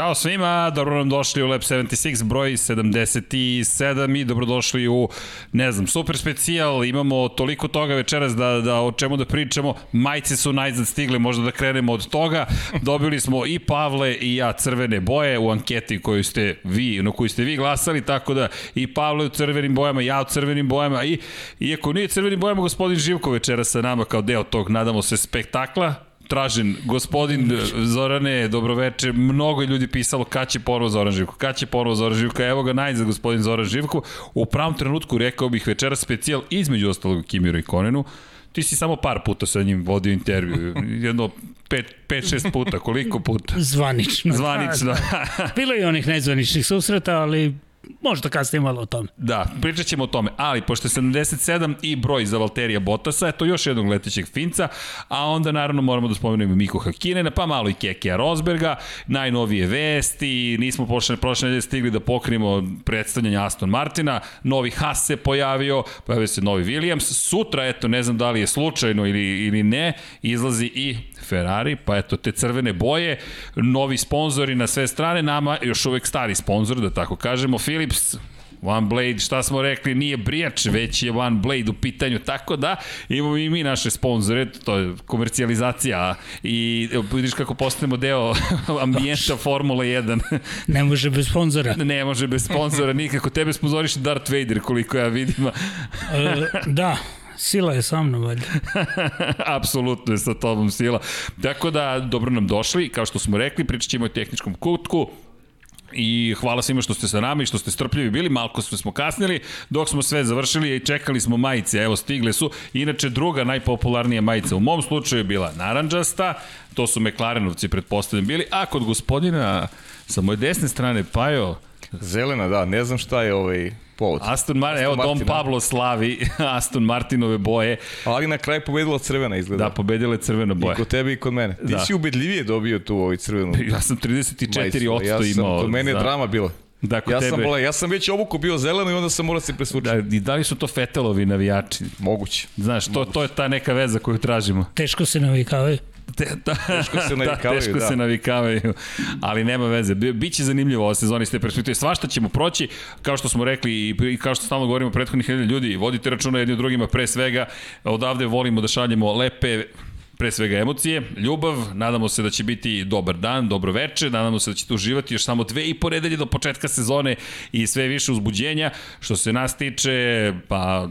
Ćao svima, dobro nam došli u Lab 76, broj 77 i dobrodošli u, ne znam, super specijal, imamo toliko toga večeras da, da o čemu da pričamo, majice su najzad stigle, možda da krenemo od toga, dobili smo i Pavle i ja crvene boje u anketi koju ste vi, na koju ste vi glasali, tako da i Pavle u crvenim bojama, ja u crvenim bojama i iako nije crvenim bojama, gospodin Živko večeras sa nama kao deo tog, nadamo se, spektakla, tražen. Gospodin Zorane, dobroveče, mnogo ljudi pisalo kad će ponovo Zoran Živko, kad će ponovo Zoran Živko, evo ga najzad gospodin Zoran Živko. U pravom trenutku rekao bih večera specijal između ostalog Kimiru i Konenu. Ti si samo par puta sa njim vodio intervju, jedno 5-6 puta, koliko puta? Zvanično. Zvanično. Da. Bilo je onih nezvaničnih susreta, ali Možda kasnije malo o tome. Da, pričat ćemo o tome, ali pošto je 77 i broj za Valterija Botasa, eto još jednog letećeg Finca, a onda naravno moramo da spomenemo Miku Hakinena, pa malo i Kekija Rosberga, najnovije vesti, nismo prošle, prošle nedelje stigli da pokrijemo predstavljanje Aston Martina, novi Haas se pojavio, pojavio se novi Williams, sutra, eto, ne znam da li je slučajno ili, ili ne, izlazi i Ferrari, pa eto te crvene boje, novi sponzori na sve strane, nama još uvek stari sponzor, da tako kažemo, Philips, One Blade, šta smo rekli, nije brijač, već je One Blade u pitanju, tako da imamo i mi naše sponzore, to je komercijalizacija i vidiš kako postanemo deo ambijenta Formula 1. ne može bez sponzora. Ne može bez sponzora, nikako. Tebe sponzoriš Darth Vader, koliko ja vidim. e, da, Sila je sa mnom, valjda. Apsolutno je sa tobom sila. Tako da, dobro nam došli, kao što smo rekli, pričat ćemo o tehničkom kutku, I hvala svima što ste sa nama i što ste strpljivi bili, malko smo kasnili, dok smo sve završili i čekali smo majice, evo stigle su. Inače, druga najpopularnija majica u mom slučaju je bila naranđasta, to su McLarenovci pretpostavljeni bili, a kod gospodina sa moje desne strane Pajo... Zelena, da, ne znam šta je ovaj povod. Aston Martin, evo Martin, Dom Pablo slavi Aston Martinove boje. Ali na kraju pobedila crvena izgleda. Da, pobedila je crvena boja. I kod tebe i kod mene. Ti da. si ubedljivije dobio tu ovaj crvenu. Ja sam 34% ja sam, imao. Kod mene je drama bila. Da, ja, tebe... sam bola, ja sam već obuku bio zeleno i onda sam morao da se presvučiti. Da, I da li su to Fetelovi navijači? Moguće. Znaš, to, Moguće. to je ta neka veza koju tražimo. Teško se navikavaju. Te, da, teško se da, navikavaju, da, teško da. se navikavaju, ali nema veze. Biće zanimljivo ova sezona iz te perspektive. Svašta ćemo proći, kao što smo rekli i kao što stalno govorimo prethodnih ljudi, vodite računa jedni od drugima pre svega. Odavde volimo da šaljemo lepe pre svega emocije, ljubav, nadamo se da će biti dobar dan, dobro veče, nadamo se da ćete uživati još samo dve i po nedelje do početka sezone i sve više uzbuđenja. Što se nas tiče, pa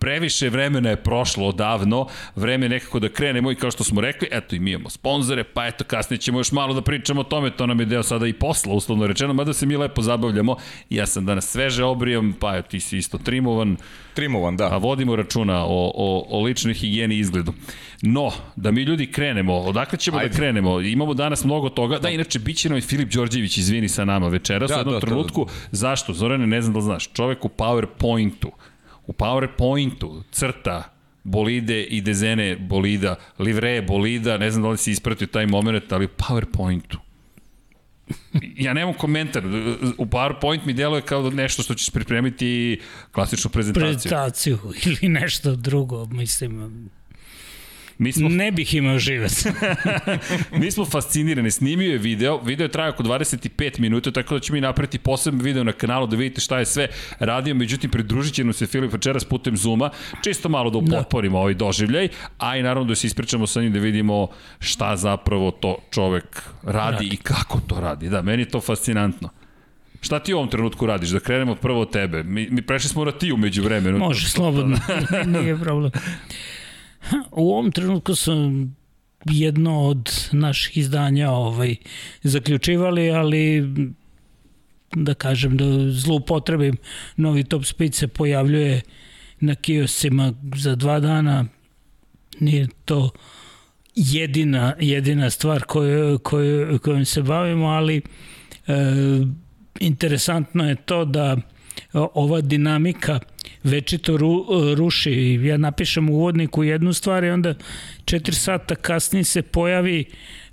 previše vremena je prošlo odavno, vreme nekako da krenemo i kao što smo rekli, eto i mi imamo sponzore, pa eto kasnije ćemo još malo da pričamo o tome, to nam je deo sada i posla, uslovno rečeno, mada se mi lepo zabavljamo. Ja sam danas sveže obrijam, pa eto ti si isto trimovan. Trimovan, da. A vodimo računa o, o, o ličnoj higijeni izgledu. No, da mi ljudi krenemo, odakle ćemo da Ajde. da krenemo? Imamo danas mnogo toga. Da, inače, bit će nam i Filip Đorđević, izvini sa nama večeras da, u jednom da, trenutku. Da, da. Zašto? Zorane, ne znam da znaš. Čovek u PowerPointu, u PowerPointu crta bolide i dezene bolida, livreje bolida, ne znam da li si ispratio taj moment, ali u PowerPointu. ja nemam komentar. U PowerPoint mi deluje kao nešto što ćeš pripremiti klasičnu prezentaciju. Prezentaciju ili nešto drugo, mislim. Mi smo... Ne bih imao živac. mi smo fascinirani. Snimio je video. Video je trajao oko 25 minuta, tako da ćemo mi napraviti poseban video na kanalu da vidite šta je sve radio. Međutim, pridružit će nam se Filip večeras putem Zuma, čisto malo da upotporimo da. ovaj doživljaj, a i naravno da se ispričamo sa njim da vidimo šta zapravo to čovek radi, radi. i kako to radi. Da, meni je to fascinantno. Šta ti u ovom trenutku radiš? Da krenemo prvo od tebe. Mi, mi prešli smo na ti umeđu vremenu. Može, slobodno. Nije problem. U ovom trenutku sam jedno od naših izdanja ovaj, zaključivali, ali da kažem da zloupotrebim novi Top Speed se pojavljuje na kiosima za dva dana. Nije to jedina, jedina stvar koju, koju, kojom se bavimo, ali e, interesantno je to da ova dinamika večito ru, ruši. Ja napišem u uvodniku jednu stvar i onda 4 sata kasnije se pojavi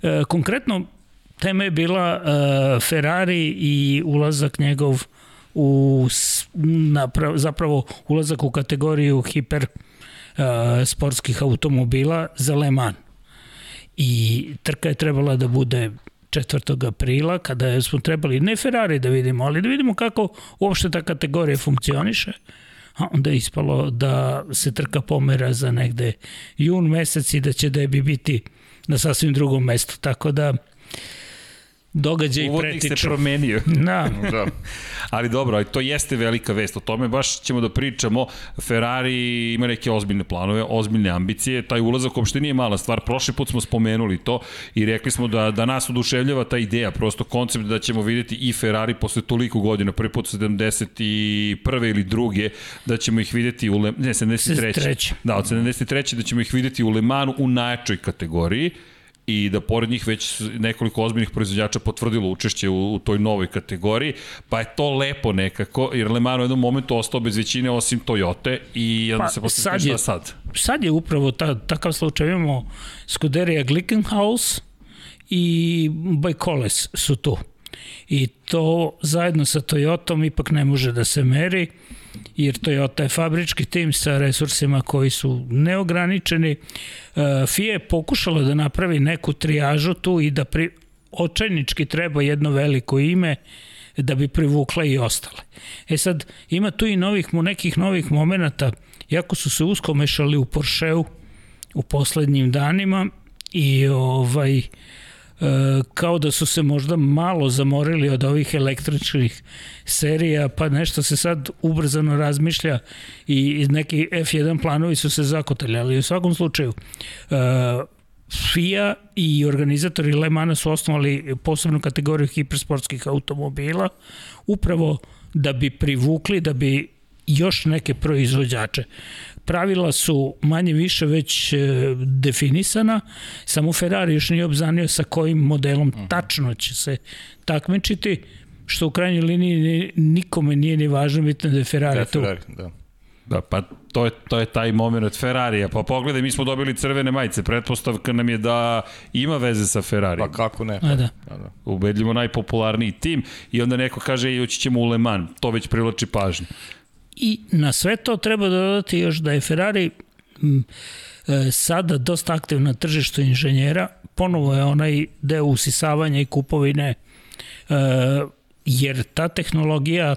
e, konkretno tema je bila e, Ferrari i ulazak njegov u naprav, zapravo ulazak u kategoriju hiper uh, sportskih automobila za Le Mans. I trka je trebala da bude 4. aprila, kada smo trebali ne Ferrari da vidimo, ali da vidimo kako uopšte ta kategorija funkcioniše. A onda je ispalo da se trka pomera za negde jun mesec i da će debi biti na sasvim drugom mestu. Tako da događaj Uvodnik pretiču. se promenio. Da. da. Ali dobro, to jeste velika vest. O tome baš ćemo da pričamo. Ferrari ima neke ozbiljne planove, ozbiljne ambicije. Taj ulazak uopšte nije mala stvar. Prošli put smo spomenuli to i rekli smo da, da nas oduševljava ta ideja, prosto koncept da ćemo videti i Ferrari posle toliko godina, prvi put 71. ili druge, da ćemo ih videti u Le, ne, 73. 73. Da, od 73. da ćemo ih videti u Le Manu u najjačoj kategoriji i da pored njih već nekoliko ozbiljnih proizvođača potvrdilo učešće u, u toj novoj kategoriji, pa je to lepo nekako, jer Le Mans u jednom momentu ostao bez većine osim Toyota i onda pa, se posle sad je, sad. Sad je upravo ta, takav slučaj, imamo Scuderia Glickenhaus i Bajkoles su tu. I to zajedno sa Toyotom ipak ne može da se meri jer Toyota je fabrički tim sa resursima koji su neograničeni. E, FIA je pokušala da napravi neku trijažu tu i da pri, očajnički treba jedno veliko ime da bi privukla i ostale. E sad, ima tu i novih, nekih novih momenta, jako su se usko mešali u Porscheu u poslednjim danima i ovaj, uh, kao da su se možda malo zamorili od ovih električnih serija, pa nešto se sad ubrzano razmišlja i neki F1 planovi su se zakotali, ali u svakom slučaju e, FIA i organizatori Le Mana su osnovali posebnu kategoriju hipersportskih automobila upravo da bi privukli, da bi još neke proizvođače pravila su manje više već e, definisana, samo Ferrari još nije obzanio sa kojim modelom mhm. tačno će se takmičiti, što u krajnjoj liniji nikome nije ni važno, bitno da je Ferrari da, tu. Ferrari, da. Da, pa to je, to je taj moment od Ferrarija. Pa pogledaj, mi smo dobili crvene majice. Pretpostavka nam je da ima veze sa Ferrari. Pa kako ne? Pa, A da. da, da. Ubedljivo najpopularniji tim i onda neko kaže i ćemo u Le Mans. To već privlači pažnju. I na sve to treba dodati još da je Ferrari m, e, sada dosta aktivna na tržištu inženjera, ponovo je onaj deo usisavanja i kupovine, e, jer ta tehnologija,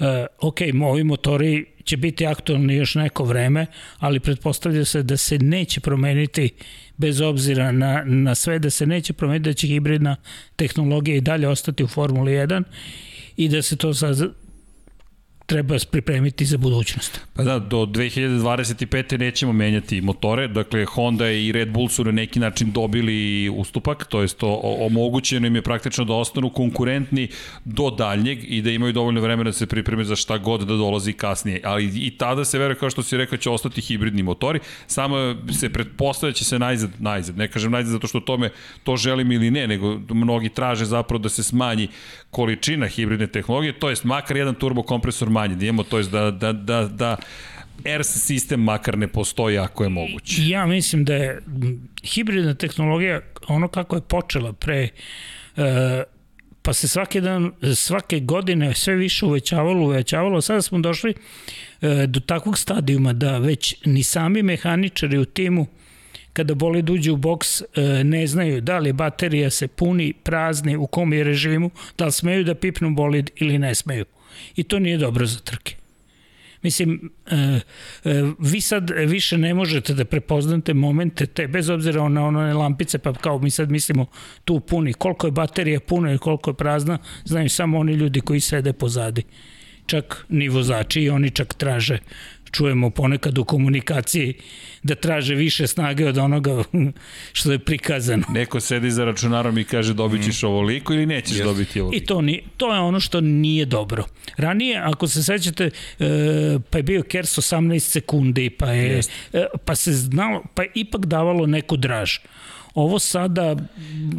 e, ok, ovi motori će biti aktualni još neko vreme, ali pretpostavlja se da se neće promeniti bez obzira na, na sve, da se neće promeniti, da će hibridna tehnologija i dalje ostati u Formuli 1 i da se to sad treba pripremiti za budućnost. Pa da, do 2025. nećemo menjati motore, dakle Honda i Red Bull su na neki način dobili ustupak, to jest omogućeno im je praktično da ostanu konkurentni do daljnjeg i da imaju dovoljno vremena da se pripreme za šta god da dolazi kasnije. Ali i tada se veruje, kao što si rekao, će ostati hibridni motori, samo se pretpostavlja da će se najzad, najzad, ne kažem najzad zato što tome to želim ili ne, nego mnogi traže zapravo da se smanji količina hibridne tehnologije, to jest makar jedan turbo kompresor manje, da imamo, to jest da, da, da, da ERS sistem makar ne postoji ako je moguće. Ja mislim da je hibridna tehnologija ono kako je počela pre e, pa se svake dan, svake godine sve više uvećavalo, uvećavalo, sada smo došli e, do takvog stadijuma da već ni sami mehaničari u timu kada bolid uđe u boks e, ne znaju da li baterija se puni, prazni, u kom je režimu, da li smeju da pipnu bolid ili ne smeju. I to nije dobro za trke. Mislim, e, e, vi sad više ne možete da prepoznate momente te, bez obzira na one lampice, pa kao mi sad mislimo tu puni, koliko je baterija puna i koliko je prazna, znaju samo oni ljudi koji sede pozadi. Čak ni vozači i oni čak traže čujemo ponekad u komunikaciji da traže više snage od onoga što je prikazano. Neko sedi za računarom i kaže dobit ćeš ovoliko ili nećeš yes. dobiti ovoliko. I to, ni, to je ono što nije dobro. Ranije, ako se sećate, e, pa je bio Kers 18 sekundi, pa, je, yes. e, pa se znalo, pa je ipak davalo neku draž. Ovo sada...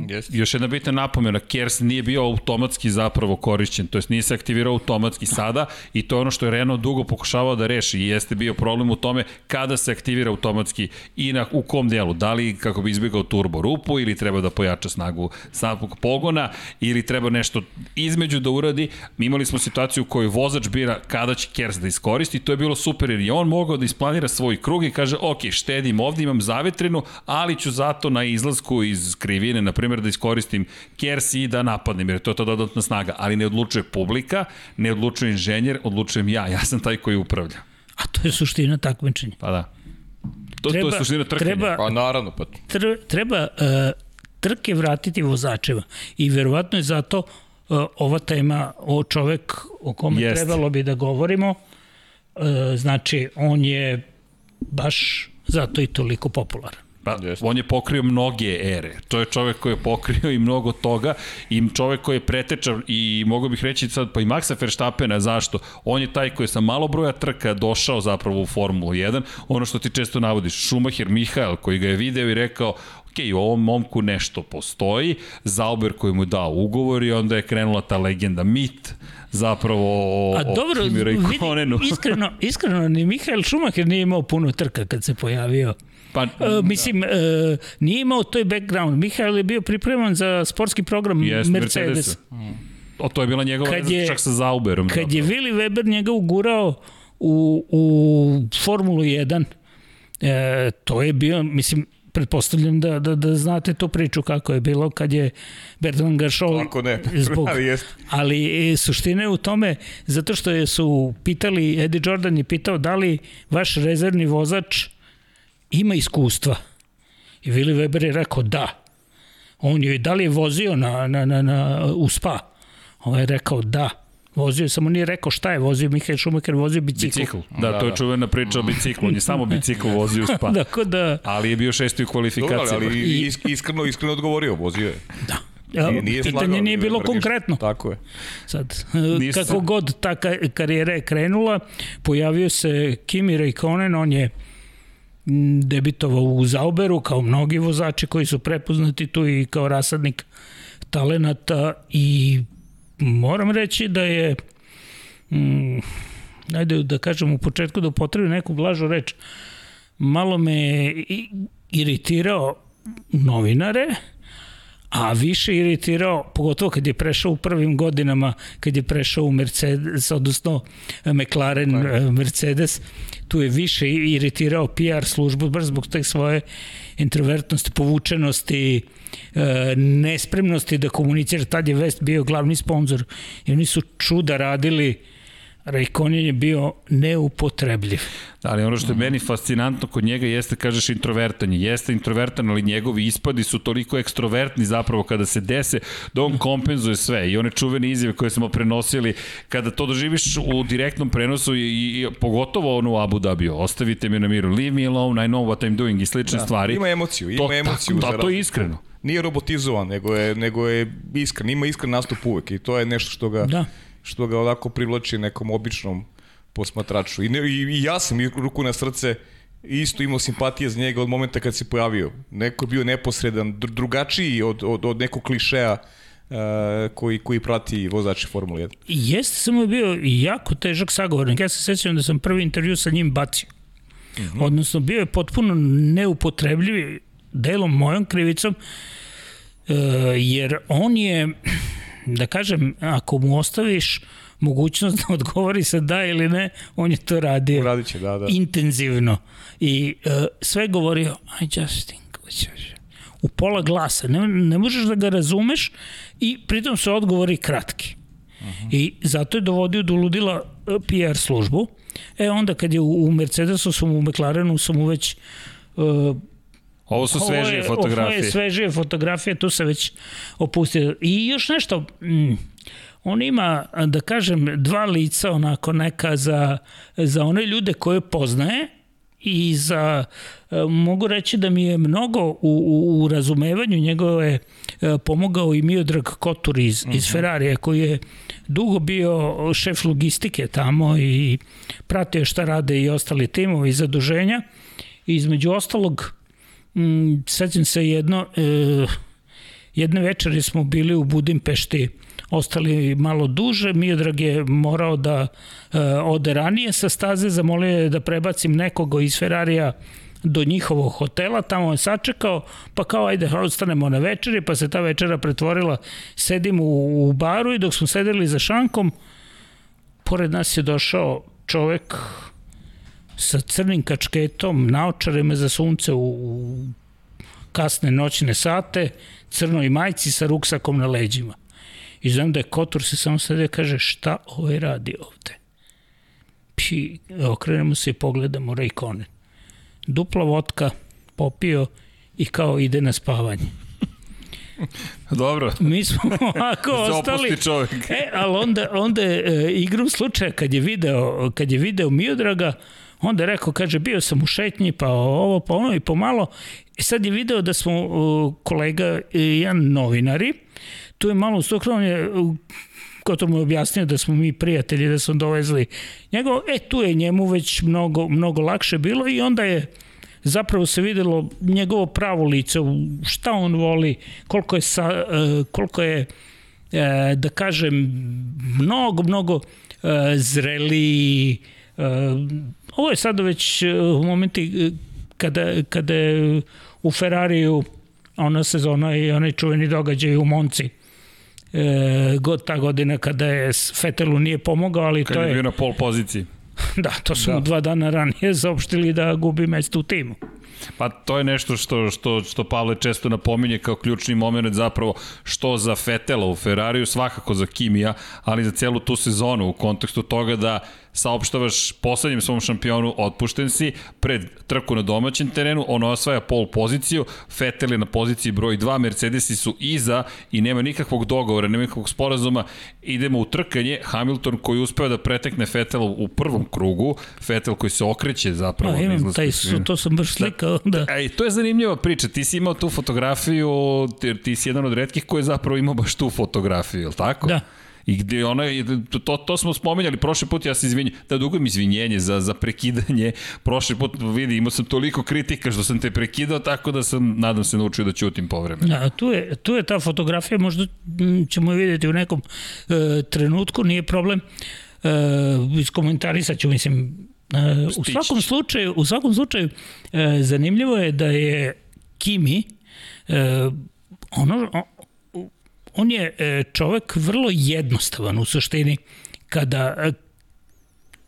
Yes. Još jedna bitna napomena, Kers nije bio automatski zapravo korišćen, to jest nije se aktivirao automatski sada i to je ono što je Renault dugo pokušavao da reši i jeste bio problem u tome kada se aktivira automatski i na, u kom delu, da li kako bi izbjegao turbo rupu ili treba da pojača snagu samog pogona ili treba nešto između da uradi. Mi imali smo situaciju u kojoj vozač bira kada će Kers da iskoristi, to je bilo super jer je on mogao da isplanira svoj krug i kaže ok, štedim ovde, imam zavetrinu, ali ću zato na izlasku iz krivine, na primjer da iskoristim Kers i da napadnem, jer to je to dodatna snaga, ali ne odlučuje publika, ne odlučuje inženjer, odlučujem ja, ja sam taj koji upravlja. A to je suština takmičenja. Pa da. To, treba, to je suština trkanja. Treba, pa naravno. Pa. Treba uh, trke vratiti vozačeva i verovatno je zato uh, ova tema o čovek o kome Jest. trebalo bi da govorimo, uh, znači on je baš zato i toliko popularan. Pa, on je pokrio mnoge ere. To je čovek koji je pokrio i mnogo toga i čovek koji je pretečan i mogu bih reći sad pa i Maxa Verstappena zašto? On je taj koji je sa malo broja trka došao zapravo u Formulu 1. Ono što ti često navodiš, Schumacher Mihael koji ga je video i rekao ok, u ovom momku nešto postoji, Zauber koji mu dao ugovor i onda je krenula ta legenda, mit zapravo o, A dobro, o Kimi Raikkonenu. iskreno, iskreno, ni Mihael Schumacher nije imao puno trka kad se pojavio Pa, uh, mislim, uh, nije imao toj background. Mihael je bio pripreman za sportski program yes, Mercedes. Mercedes. O, to je bila njegova kad je, čak sa Zauberom. Kad zapravo. je Willy Weber njega ugurao u, u Formulu 1, e, to je bio, mislim, pretpostavljam da, da, da znate tu priču kako je bilo kad je Bertrand Gašol Ako ne, zbog, ali, jest. ali suština je u tome zato što je su pitali, Eddie Jordan je pitao da li vaš rezervni vozač ima iskustva. I Willi Weber je rekao da. On je da li je vozio na, na, na, na, u spa? On je rekao da. Vozio, samo nije rekao šta je vozio, Mihael Schumacher vozio bicikl. Bicikl, da, da to je da. čuvena priča o biciklu, on je samo bicikl vozio u spa. Dakle da... Ali je bio šesti u kvalifikaciji. Dobro, ali iskreno, iskreno odgovorio, vozio je. Da. Ja, nije, nije pitanje nije bilo konkretno. Tako je. Sad, nije kako sam... god ta karijera je krenula, pojavio se Kimi Raikkonen, on je debitovao u Zauberu kao mnogi vozači koji su prepoznati tu i kao rasadnik talenata i moram reći da je mm, ajde da kažem u početku da upotrebi neku blažu reč malo me iritirao novinare a više iritirao, pogotovo kad je prešao u prvim godinama, kad je prešao u Mercedes, odnosno McLaren Mercedes, tu je više iritirao PR službu, baš zbog te svoje introvertnosti, povučenosti, e, nespremnosti da komunicira. Tad je West bio glavni sponsor i oni su čuda radili Raikkonen je bio neupotrebljiv. Da, ali ono što je meni fascinantno kod njega jeste, kažeš, introvertan je. Jeste introvertan, ali njegovi ispadi su toliko ekstrovertni zapravo kada se dese, da on kompenzuje sve. I one čuvene izjave koje smo prenosili, kada to doživiš u direktnom prenosu i, i pogotovo ono u Abu Dhabi, ostavite me na miru, leave me alone, I know what I'm doing i slične da, stvari. Ima emociju, ima to, emociju. Da, to je iskreno. Nije robotizovan, nego je, nego je iskren, ima iskren nastup uvek i to je nešto što ga... Da što ga onako privlači nekom običnom posmatraču. I, ne, i, i ja sam i ruku na srce isto imao simpatije za njega od momenta kad se pojavio. Neko je bio neposredan, drugačiji od, od, od nekog klišeja uh, koji, koji prati vozači Formule 1. Jeste, samo je bio jako težak sagovornik. Ja se sećam da sam prvi intervju sa njim bacio. Mm -hmm. Odnosno, bio je potpuno neupotrebljiv delom mojom krivicom, uh, jer on je da kažem, ako mu ostaviš mogućnost da odgovori sa da ili ne, on je to radio Radit će, da, da. intenzivno. I uh, sve govorio, I just think, u pola glasa. Ne, ne možeš da ga razumeš i pritom su odgovori kratki. Uh -huh. I zato je dovodio do ludila e, PR službu. E onda kad je u, u Mercedesu sam u McLarenu sam mu već uh, Ovo su svežije ovo je, fotografije. Ovo je svežije fotografije, tu se već opustio. I još nešto, mm, on ima, da kažem, dva lica onako neka za, za one ljude koje poznaje i za, e, mogu reći da mi je mnogo u, u, u razumevanju njegove e, pomogao i Miodrag Kotur iz, uh -huh. iz mhm. Ferrarija koji je dugo bio šef logistike tamo i pratio šta rade i ostali timovi i zaduženja. Između ostalog, mm, sećam se jedno, e, jedne večeri smo bili u Budimpešti, ostali malo duže, Miodrag je morao da e, ode ranije sa staze, zamolio je da prebacim nekoga iz Ferrarija do njihovog hotela, tamo je sačekao, pa kao ajde, ostanemo na večeri, pa se ta večera pretvorila, sedim u, u baru i dok smo sedeli za šankom, pored nas je došao čovek sa crnim kačketom, naočarima za sunce u, u kasne noćne sate, crnoj majci sa ruksakom na leđima. I znam da je Kotor se samo sada kaže šta ovaj radi ovde. Pi, okrenemo se i pogledamo Rayconen. Dupla vodka, popio i kao ide na spavanje. Dobro. Mi smo ovako ostali. čovjek. E, ali onda, onda e, igrom slučaja kad je video, kad je video Miodraga, onda je rekao, kaže, bio sam u šetnji, pa ovo, pa ono i pomalo. I sad je video da smo uh, kolega i jedan novinari, tu je malo ustukno, on je Kotor mu je objasnio da smo mi prijatelji, da smo dovezli njegov, e tu je njemu već mnogo, mnogo lakše bilo i onda je zapravo se videlo njegovo pravo lice, šta on voli, koliko je, sa, e, koliko je e, da kažem, mnogo, mnogo e, zreli. Ovo je sada već u momenti kada, kada je u Ferrariju ona sezona i onaj čuveni događaj u Monci e, god ta godina kada je Fetelu nije pomogao, ali Kad to je... Kad je bio na pol poziciji. Da, to su da. dva dana ranije zaopštili da gubi mesto u timu. Pa to je nešto što, što, što Pavle često napominje kao ključni moment zapravo što za Fetela u Ferrariju, svakako za Kimija, ali za celu tu sezonu u kontekstu toga da saopštavaš poslednjem svom šampionu otpušten si, pred trku na domaćem terenu, on osvaja pol poziciju, Vettel je na poziciji broj 2, Mercedesi su iza i nema nikakvog dogovora, nema nikakvog sporazuma, idemo u trkanje, Hamilton koji uspeva da pretekne Vettel u prvom krugu, Vettel koji se okreće zapravo. Da, imam taj, su, to sam baš da. slikao. Da. da. Ej, to je zanimljiva priča, ti si imao tu fotografiju, ti si jedan od redkih koji je zapravo imao baš tu fotografiju, je li tako? Da. I gde ona, to, to smo spomenjali prošli put, ja se izvinjam, da dugujem izvinjenje za, za prekidanje. Prošli put, vidi, imao sam toliko kritika što sam te prekidao, tako da sam, nadam se, naučio da ćutim povremeno. Da, tu je, tu je ta fotografija, možda ćemo je vidjeti u nekom e, trenutku, nije problem. E, iskomentarisat ću, mislim, e, u svakom slučaju, u svakom slučaju e, zanimljivo je da je Kimi e, ono, on je e, čovek vrlo jednostavan u suštini kada e,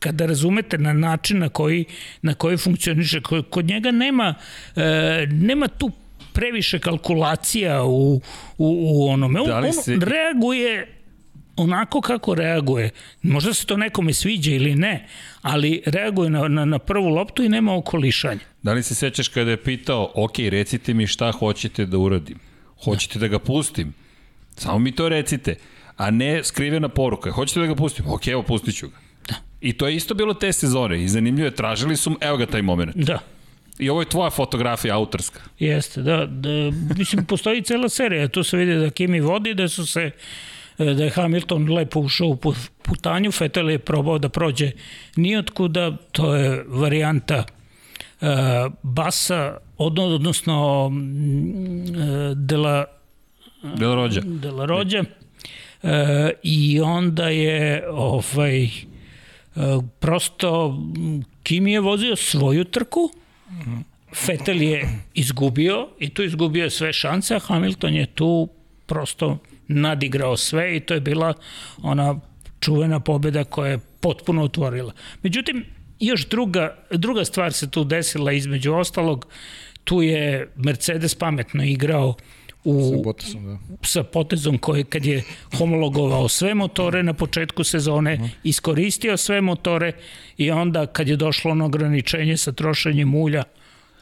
kada razumete na način na koji, na koji funkcioniše, kod njega nema, e, nema tu previše kalkulacija u, u, u onome. On, da si... on reaguje onako kako reaguje. Možda se to nekome sviđa ili ne, ali reaguje na, na, na prvu loptu i nema okolišanja. Da li se sećaš kada je pitao, ok, recite mi šta hoćete da uradim? Hoćete da, da ga pustim? Samo mi to recite, a ne skrivena poruka. Hoćete da ga pustim? Ok, evo pustit ću ga. Da. I to je isto bilo te sezone i zanimljivo je, tražili su, evo ga taj moment. Da. I ovo je tvoja fotografija autorska. Jeste, da. da mislim, postoji cela serija. Tu se vidi da Kimi vodi, da su se da je Hamilton lepo ušao u putanju, Vettel je probao da prođe nijotkuda, to je varijanta uh, Basa, odnosno uh, Dela Dela Rođa. Rođa. E, I onda je ovaj, e, prosto Kimi je vozio svoju trku, Vettel je izgubio i tu izgubio sve šanse, a Hamilton je tu prosto nadigrao sve i to je bila ona čuvena pobjeda koja je potpuno otvorila. Međutim, još druga, druga stvar se tu desila između ostalog, tu je Mercedes pametno igrao uh, u, sa, potezom, da. sa potezom koji kad je homologovao sve motore na početku sezone, iskoristio sve motore i onda kad je došlo ono ograničenje sa trošenjem ulja,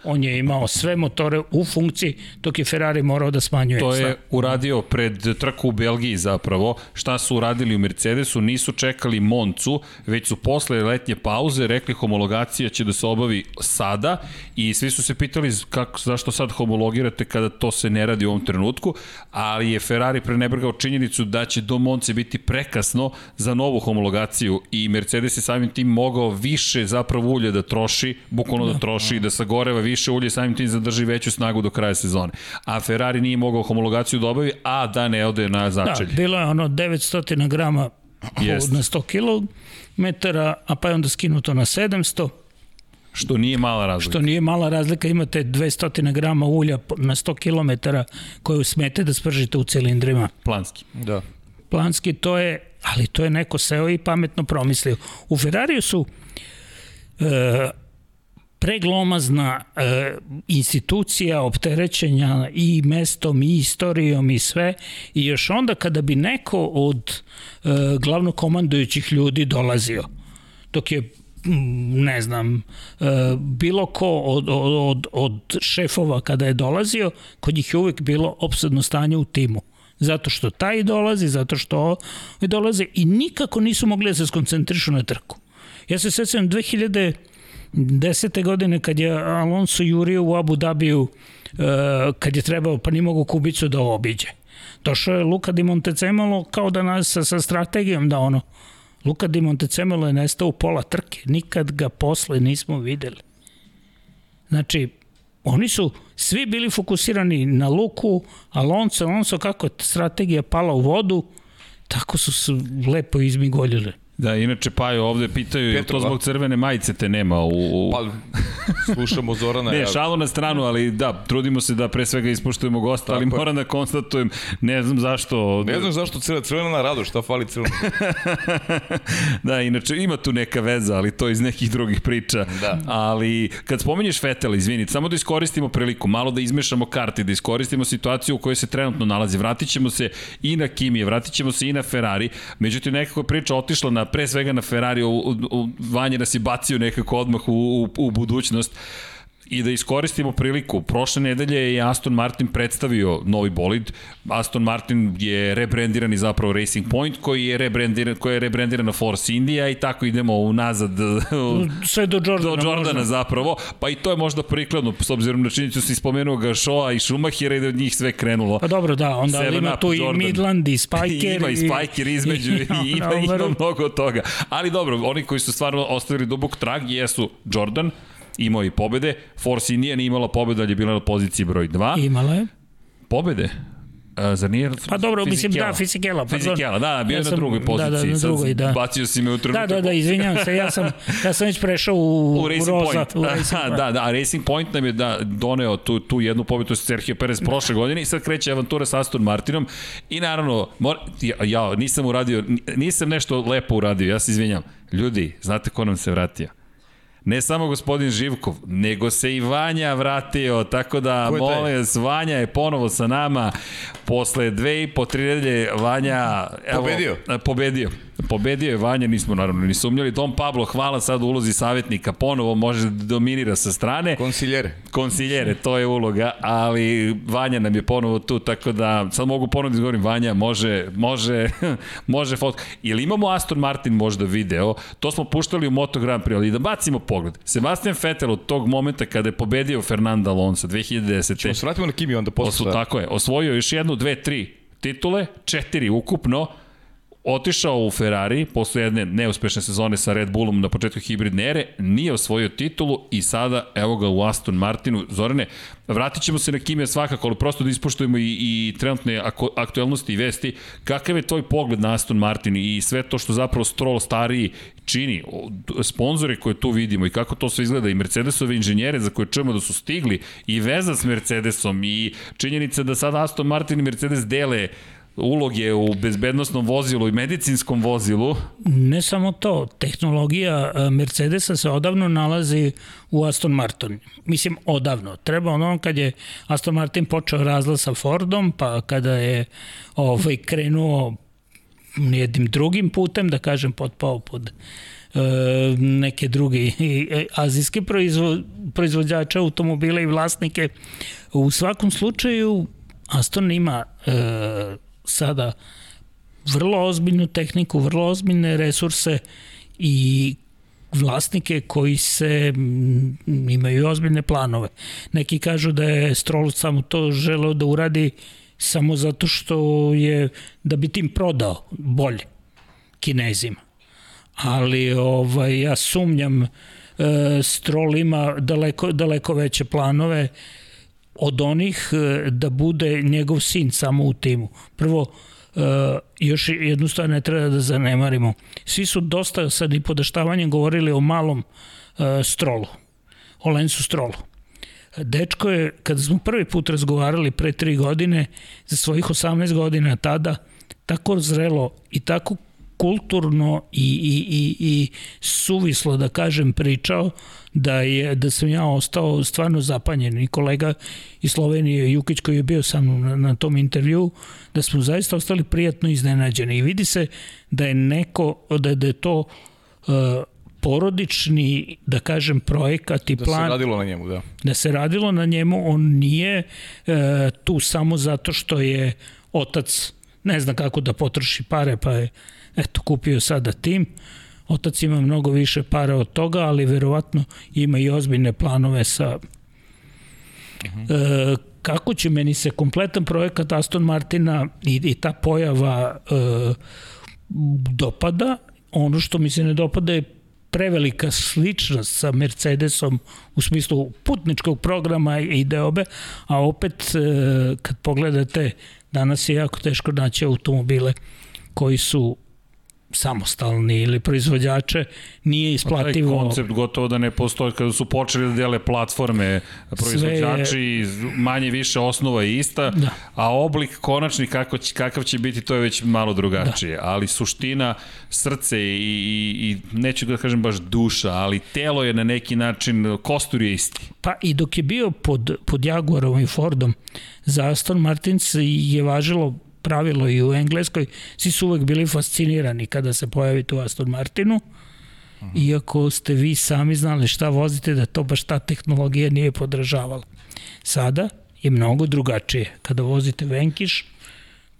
on je imao sve motore u funkciji, dok je Ferrari morao da smanjuje. To je uradio pred trku u Belgiji zapravo. Šta su uradili u Mercedesu? Nisu čekali Moncu, već su posle letnje pauze rekli homologacija će da se obavi sada i svi su se pitali kako, zašto sad homologirate kada to se ne radi u ovom trenutku, ali je Ferrari prenebrgao činjenicu da će do Monce biti prekasno za novu homologaciju i Mercedes je samim tim mogao više zapravo ulje da troši, bukvalno da, da troši i da sagoreva više ulje, samim tim zadrži veću snagu do kraja sezone. A Ferrari nije mogao homologaciju da obavi, a da ne ode na začelje. Da, bilo je ono 900 grama Jest. na 100 km, a pa je onda skinuto na 700 Što nije mala razlika. Što nije mala razlika, imate 200 grama ulja na 100 km koju smete da spržite u cilindrima. Planski. Da. Planski to je, ali to je neko seo i pametno promislio. U Ferrariju su e, preglomazna e, institucija opterećenja i mestom i istorijom i sve i još onda kada bi neko od e, glavno komandujućih ljudi dolazio dok je ne znam, e, bilo ko od, od, od šefova kada je dolazio, kod njih je uvek bilo opsadno stanje u timu. Zato što taj dolazi, zato što dolaze i nikako nisu mogli da se skoncentrišu na trku. Ja se sećam 2010. godine kad je Alonso jurio u Abu Dhabiju e, kad je trebao, pa ni mogu kubicu da obiđe. Došao je Luka Di Montecemolo kao da nas sa, sa strategijom da ono, Luka Di Montecemolo je nestao u pola trke. Nikad ga posle nismo videli. Znači, oni su svi bili fokusirani na Luku, Alonso, Alonso kako je strategija pala u vodu, tako su se lepo izmigoljili. Da, inače Pajo ovde pitaju, Petro, to zbog crvene majice te nema u... u... Pa, slušamo Zorana. ne, ja... šalu na stranu, ali da, trudimo se da pre svega ispoštujemo gosta, Tako ali je. moram da konstatujem, ne znam zašto... Ne znam zašto crvena, crvena na radu, šta fali crvena? da, inače ima tu neka veza, ali to iz nekih drugih priča. Da. Ali kad spomenješ Vettel, izvini, samo da iskoristimo priliku, malo da izmešamo karte, da iskoristimo situaciju u kojoj se trenutno nalazi. Vratit ćemo se i na Kimije, vratit ćemo se i na Ferrari, međutim nekako priča otišla na pre svega na Ferrari, u, u, Vanje nas je bacio nekako odmah u, u, u budućnost i da iskoristimo priliku. Prošle nedelje je Aston Martin predstavio novi bolid. Aston Martin je rebrandiran i zapravo Racing Point koji je rebrandiran, koji je rebrandiran na Force India i tako idemo unazad sve do Jordana, do Jordana možda. zapravo. Pa i to je možda prikladno s obzirom na činjenicu si spomenuo Gašoa i Schumachera i da od njih sve krenulo. Pa dobro, da, onda Seven ima tu Jordan. i Midland i Spiker. ima i Spiker između i, i ima, ima mnogo toga. Ali dobro, oni koji su stvarno ostavili dubok trag jesu Jordan, imao i pobede. Force India nije imala pobeda, ali je bila na poziciji broj 2. Imala je. Pobede? A, zar nije Pa dobro, mislim da, Fizikela. Pa Fizikela, da, da, bio ja sam, na drugoj poziciji. Da, da, na drugoj, da. Bacio si me u trenutak. Da, da, da, izvinjam se, ja sam, ja sam već prešao u, u, Racing u. Point. U Racing Point. da, da, a Racing Point nam je da, doneo tu, tu jednu pobedu sa Sergio Perez da. prošle godine i sad kreće avantura sa Aston Martinom i naravno, mor, ja, ja nisam uradio, nisam nešto lepo uradio, ja se izvinjam. Ljudi, znate ko nam se vratio? Ne samo gospodin Živkov, nego se i Vanja vratio, tako da molim vas, Vanja je ponovo sa nama posle dve i po tri nedelje Vanja evo, pobedio. Pobedio. Pobedio je Vanja, nismo naravno ni sumnjali. Dom Pablo, hvala sad ulozi savjetnika, ponovo može da dominira sa strane. Konsiljere. Konsiljere, to je uloga, ali Vanja nam je ponovo tu, tako da sad mogu ponovo da izgovorim, Vanja može, može, može fotka. Ili imamo Aston Martin možda video, to smo puštali u Moto Grand Prix, ali da bacimo pogled. Sebastian Vettel od tog momenta kada je pobedio Fernanda Alonso 2010. Ćemo se vratimo na Kimi onda posle. Osvo, tako je, osvojio još jednu, dve, tri titule, četiri ukupno, otišao u Ferrari posle jedne neuspešne sezone sa Red Bullom na početku hibridne ere, nije osvojio titulu i sada evo ga u Aston Martinu. Zorane, vratit ćemo se na Kimija svakako, ali prosto da ispoštujemo i, i trenutne aktuelnosti i vesti. Kakav je tvoj pogled na Aston Martin i sve to što zapravo Stroll stariji čini, sponzore koje tu vidimo i kako to sve izgleda i Mercedesove inženjere za koje čujemo da su stigli i veza s Mercedesom i činjenica da sad Aston Martin i Mercedes dele uloge u bezbednostnom vozilu i medicinskom vozilu. Ne samo to, tehnologija e, Mercedesa se odavno nalazi u Aston Martin. Mislim, odavno. Treba ono kad je Aston Martin počeo razlaz sa Fordom, pa kada je ovaj, krenuo jednim drugim putem, da kažem, potpao pod e, neke druge e, azijske proizvo, proizvođače automobila i vlasnike. U svakom slučaju Aston ima e, sada vrlo ozbiljnu tehniku, vrlo ozbiljne resurse i vlasnike koji se imaju ozbiljne planove. Neki kažu da je Stroll samo to želeo da uradi samo zato što je da bi tim prodao bolje kinezima. Ali ovaj ja sumnjam e, Stroll ima daleko, daleko veće planove od onih e, da bude njegov sin samo u timu. Prvo, Uh, još jednu stvar ne treba da zanemarimo. Svi su dosta sad i podaštavanjem govorili o malom uh, strolu, o Lensu strolu. Dečko je, kada smo prvi put razgovarali pre tri godine, za svojih 18 godina tada, tako zrelo i tako kulturno i, i, i, i suvislo, da kažem, pričao da, je, da sam ja ostao stvarno zapanjen i kolega iz Slovenije, Jukić koji je bio sa mnom na, na tom intervju, da smo zaista ostali prijatno iznenađeni i vidi se da je neko, da, da je to uh, porodični, da kažem, projekat i da plan. Da se radilo na njemu, da. Da se radilo na njemu, on nije uh, tu samo zato što je otac ne zna kako da potroši pare, pa je eto, kupio sada tim. Otac ima mnogo više para od toga, ali verovatno ima i ozbiljne planove sa Uh -huh. e, kako će meni se kompletan projekat Aston Martina i, i ta pojava e, dopada, ono što mi se ne dopada je prevelika sličnost sa Mercedesom u smislu putničkog programa i deobe, a opet e, kad pogledate danas je jako teško naći automobile koji su samostalni ili proizvođače nije isplativo. Taj koncept gotovo da ne postoji kada su počeli da dele platforme proizvođači, Sve... manje više osnova je ista, da. a oblik konačni kako će, kakav će biti to je već malo drugačije, da. ali suština, srce i, i, i neću da kažem baš duša, ali telo je na neki način, kostur je isti. Pa i dok je bio pod, pod Jaguarom i Fordom, za Aston Martins je važilo pravilo i u Engleskoj, svi su uvek bili fascinirani kada se pojavite u Aston Martinu, Aha. iako ste vi sami znali šta vozite, da to baš ta tehnologija nije podražavala. Sada je mnogo drugačije. Kada vozite Venkiš,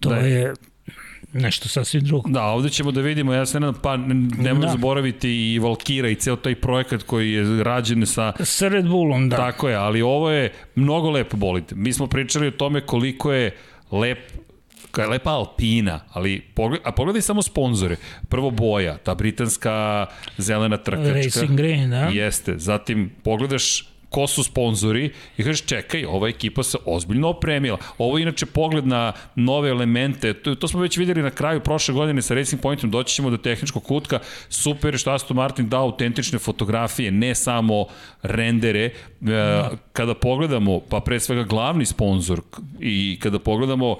to da je. je nešto sasvim drugo. Da, ovde ćemo da vidimo, ja se nadam, pa nemoj da. zaboraviti i Valkira i ceo taj projekat koji je rađen sa... Sa Red Bullom, da. Tako je, ali ovo je mnogo lepo bolite. Mi smo pričali o tome koliko je lep je lepa Alpina, ali pogled, a pogledaj samo sponzore. Prvo boja, ta britanska zelena trkačka. Racing Green, da. Jeste. Zatim pogledaš ko su sponzori i kažeš čekaj, ova ekipa se ozbiljno opremila. Ovo je inače pogled na nove elemente, to, to smo već videli na kraju prošle godine sa Racing Pointom, doći ćemo do tehničkog kutka, super što Aston Martin dao autentične fotografije, ne samo rendere, da. kada pogledamo, pa pre svega glavni sponsor i kada pogledamo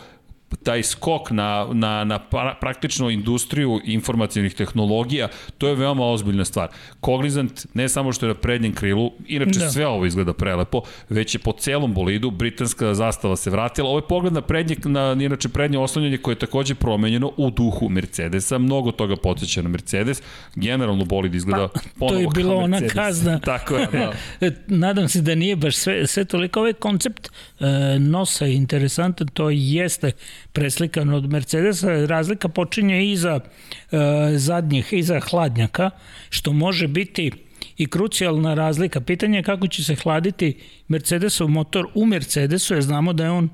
taj skok na, na, na pra, praktično industriju informacijalnih tehnologija, to je veoma ozbiljna stvar. Cognizant ne samo što je na prednjem krilu, inače da. sve ovo izgleda prelepo, već je po celom bolidu, britanska zastava se vratila. Ovo je pogled na prednje, na, inače prednje oslanjanje koje je takođe promenjeno u duhu Mercedesa, mnogo toga podsjeća na Mercedes, generalno bolid izgleda pa, ponovo To je bila ona kazna. Tako je, da. Nadam se da nije baš sve, sve toliko. Ovaj koncept e, nosa je interesantan, to jeste preslikano od Mercedesa. Razlika počinje iza e, zadnjih, iza hladnjaka, što može biti i krucijalna razlika. Pitanje je kako će se hladiti Mercedesov motor u Mercedesu, jer znamo da je on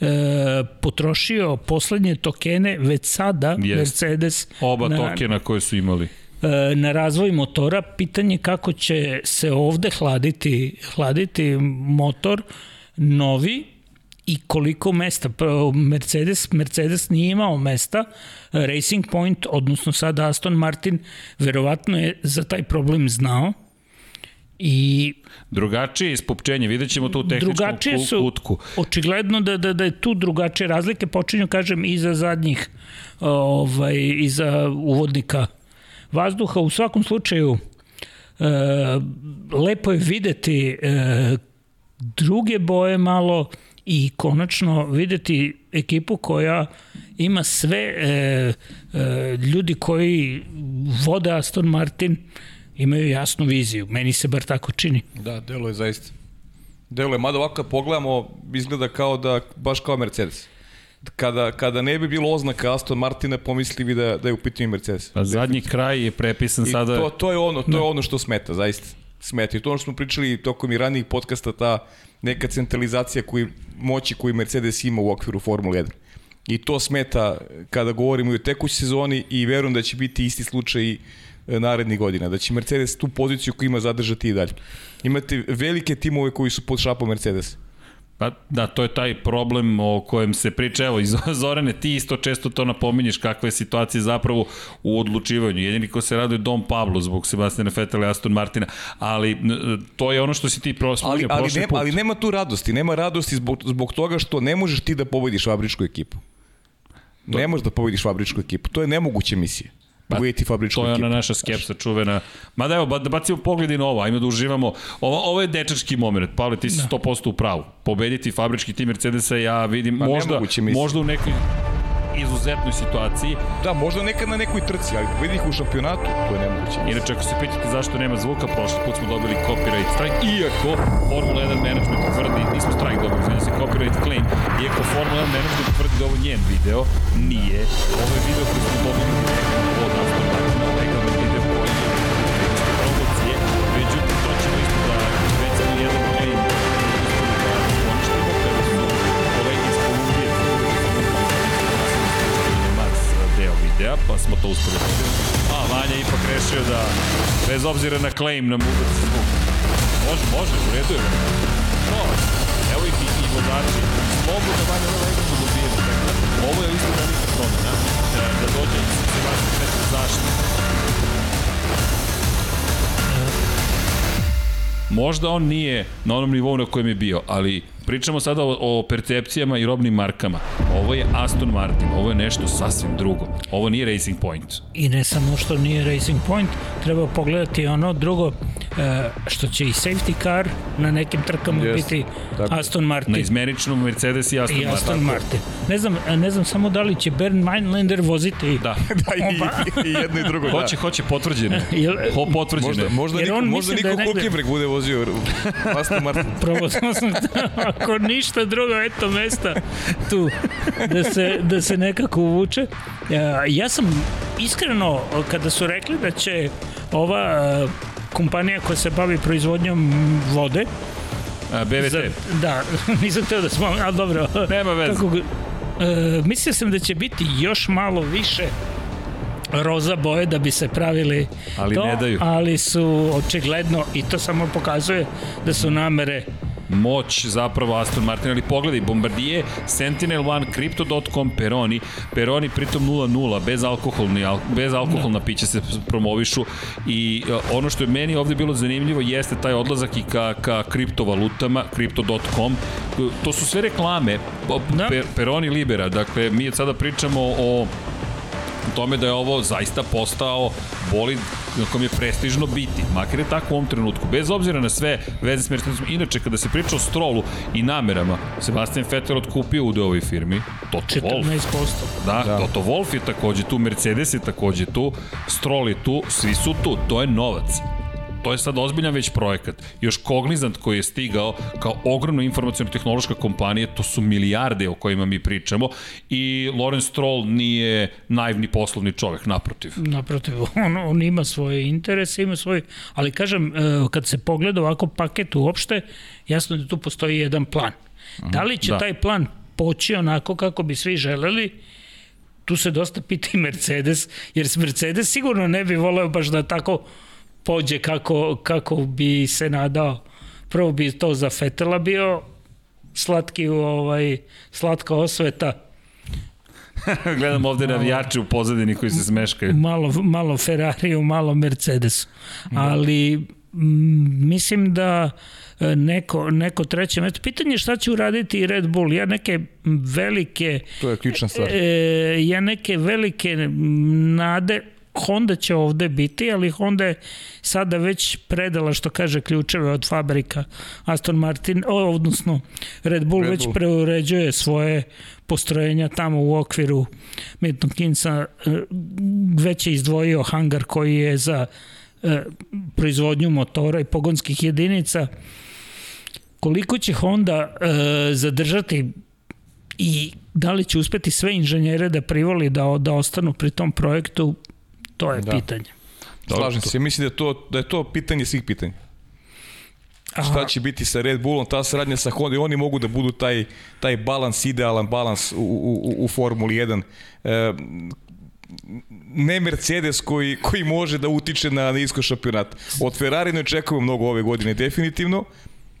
e, potrošio poslednje tokene već sada Jest. Mercedes. Oba na, tokena koje su imali e, na razvoj motora. Pitanje kako će se ovde hladiti, hladiti motor novi i koliko mesta. Mercedes, Mercedes nije imao mesta, Racing Point, odnosno sad Aston Martin, verovatno je za taj problem znao I drugačije ispopčenje, vidjet ćemo to u tehničkom su, kutku. Očigledno da, da, da je tu drugačije razlike, počinju, kažem, iza zadnjih, ovaj, iza uvodnika vazduha. U svakom slučaju, e, lepo je videti e, druge boje malo, i konačno videti ekipu koja ima sve e, e, ljudi koji vode Aston Martin imaju jasnu viziju. Meni se bar tako čini. Da, delo je zaista. Delo je, mada ovako kad pogledamo, izgleda kao da, baš kao Mercedes. Kada, kada ne bi bilo oznaka Aston Martina, pomisli bi da, da je u pitanju Mercedes. Pa zadnji kraj je prepisan I sada... To, to, je ono, to da. je ono što smeta, zaista. Smeta. I to ono što smo pričali tokom i ranijih podcasta, ta neka centralizacija koji, moći koju Mercedes ima u okviru Formule 1. I to smeta kada govorimo i o tekućoj sezoni i verujem da će biti isti slučaj e, narednih godina, da će Mercedes tu poziciju koju ima zadržati i dalje. Imate velike timove koji su pod šapom Mercedes. Pa da, to je taj problem o kojem se priča. Evo, iz Zorane, ti isto često to napominješ kakva je situacija zapravo u odlučivanju. Jedini ko se raduje Dom Pablo zbog Sebastiana Fetela i Aston Martina, ali to je ono što si ti prospominjao ali, ali, ne, put. ali nema tu radosti. Nema radosti zbog, zbog toga što ne možeš ti da pobediš fabričku ekipu. Ne možeš da pobediš fabričku ekipu. To je nemoguća misija. Pa, uvijeti fabričku To je ona naša skepsa čuvena. Ma da evo, da bacimo pogled i na ovo, ajmo da uživamo. Ovo, ovo je dečački moment. Pavle, ti si da. 100% u pravu. Pobediti fabrički tim Mercedesa, ja vidim, pa, možda, možda u nekoj izuzetnoj situaciji. Da, možda nekad na nekoj trci, ali pobedi ih u šampionatu, to je nemoguće. Inače, ako se pitate zašto nema zvuka, prošli put smo dobili copyright strike, iako Formula 1 management tvrdi, nismo strike dobili, izvinja se, copyright claim, iako Formula 1 management tvrdi da ovo njen video, nije. Ovo je video koji smo dobili direktno videa, pa smo to uspeli da A, Vanja ipak rešio da, bez obzira na claim, nam ubaci zvuk. Može, može, u redu je. No, evo ih i, i vozači. Mogu da Vanja ovo legalno dobijemo. Ovo je isto velika promjena. Da, da dođe Sebastian Vettel zašto. Možda on nije na onom nivou na kojem je bio, ali Pričamo sada o, o percepcijama i robnim markama. Ovo je Aston Martin, ovo je nešto sasvim drugo. Ovo nije Racing Point. I ne samo što nije Racing Point, treba pogledati ono drugo, e, što će i safety car na nekim trkama yes, biti tako. Aston Martin. Na izmeničnom Mercedes i Aston, I Aston Martin. Martin. Ne znam, ne znam samo da li će Bern Meinlander voziti da. da i, i jedno i drugo. Da. Hoće, hoće potvrđene. Jel, Ho potvrđene. Možda, možda Jer niko, možda niko da negde... Hulkenberg bude vozio Aston Martin. Probao sam ako ništa drugo, eto mesta tu da se, da se nekako uvuče. Ja sam iskreno, kada su rekli da će ova kompanija koja se bavi proizvodnjom vode, A, BVT. Za, da, nisam teo da smo, ali dobro. Nema veze. Kako, e, mislio sam da će biti još malo više roza boje da bi se pravili ali to, ne daju. ali su očigledno i to samo pokazuje da su namere moć zapravo Aston Martin, ali pogledaj, Bombardier, Sentinel One, Crypto.com, Peroni, Peroni pritom 0-0, bez, alkoholni, bez alkoholna da. pića se promovišu i e, ono što je meni ovde bilo zanimljivo jeste taj odlazak i ka, ka kriptovalutama, Crypto.com, to su sve reklame, da. Peroni Libera, dakle mi sada pričamo o tome da je ovo zaista postao bolid na kom je prestižno biti, makar je tako u ovom trenutku, bez obzira na sve veze s Mercedesom. Inače, kada se priča o Strolu i namerama, Sebastian Vettel otkupio u ovoj firmi, Toto 14%. Wolff. Da, da, Toto Wolff je takođe tu, Mercedes je takođe tu, Stroll je tu, svi su tu, to je novac. To je sad ozbiljan već projekat. Još Cognizant koji je stigao kao ogromna informacijno-tehnološka kompanija, to su milijarde o kojima mi pričamo i Lorenz Stroll nije naivni poslovni čovek, naprotiv. Naprotiv, on, on ima svoje interese, ima svoj, ali kažem, e, kad se pogleda ovako paket uopšte, jasno da tu postoji jedan plan. Da li će da. taj plan poći onako kako bi svi želeli, tu se dosta pita i Mercedes, jer Mercedes sigurno ne bi voleo baš da tako pođe kako, kako bi se nadao. Prvo bi to za Fetela bio slatki ovaj, slatka osveta. Gledam ovde malo, navijače u pozadini koji se smeškaju. Malo, malo Ferrariju, malo Mercedesu. Da. Ali m, mislim da e, neko, neko treće mesto. Pitanje je šta će uraditi Red Bull. Ja neke velike... To je ključna stvar. E, ja neke velike nade Honda će ovde biti, ali Honda je sada već predala, što kaže, ključeve od fabrika Aston Martin, odnosno Red Bull Red već Bull. preuređuje svoje postrojenja tamo u okviru Milton Kinsa, e, već je izdvojio hangar koji je za e, proizvodnju motora i pogonskih jedinica. Koliko će Honda e, zadržati i da li će uspeti sve inženjere da privoli da, da ostanu pri tom projektu, To je da. pitanje. Slažem se, mislim da je, to, da je to pitanje svih pitanja. Aha. Šta će biti sa Red Bullom, ta saradnja sa Honda, oni mogu da budu taj, taj balans, idealan balans u, u, u Formuli 1. E, ne Mercedes koji, koji može da utiče na, na isko šampionat. Od Ferrari ne očekujemo mnogo ove godine definitivno,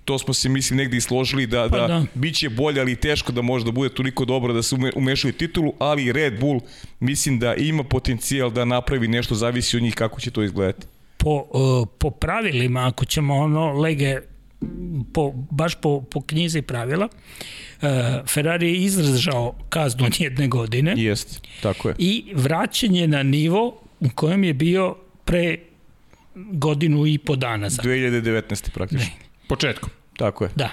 to smo se mislim negde i složili da, pa, da, da. biće bolje, ali teško da može da bude toliko dobro da se ume, umešaju titulu, ali Red Bull mislim da ima potencijal da napravi nešto, zavisi od njih kako će to izgledati. Po, uh, po pravilima, ako ćemo ono lege po, baš po, po knjizi pravila, uh, Ferrari je izdržao kaznu od jedne godine. Jest, tako je. I vraćanje na nivo u kojem je bio pre godinu i po dana. Za. 2019. praktično. Ne. Početkom. Tako je. Da.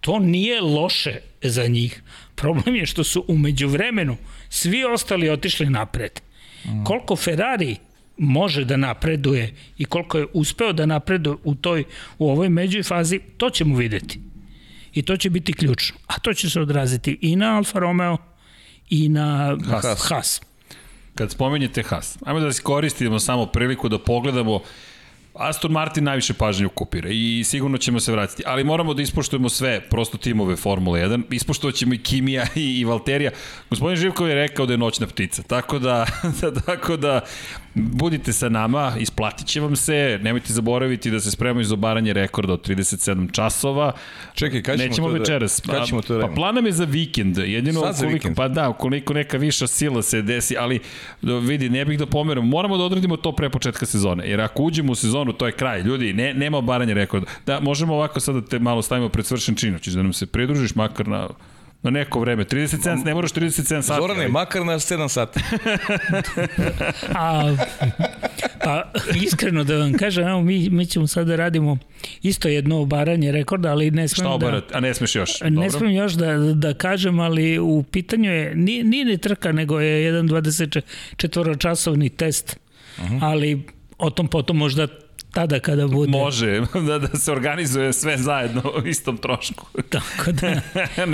To nije loše za njih. Problem je što su umeđu vremenu svi ostali otišli napred. Mm. Koliko Ferrari može da napreduje i koliko je uspeo da napreduje u toj u ovoj međoj fazi, to ćemo videti. I to će biti ključno. A to će se odraziti i na Alfa Romeo i na Haas. Haas. Kad spomenjete Haas, ajmo da koristimo samo priliku da pogledamo Aston Martin najviše pažnje ukupira i sigurno ćemo se vratiti, ali moramo da ispoštujemo sve prosto timove Formule 1, ispoštovat ćemo i Kimija i, i Valterija. Gospodin Živkov je rekao da je noćna ptica, tako da, da, tako da budite sa nama, isplatit će vam se, nemojte zaboraviti da se spremamo iz obaranje rekorda od 37 časova. Čekaj, kada ćemo Nećemo to da- večeras. da, kada ćemo to da Pa plan nam je za vikend, jedino Sad za ukoliko, vikend. pa da, ukoliko neka viša sila se desi, ali vidi, ne bih da pomeram, moramo da odradimo to pre početka sezone, jer ako uđemo u sezonu, to je kraj, ljudi, ne, nema obaranje rekorda. Da, možemo ovako sad da te malo stavimo pred svršen čin, hoćeš da nam se pridružiš makar na na neko vreme. 37, ne moraš 37 sati. Zorane, ali- makar na 7 sati. A, pa iskreno da vam kažem, evo mi, mi ćemo sada da radimo isto jedno obaranje rekorda, ali ne Šta smem da... obarat? A ne smeš još. Ne Dobro. smem još da, da kažem, ali u pitanju je, nije, nije ni trka, nego je jedan 24-časovni test, uh Mhm. -huh. ali o tom potom možda tada kada bude. Može, da, da se organizuje sve zajedno u istom trošku. Tako da.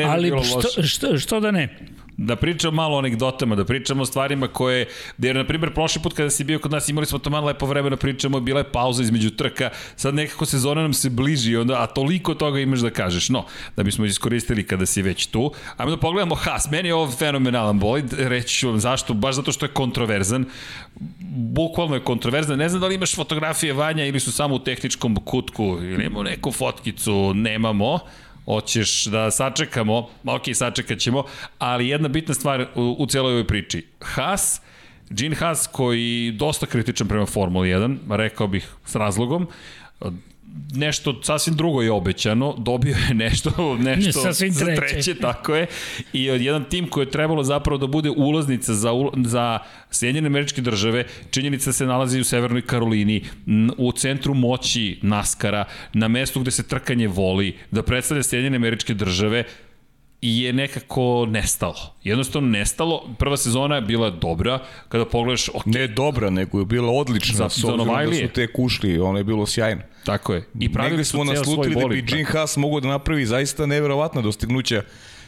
ali što, što, što da ne? Da pričamo malo o anegdotama, da pričamo o stvarima koje, jer na primjer prošli put kada si bio kod nas imali smo to malo lepo vremena pričamo, bila je pauza između trka, sad nekako sezona nam se bliži, onda, a toliko toga imaš da kažeš. No, da bismo iskoristili kada si već tu, ajmo da pogledamo Haas, meni je ovo fenomenalan bolid, reći ću vam zašto, baš zato što je kontroverzan, bukvalno je kontroverzan, ne znam da li imaš fotografije Vanja ili su samo u tehničkom kutku, ili imamo neku fotkicu, nemamo, hoćeš da sačekamo, ok, sačekat ćemo, ali jedna bitna stvar u, u celoj ovoj priči. Haas, Gene Haas koji dosta kritičan prema Formuli 1, rekao bih s razlogom, nešto sasvim drugo je obećano, dobio je nešto, nešto Sasvim za treće. treće, tako je, i od jedan tim koji je trebalo zapravo da bude ulaznica za, za Sjedinjene američke države, činjenica se nalazi u Severnoj Karolini, u centru moći Naskara, na mestu gde se trkanje voli, da predstavlja Sjedinjene američke države, i je nekako nestalo. Jednostavno nestalo. Prva sezona je bila dobra. Kada pogledaš, ok, Ne dobra, nego je bila odlična. Za- s obzirom da su te kušli, ono je bilo sjajno. tako je. I pravili Negde smo naslutili da bi. Gene Haas mogao da napravi zaista neverovatna dostignuća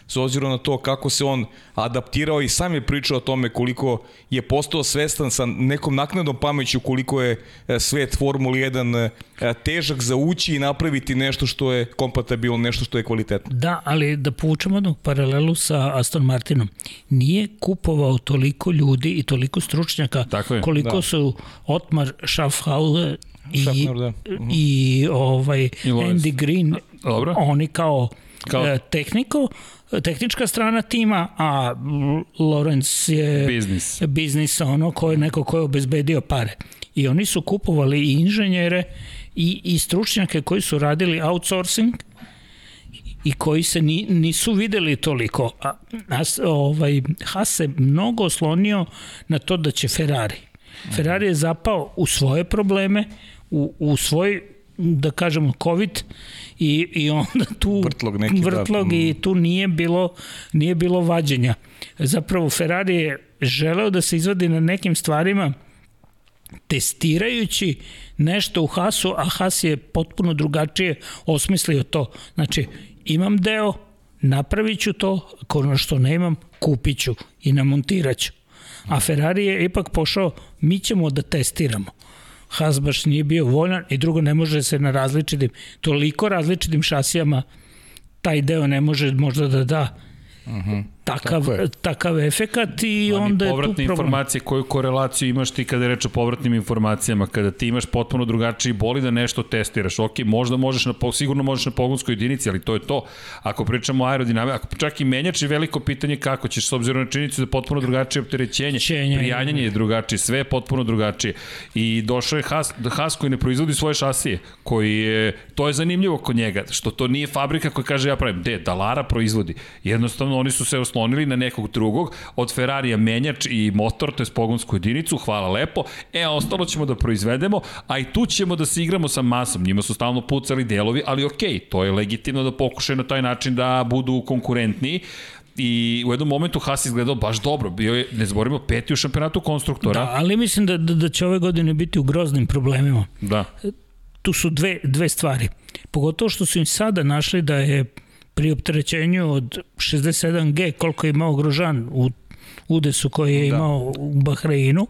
s obzirom na to kako se on adaptirao i sam je pričao o tome koliko je postao svestan sa nekom naknadnom pameću koliko je e, svet Formuli 1 e, težak za ući i napraviti nešto što je kompatibilno, nešto što je kvalitetno. Da, ali da povučemo jednu paralelu sa Aston Martinom. Nije kupovao toliko ljudi i toliko stručnjaka Tako je, koliko da. su Otmar Schaffhauer i, Schaffner, da. Mhm. i ovaj I. Andy Green, Dobro. oni kao, Kao- kao... tehniko, tehnička strana tima, a Lorenz je Biznis. biznis ono ko je neko ko je obezbedio pare. I oni su kupovali i inženjere i, i stručnjake koji su radili outsourcing i koji se ni, nisu videli toliko. A, a ovaj, Haas se mnogo oslonio na to da će Ferrari. Ferrari je zapao u svoje probleme, u, u svoj da kažemo COVID i, i onda tu Vrtlog neki, da. vrtlog i tu nije bilo nije bilo vađenja. Zapravo Ferrari je želeo da se izvadi na nekim stvarima testirajući nešto u Hasu, a Has je potpuno drugačije osmislio to. Znači, imam deo, napravit ću to, ako ono što ne imam, kupit ću i namontirat ću. A Ferrari je ipak pošao, mi ćemo da testiramo. Haas baš nije bio voljan i drugo ne može se na različitim, toliko različitim šasijama taj deo ne može možda da da Uh mhm. -huh. Takav, takav efekat i Oni onda je tu problem. informacije, koju korelaciju imaš ti kada je reč o povratnim informacijama, kada ti imaš potpuno drugačiji boli da nešto testiraš, ok, možda možeš na, sigurno možeš na pogonskoj jedinici, ali to je to. Ako pričamo o aerodinamici, ako čak i menjač je veliko pitanje kako ćeš, s obzirom na činjenicu da je potpuno drugačije opterećenje, Čenje, prijanjanje je drugačije, sve je potpuno drugačije. I došao je Haas, Haas koji ne proizvodi svoje šasije, koji je, to je zanimljivo kod njega, što to nije fabrika koja kaže ja pravim, de, Dalara proizvodi. Jednostavno oni su se oslonili na nekog drugog, od Ferrarija menjač i motor, to je pogonsku jedinicu, hvala lepo, e, ostalo ćemo da proizvedemo, a i tu ćemo da se igramo sa masom, njima su stalno pucali delovi, ali okej, okay, to je legitimno da pokušaju na taj način da budu konkurentniji, i u jednom momentu Haas izgledao baš dobro. Bio je, ne zborimo, peti u šampionatu konstruktora. Da, ali mislim da, da, da će ove godine biti u groznim problemima. Da. Tu su dve, dve stvari. Pogotovo što su im sada našli da je pri opterećenju od 67G koliko je imao Grožan u udesu koji je da. imao u Bahreinu,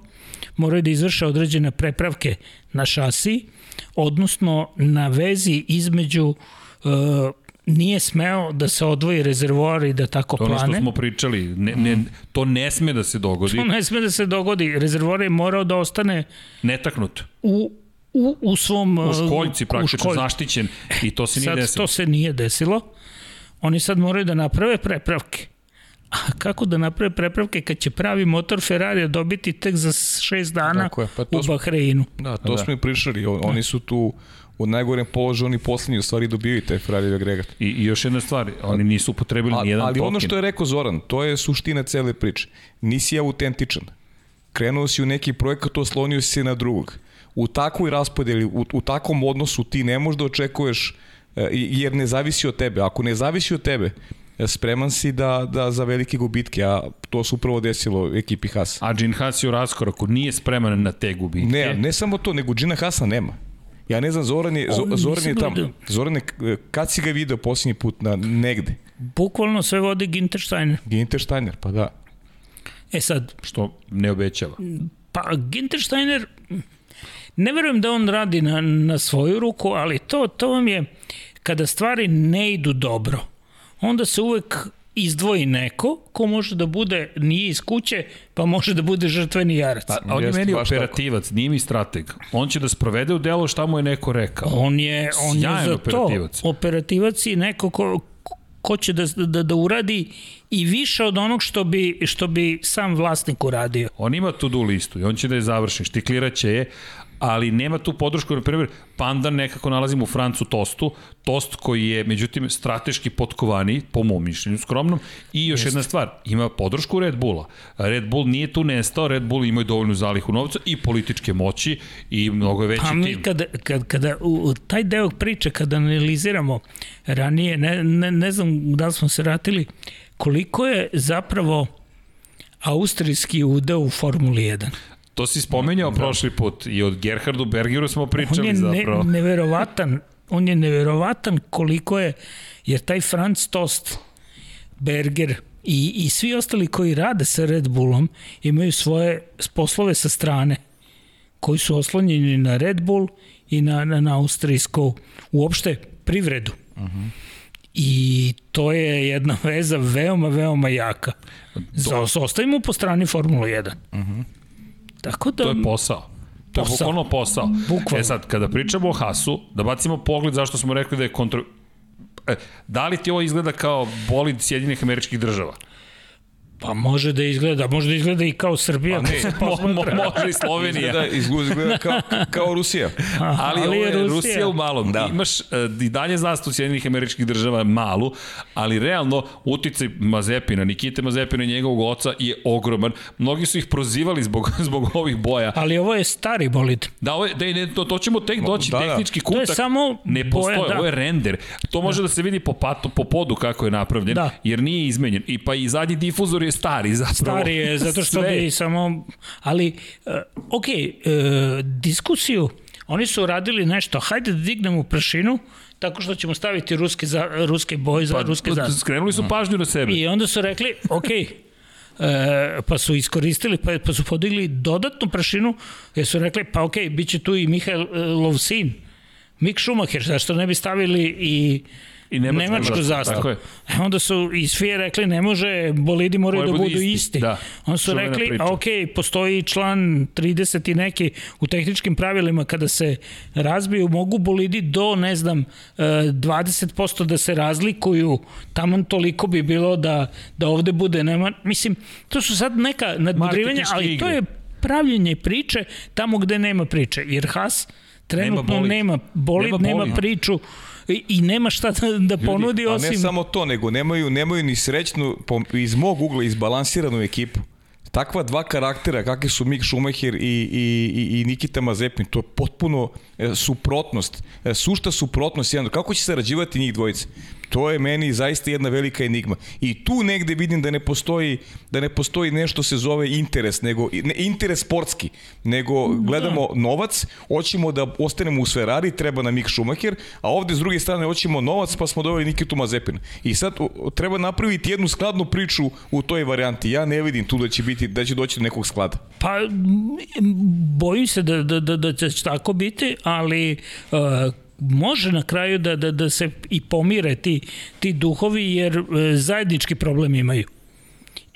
moraju da izvrše određene prepravke na šasi, odnosno na vezi između uh, nije smeo da se odvoji rezervoar i da tako plane. To ono što smo pričali, ne, ne, to ne sme da se dogodi. To ne sme da se dogodi. Rezervoar je morao da ostane netaknut. U, u, u svom... U školjci praktično školjci. zaštićen i to se nije sad, desilo. To se nije desilo. Oni sad moraju da naprave prepravke. A kako da naprave prepravke kad će pravi motor Ferrari dobiti tek za 6 dana je, pa to u Bahreinu? Da, to da. smo i pričali. Oni su tu u najgorem položaju oni poslednji u stvari dobijaju taj Ferrari agregat. I, I još jedna stvar, oni nisu upotrebili ni jedan Ali token. ono što je rekao Zoran, to je suština cele priče. Nisi autentičan. Krenuo si u neki projekat, oslonio si se na drugog. U takvoj raspodeli, u, u takvom odnosu ti ne možeš da očekuješ jer ne zavisi od tebe. Ako ne zavisi od tebe, e, spreman si da, da za velike gubitke, a to se upravo desilo ekipi Haas. A Gene Haas je u raskoraku, nije spreman na te gubitke. Ne, ne samo to, nego Gina Haasa nema. Ja ne znam, Zoran je, On, Zoran je tamo. Da... Zoran je, kad si ga video posljednji put na negde? Bukvalno sve vodi Gintersteiner. Gintersteiner, pa da. E sad... Što ne obećava. Pa Gintersteiner, ne verujem da on radi na, na svoju ruku, ali to, to vam je, kada stvari ne idu dobro, onda se uvek izdvoji neko ko može da bude, nije iz kuće, pa može da bude žrtveni jarac. Pa, on je meni operativac, tako. nije mi strateg. On će da sprovede u delo šta mu je neko rekao. On je, on je za operativac. to operativac i neko ko, ko će da, da, da uradi i više od onog što bi, što bi sam vlasnik uradio. On ima tu do listu i on će da je završi, štikliraće je, ali nema tu podršku, na primjer, Pandan nekako nalazimo u Francu Tostu, Tost koji je, međutim, strateški potkovani, po mom mišljenju skromnom, i još Jeste. jedna stvar, ima podršku Red Bulla. Red Bull nije tu nestao, Red Bull imaju dovoljnu zalihu novca i političke moći i mnogo je veći pa mi tim. Kada, kada, kada u, taj deo priče, kada analiziramo ranije, ne, ne, ne znam da smo se ratili, koliko je zapravo austrijski udeo u Formuli 1? To si spomenjao da. prošli put i od Gerhardu Bergeru smo pričali on je zapravo. Ne, neverovatan, on je neverovatan koliko je, jer taj Franz Tost, Berger i, i svi ostali koji rade sa Red Bullom imaju svoje poslove sa strane koji su oslonjeni na Red Bull i na, na, na austrijsku uopšte privredu. Uh mhm. -huh. I to je jedna veza veoma, veoma jaka. Do... Ostavimo po strani Formula 1. Uh -huh. Tako da... To je posao. To je bukvalno posao. Bukvalno. E sad, kada pričamo o Hasu, da bacimo pogled zašto smo rekli da je kontro... E, da li ti ovo izgleda kao bolid Sjedinih američkih država? Pa može da izgleda, može da izgleda i kao Srbija. Pa ne, mo, mo, može i Slovenija. Izgleda, izgleda kao, kao Rusija. ali, ali ovo je Rusija. Rusija u malom. Da. Imaš uh, i dalje zastavu Sjedinih američkih država malu, ali realno uticaj Mazepina, Nikite Mazepina i njegovog oca je ogroman. Mnogi su ih prozivali zbog, zbog ovih boja. Ali ovo je stari bolid. Da, ovo je, da, ne, to, to ćemo tek doći, da, da. tehnički kutak. To je samo ne postoje, boja, da. ovo je render. To može da, da se vidi po, patu, po podu kako je napravljen, da. jer nije izmenjen. I pa i zadnji difuzor je stari zapravo. Stari je, zato što Sve. bi samo... Ali, uh, ok, uh, diskusiju, oni su radili nešto, hajde da dignemo prašinu, tako što ćemo staviti ruske, za, ruske boje za pa, ruske za... Skrenuli su pažnju na sebe. I onda su rekli, ok, E, pa su iskoristili, pa, pa su podigli dodatnu prašinu, jer su rekli, pa ok, bit će tu i Mihael Lovsin, Mik Schumacher, zašto ne bi stavili i I nemačku, nemačku zastavu. E onda su iz FIA rekli ne može, bolidi moraju da budu isti. isti. Da. Onda su Čuvena rekli, priča. a ok, postoji član 30 i neki u tehničkim pravilima kada se razbiju, mogu bolidi do, ne znam, 20% e, da se razlikuju, tamo toliko bi bilo da, da ovde bude, nema, mislim, to su sad neka nadmudrivanja, ali to je pravljenje priče tamo gde nema priče, jer Haas trenutno nema, nema bolid, nema, bolid. nema priču i, i nema šta da, da ponudi Ljudi, osim... A ne samo to, nego nemaju, nemaju ni srećnu, iz mog ugla, izbalansiranu ekipu. Takva dva karaktera, kakvi su Mick Schumacher i, i, i, i Nikita Mazepin, to je potpuno e, suprotnost, e, sušta suprotnost jedan. Kako će sarađivati njih dvojice? To je meni zaista jedna velika enigma. I tu negde vidim da ne postoji da ne postoji nešto se zove interes, nego ne interes sportski, nego gledamo da. novac, hoćemo da ostanemo u Ferrari, treba nam Mick Schumacher, a ovde s druge strane hoćemo novac, pa smo doveli Nikitu Mazepina. I sad treba napraviti jednu skladnu priču u toj varijanti. Ja ne vidim tu da će biti da će doći do nekog sklada. Pa bojim se da da da da će tako biti, ali uh, može na kraju da, da, da se i pomire ti, ti duhovi jer e, zajednički problem imaju.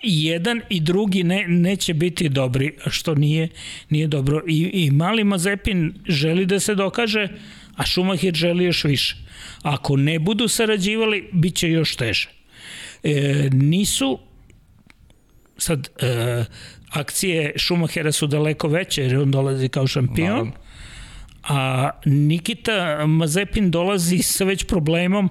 I jedan i drugi ne, neće biti dobri, što nije, nije dobro. I, I mali Mazepin želi da se dokaže, a Schumacher želi još više. Ako ne budu sarađivali, bit će još teže. E, nisu sad e, akcije Schumachera su daleko veće jer on dolazi kao šampion. Naravno a Nikita Mazepin dolazi sa već problemom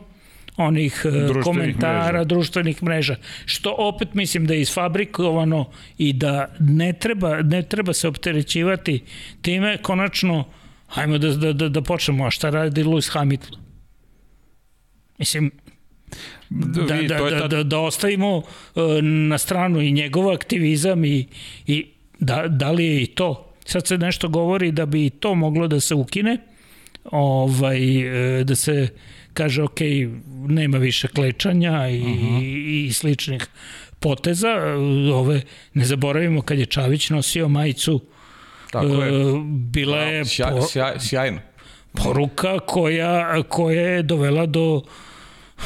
onih e, društvenih komentara, mreža. društvenih mreža, što opet mislim da je isfabrikovano i da ne treba, ne treba se opterećivati time, konačno, hajmo da, da, da, da počnemo, a šta radi Lewis Hamilton? Mislim, da, da, da, da, da, da ostavimo uh, na stranu i njegov aktivizam i, i da, da li je i to Sad se nešto govori da bi to moglo da se ukine, ovaj, e, da se kaže ok, nema više klečanja i, uh -huh. i sličnih poteza. Ove, ne zaboravimo kad je Čavić nosio majicu Tako je. E, bila je sjaj, sjaj, sjajno. poruka koja, koja je dovela do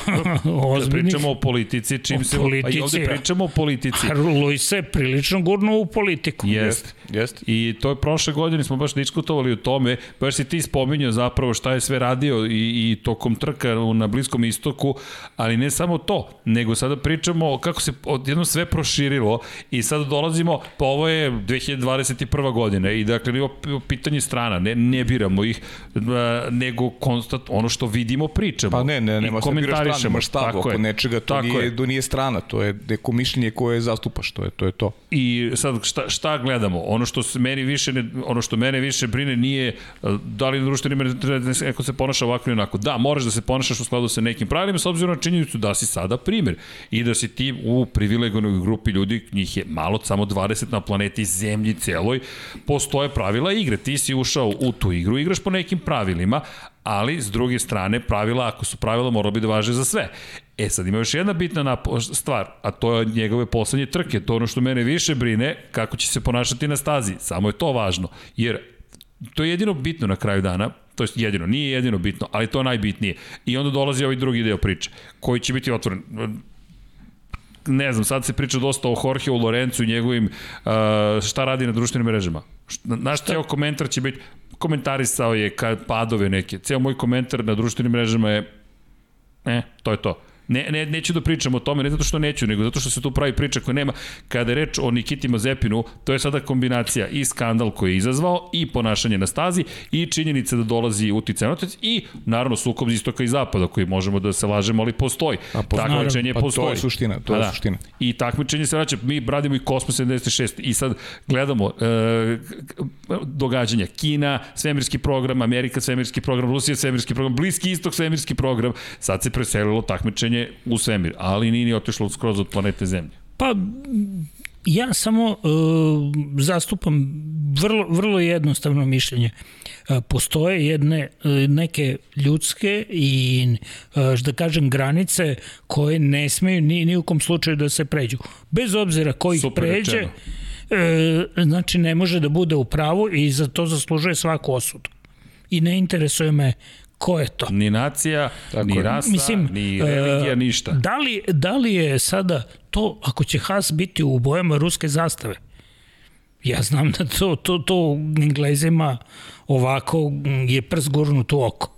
Da pričamo o politici, čim o se... Politici, a i ovde pričamo o politici. Luis se prilično gurno u politiku. Jest, jest. I to je prošle godine, smo baš diskutovali o tome, baš si ti spominjao zapravo šta je sve radio i, i tokom trka na Bliskom istoku, ali ne samo to, nego sada pričamo kako se odjedno sve proširilo i sada dolazimo, pa ovo je 2021. godina i dakle nije pitanje strana, ne, ne biramo ih, nego konstat, ono što vidimo pričamo. Pa ne, ne, nema se komentarišemo. Imaš stav oko je. nečega, to Tako nije, to nije strana, to je neko mišljenje koje zastupaš, to je to. Je to. I sad šta, šta gledamo? Ono što se meni više ne, ono što mene više brine nije e, da li na društvenim neko se ponaša ovako ili onako. Da, moraš da se ponašaš u skladu sa nekim pravilima s obzirom na činjenicu da si sada primer i da si ti u privilegovanoj grupi ljudi, njih je malo, samo 20 na planeti Zemlji celoj, postoje pravila igre. Ti si ušao u tu igru, igraš po nekim pravilima, ali s druge strane pravila, ako su pravila, moralo bi da važe za sve. E sad ima još jedna bitna stvar, a to je njegove poslednje trke, to je ono što mene više brine, kako će se ponašati na stazi, samo je to važno, jer to je jedino bitno na kraju dana, to je jedino, nije jedino bitno, ali to je najbitnije. I onda dolazi ovaj drugi deo priče, koji će biti otvoren ne znam, sad se priča dosta o Jorgeu Lorencu i njegovim uh, šta radi na društvenim mrežama. Naš ceo komentar će biti, komentarisao je kad padove neke. Ceo moj komentar na društvenim mrežama je, e, to je to. Ne, ne, neću da pričam o tome, ne zato što neću, nego zato što se tu pravi priča koja nema. Kada je reč o Nikiti Mazepinu, to je sada kombinacija i skandal koji je izazvao, i ponašanje na stazi, i činjenica da dolazi uticaj na i naravno sukob iz istoka i zapada, koji možemo da se lažemo, ali postoji. A po, takmičenje pa, postoji. To je suština, to je da. suština. I takmičenje se vraća, mi radimo i Kosmos 76 i sad gledamo e, događanja. Kina, svemirski program, Amerika, svemirski program, Rusija, svemirski program, Bliski istok, svemirski program. Sad se preselilo takmičenje takmičenje u svemir, ali nije ni otišlo skroz od planete Zemlje. Pa, ja samo uh, zastupam vrlo, vrlo jednostavno mišljenje. Uh, postoje jedne uh, neke ljudske i uh, da kažem granice koje ne smeju ni, ni u kom slučaju da se pređu. Bez obzira ko ih Super pređe, uh, znači ne može da bude u pravu i za to zaslužuje svaku osudu. I ne interesuje me ko je to? Ni nacija, Tako ni rasa, Mislim, ni religija, e, ništa. Da li, da li je sada to, ako će Haas biti u bojama ruske zastave, ja znam da to, to, to Englezima ovako je prs gurnut u oko.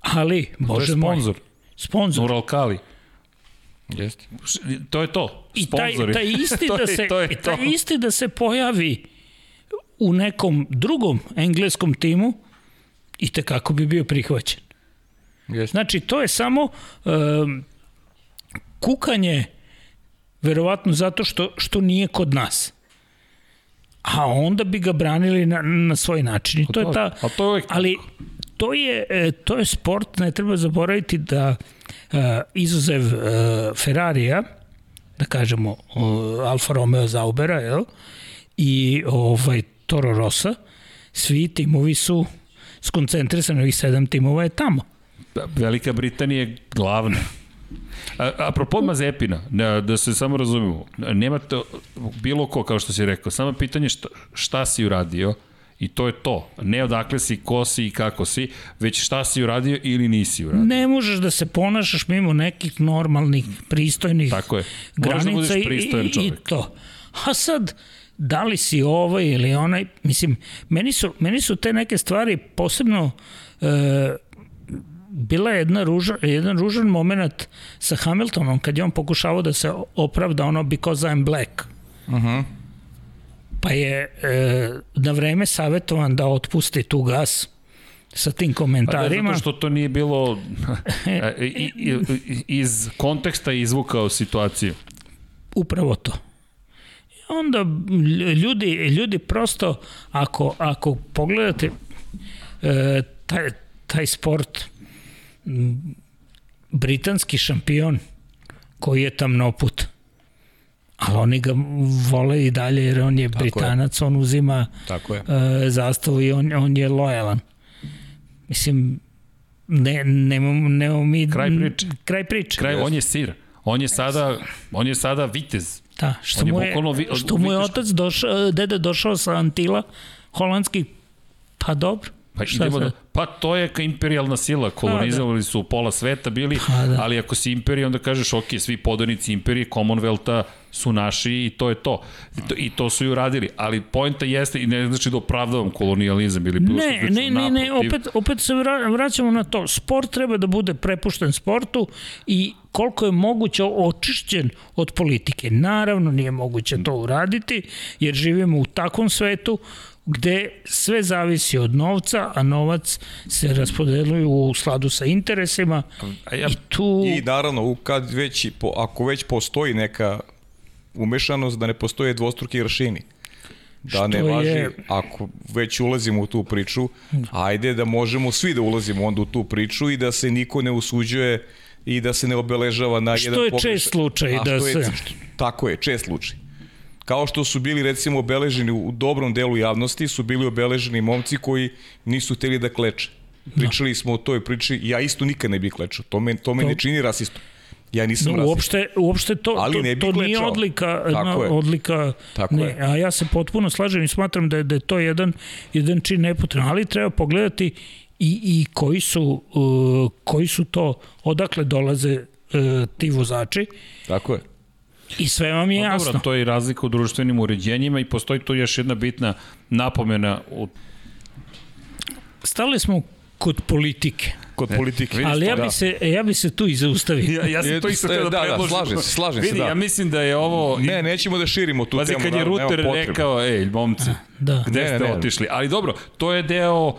Ali, bože moj. sponsor. Sponsor. Uralkali. Jeste. To je to. I taj, taj isti da se, to je to. taj isti da se pojavi u nekom drugom engleskom timu i kako bi bio prihvaćen. Jeste. Znači, to je samo um, kukanje verovatno zato što, što nije kod nas. A onda bi ga branili na, na svoj način. I to, to je ta, a to je... Ali to je, e, to je sport, ne treba zaboraviti da uh, izuzev uh, Ferrarija, da kažemo uh, Alfa Romeo Zaubera, jel? i ovaj Toro Rosa, svi timovi su skoncentrisani, ovih sedam timova je tamo. Velika Britanija je glavna. A, apropo Mazepina, da, da se samo razumemo, nemate bilo ko, kao što si rekao, samo pitanje šta, šta si uradio, I to je to. Ne odakle si, ko si i kako si, već šta si uradio ili nisi uradio. Ne možeš da se ponašaš mimo nekih normalnih, pristojnih Tako je. granica da pristojan i, i, i to. A sad, da li si ovaj ili onaj, mislim, meni su, meni su te neke stvari posebno e, bila je jedna ruža, jedan ružan moment sa Hamiltonom kad je on pokušavao da se opravda ono because I'm black. Uh mhm. -huh pa je e, na vreme savjetovan da otpusti tu gas sa tim komentarima. Pa da, zato što to nije bilo e, iz konteksta izvukao situaciju. Upravo to. Onda ljudi, ljudi prosto, ako, ako pogledate e, taj, taj sport, britanski šampion koji je tamnoput, ali oni ga vole i dalje jer on je Tako Britanac, je. on uzima Tako je. Uh, zastavu i on, on je lojalan. Mislim, ne, nemamo, nemamo mi... Kraj priče. Kraj priče. Kraj, on je sir. On je sada, on je sada vitez. Da, što, mu je, vi, što mu je otac došao, dede došao sa Antila, holandski, pa dobro. Pa, idemo da, pa to je imperijalna sila, kolonizovali da. su pola sveta bili, pa, da. ali ako si imperija onda kažeš ok, svi podanici imperije, Commonwealtha su naši i to je to. I to, i to su i uradili, ali poenta jeste i ne znači da opravdavam kolonijalizam ili bilo ne, ne, ne, ne, opet, opet se vraćamo na to. Sport treba da bude prepušten sportu i koliko je moguće očišćen od politike. Naravno nije moguće to uraditi, jer živimo u takvom svetu gde sve zavisi od novca, a novac se raspodeluje u skladu sa interesima a ja, i tu... I naravno, kad već, ako već postoji neka umešanost, da ne postoje dvostruki aršini. Da ne važi, je... ako već ulazimo u tu priču, ajde da možemo svi da ulazimo onda u tu priču i da se niko ne usuđuje i da se ne obeležava na što jedan pogrešan. Što je čest slučaj. da se... Je, tako je, čest slučaj. Kao što su bili recimo obeleženi u dobrom delu javnosti, su bili obeleženi momci koji nisu hteli da kleče. Pričali da. smo o toj priči, ja isto nikad ne bih klečao. To me, to me to... ne čini rasistom. Ja nisam no, uopšte, uopšte to, Ali to, ne to nije odlika, Tako je. odlika Tako ne, je. a ja se potpuno slažem i smatram da je, da je to jedan, jedan čin nepotreban, ali treba pogledati i, i koji, su, uh, koji su to, odakle dolaze uh, ti vozači. Tako je. I sve vam je no, jasno. Dobro, to je i razlika u društvenim uređenjima i postoji tu još jedna bitna napomena. U... Stali smo kod politike. Kod ne, politike. Ali ja bi, da. se, ja bi se tu i zaustavio. Ja, ja sam to isto htio da, da, da predložim. Da, slažem se, slažem Vidi, se, da. ja mislim da je ovo... Ne, nećemo da širimo tu Pazi, temu. Pazi, kad je Ruter rekao, ej, momci, da. gde ne, ste ne, otišli? Ali dobro, to je deo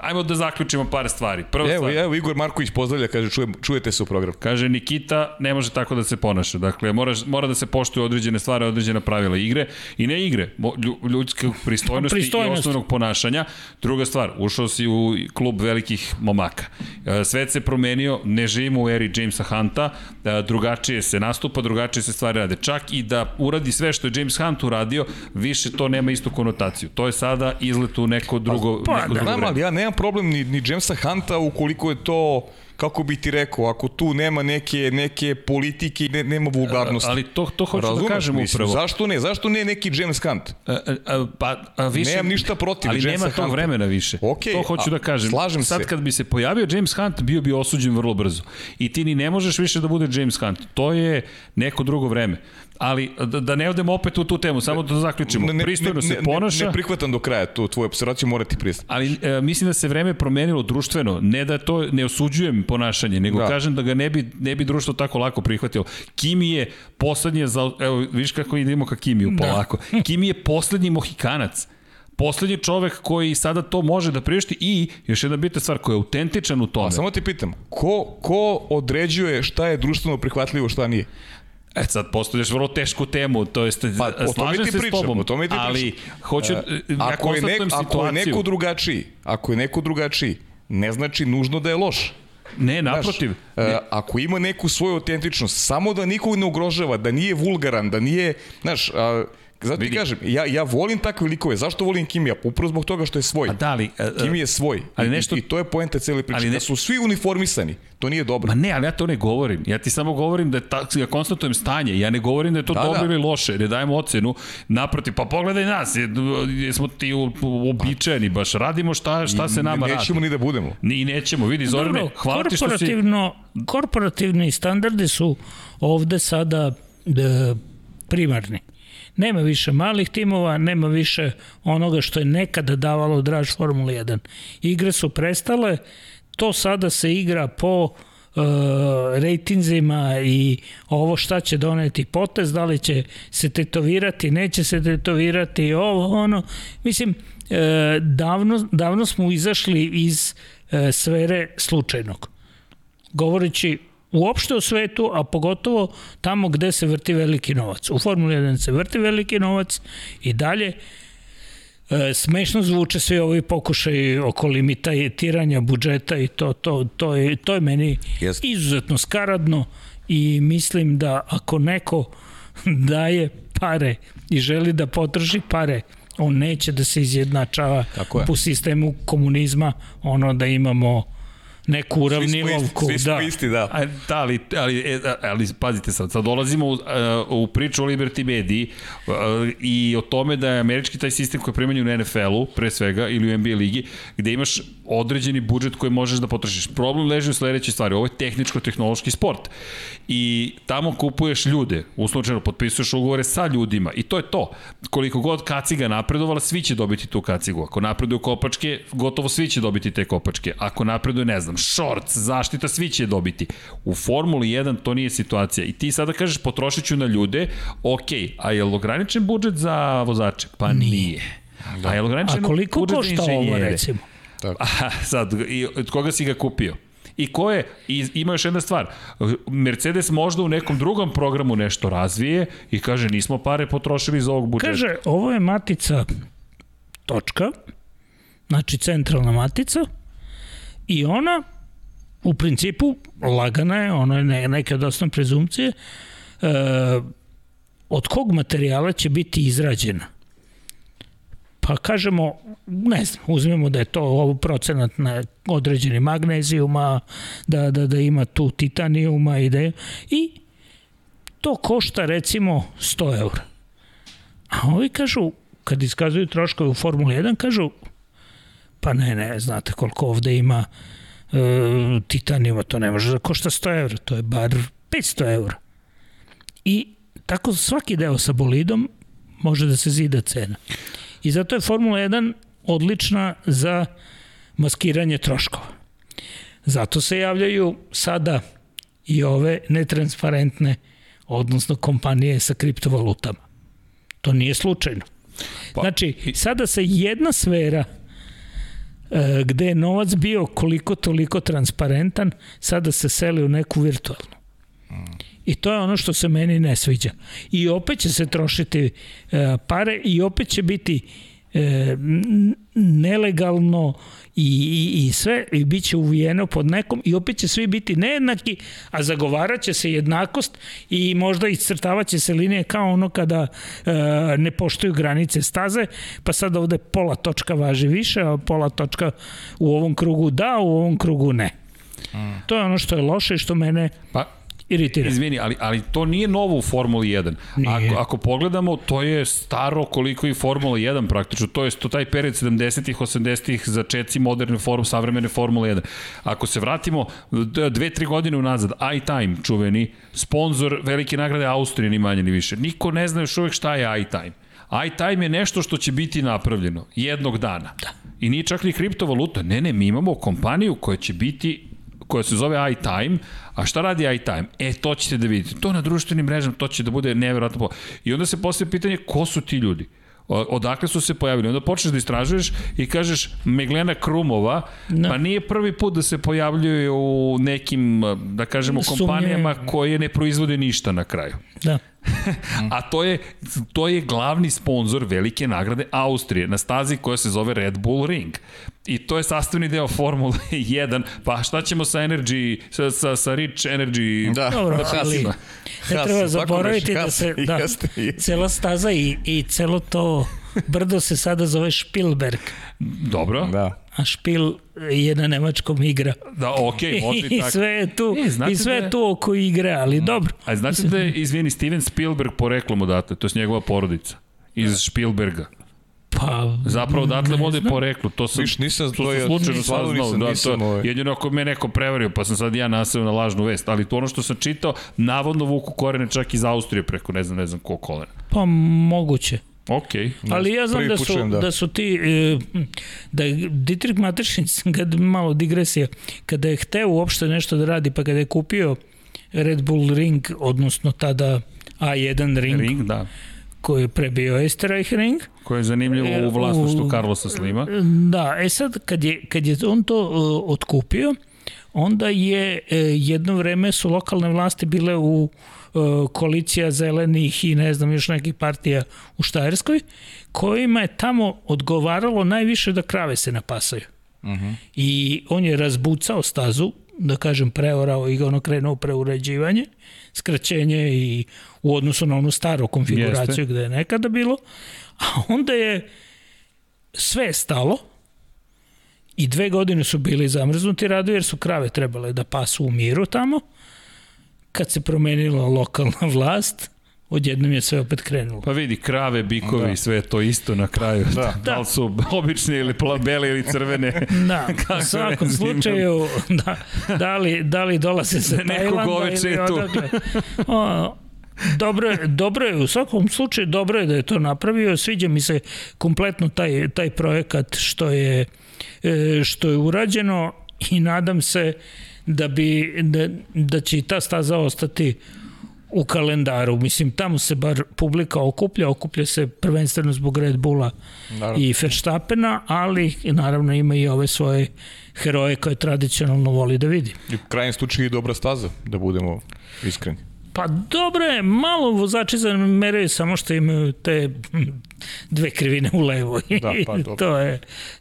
Ajmo da zaključimo par stvari. Prva evo, stvar. evo Igor Marković pozdravlja, kaže čujem, čujete se u program. Kaže Nikita ne može tako da se ponaša. Dakle, mora, mora da se poštuju određene stvari, određena pravila igre i ne igre, ljudske pristojnosti, pristojnosti i osnovnog ponašanja. Druga stvar, ušao si u klub velikih momaka. E, svet se promenio, ne živimo u eri Jamesa Hunta, e, drugačije se nastupa, drugačije se stvari rade. Čak i da uradi sve što je James Hunt uradio, više to nema istu konotaciju. To je sada izlet u neko drugo, pa, neko da, drugo vreme. Ja nemam problem ni, ni Jamesa Hunta ukoliko je to kako bi ti rekao, ako tu nema neke, neke politike, ne, nema vulgarnosti. Ali to, to hoću da Razumeš, da kažem mislim, upravo. Zašto ne? Zašto ne neki James Hunt? A, a, pa, a više, Nemam ništa protiv ali Jamesa nema tog vremena više. Okay, to hoću da kažem. Slažem Sad se. kad bi se pojavio James Hunt, bio bi osuđen vrlo brzo. I ti ni ne možeš više da bude James Hunt. To je neko drugo vreme. Ali da, da ne odemo opet u tu temu, samo da zaključimo. Ne, Pristojno se ponaša. Ne, ne prihvatam do kraja tu tvoju observaciju, morati pristati. Ali e, mislim da se vreme promenilo društveno. Ne da to ne osuđujem ponašanje, nego da. kažem da ga ne bi, ne bi društvo tako lako prihvatilo. Kimi je poslednje, za, evo, viš kako idemo ka Kimiju da. polako. Da. Kimi je poslednji mohikanac poslednji čovek koji sada to može da prišti i još jedna bitna stvar koja je autentičan u tome. A samo ti pitam, ko, ko određuje šta je društveno prihvatljivo, šta nije? E sad postavljaš vrlo tešku temu, to jest pa, slažem se pričam, s tobom, o tome ti ali hoću, uh, ja ako je, nek, ako je neko drugačiji, ako je neko drugačiji, ne znači nužno da je loš. Ne, naprotiv. Znaš, ne. ako ima neku svoju autentičnost, samo da nikog ne ugrožava, da nije vulgaran, da nije, znaš, a, Zato ti kažem, ja, ja volim takve likove. Zašto volim Kimija? Upravo zbog toga što je svoj. A da li, a, Kimi je svoj. Ali nešto, I, I to je poenta cele priče. Ali ne, da su svi uniformisani. To nije dobro. Ma ne, ali ja to ne govorim. Ja ti samo govorim da je ta, ja konstatujem stanje. Ja ne govorim da je to da, dobro da. ili loše. Ne dajem ocenu. Naprotiv, pa pogledaj nas. Jesmo ti običajeni baš. Radimo šta, šta se nama radi. Nećemo ni da budemo. Ni nećemo. Vidi, Zorane, hvala ti što si... Korporativni standardi su ovde sada da, primarni. Nema više malih timova, nema više onoga što je nekada davalo draž Formula 1. Igre su prestale, to sada se igra po uh, rejtinzima i ovo šta će doneti potez, da li će se tetovirati, neće se tetovirati, ovo, ono. Mislim, uh, davno, davno smo izašli iz uh, sfere slučajnog. Govoreći uopšte u svetu, a pogotovo tamo gde se vrti veliki novac. U Formuli 1 se vrti veliki novac i dalje e, smešno zvuče svi ovi pokušaj oko limitiranja budžeta i to, to, to, je, to je meni yes. izuzetno skaradno i mislim da ako neko daje pare i želi da potrži pare, on neće da se izjednačava po sistemu komunizma, ono da imamo neku uravnilovku. Svi smo da. isti, da. A, da, ali, ali, e, ali pazite sad, sad dolazimo u, e, u priču o Liberty Media e, i o tome da je američki taj sistem koji primanju na NFL-u, pre svega, ili u NBA ligi, gde imaš određeni budžet koji možeš da potrošiš. Problem leži u sledećoj stvari, ovo je tehničko-tehnološki sport i tamo kupuješ ljude, uslovčeno potpisuješ ugovore sa ljudima i to je to. Koliko god kaciga napredovala, svi će dobiti tu kacigu. Ako napreduju kopačke, gotovo svi će dobiti te kopačke. Ako napreduje, ne znam, shorts, zaštita, svi će dobiti. U Formuli 1 to nije situacija. I ti sada kažeš potrošit ću na ljude, ok, a je li ograničen budžet za vozače? Pa nije. Da. A je li ograničen a koliko košta ovo recimo? Tako. A, sad, i od koga si ga kupio? I ko je, i ima još jedna stvar, Mercedes možda u nekom drugom programu nešto razvije i kaže nismo pare potrošili za ovog budžeta. Kaže, ovo je matica točka, znači centralna matica, I ona, u principu, lagana je, ona je ne, neke od osnovne prezumcije, e, od kog materijala će biti izrađena? Pa kažemo, ne znam, uzmemo da je to ovo procenat na određeni magnezijuma, da, da, da ima tu titanijuma i da je, i to košta recimo 100 eura. A ovi kažu, kad iskazuju troškove u Formuli 1, kažu Pa ne, ne, znate koliko ovde ima e, titanijuma, to ne može da košta 100 evra, to je bar 500 evra. I tako svaki deo sa bolidom može da se zida cena. I zato je Formula 1 odlična za maskiranje troškova. Zato se javljaju sada i ove netransparentne, odnosno kompanije sa kriptovalutama. To nije slučajno. Pa, znači, sada se jedna sfera gde je novac bio koliko toliko transparentan, sada se seli u neku virtualnu. I to je ono što se meni ne sviđa. I opet će se trošiti e, pare i opet će biti e, nelegalno i, i, i sve i bit će uvijeno pod nekom i opet će svi biti nejednaki, a zagovarat će se jednakost i možda iscrtavat će se linije kao ono kada e, ne poštuju granice staze, pa sad ovde pola točka važi više, a pola točka u ovom krugu da, u ovom krugu ne. Mm. To je ono što je loše i što mene pa, iritira. Izvini, ali, ali to nije novo u Formuli 1. Nije. Ako, ako pogledamo, to je staro koliko i Formula 1 praktično. To je to taj period 70-ih, 80-ih za čeci moderne form, savremene Formule 1. Ako se vratimo dve, tri godine unazad, iTime čuveni, sponsor velike nagrade Austrije, ni manje ni više. Niko ne zna još uvek šta je iTime. iTime je nešto što će biti napravljeno jednog dana. Da. I nije čak ni kriptovaluta. Ne, ne, mi imamo kompaniju koja će biti koja se zove iTime, a šta radi iTime? E, to ćete da vidite. To na društvenim mrežama, to će da bude nevjerojatno. I onda se postoje pitanje ko su ti ljudi? odakle su se pojavili. Onda počneš da istražuješ i kažeš Meglena Krumova, no. pa nije prvi put da se pojavljuje u nekim, da kažemo, kompanijama koje ne proizvode ništa na kraju. Da. A to je, to je glavni sponsor velike nagrade Austrije na stazi koja se zove Red Bull Ring. I to je sastavni deo Formule 1. Pa šta ćemo sa Energy, sa, sa, sa Rich Energy da, Dobro, da ali ne treba zaboraviti da se da, jeste, jeste. cela staza i, i celo to brdo se sada zove Spielberg. Dobro. Da a Špil je na nemačkom igra. Da, okej, okay, može I tako. sve je tu, e, i sve je da... tu oko igre, ali mm. dobro. A znate da je, izvini, Steven Spielberg poreklom odatle, to je njegova porodica, iz Spielberga. Pa, Zapravo odatle vode poreklo, to sam, Viš, nisam, to, to je, slučajno saznao, nisam, da, to, ovaj. jedino ako me neko prevario, pa sam sad ja naseo na lažnu vest, ali to ono što sam čitao, navodno vuku korene čak iz Austrije preko ne znam, ne znam ko kolena. Pa moguće. Ok. Ali ja znam da su, da. da su ti, e, da je Dietrich Matershin, kad malo digresija, kada je hteo uopšte nešto da radi, pa kada je kupio Red Bull Ring, odnosno tada A1 Ring, ring da. koji je prebio Esterreich Ring. Koji je zanimljivo u vlasnoštu Carlosa Slima. Da, e sad, kad je, kad je on to uh, otkupio, onda je uh, jedno vreme su lokalne vlasti bile u uh, E, koalicija zelenih i ne znam još nekih partija u Štajerskoj, kojima je tamo odgovaralo najviše da krave se napasaju. Uh mhm. -huh. I on je razbucao stazu, da kažem preorao i ono krenuo preuređivanje, skraćenje i u odnosu na onu staru konfiguraciju Jeste. gde je nekada bilo, a onda je sve stalo i dve godine su bili zamrznuti radovi jer su krave trebale da pasu u miru tamo, kad se promenila lokalna vlast, odjednom je sve opet krenulo. Pa vidi, krave, bikovi, da. sve to isto na kraju. Da. da. da li su obične ili bele ili crvene. Da, u svakom slučaju, da, da, li, da li dolaze sa Tajlanda ili odakle. O, dobro, je, dobro je, u svakom slučaju dobro je da je to napravio, sviđa mi se kompletno taj, taj projekat što je, e, što je urađeno i nadam se da, bi, da, da će i ta staza ostati u kalendaru. Mislim, tamo se bar publika okuplja, okuplja se prvenstveno zbog Red Bulla naravno. i Verstappena, ali naravno ima i ove svoje heroje koje tradicionalno voli da vidi. I u krajnjem slučaju i dobra staza, da budemo iskreni. Pa dobro je, malo vozači zameraju samo što imaju te dve krivine u levo. Da, pa dobro. to je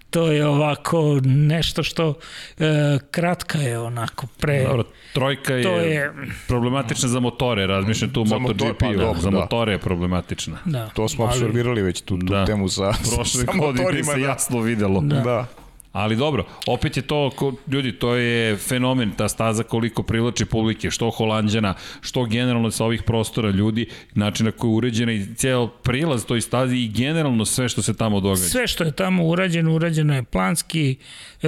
to je ovako nešto što e, kratka je onako pre Dobro, trojka je, to je problematična za motore, razmišljam tu za MotoGP, pa, dobro, za da. motore je problematična. Da. To smo ali, absorbirali već tu, tu da. temu sa, Prošle sa godine se da. jasno videlo. Da. da. Ali dobro, opet je to, ljudi, to je fenomen, ta staza koliko privlači publike, što holandjana, što generalno sa ovih prostora ljudi, način na koji je uređena i ceo prilaz toj stazi i generalno sve što se tamo događa. Sve što je tamo urađeno, urađeno je planski, e,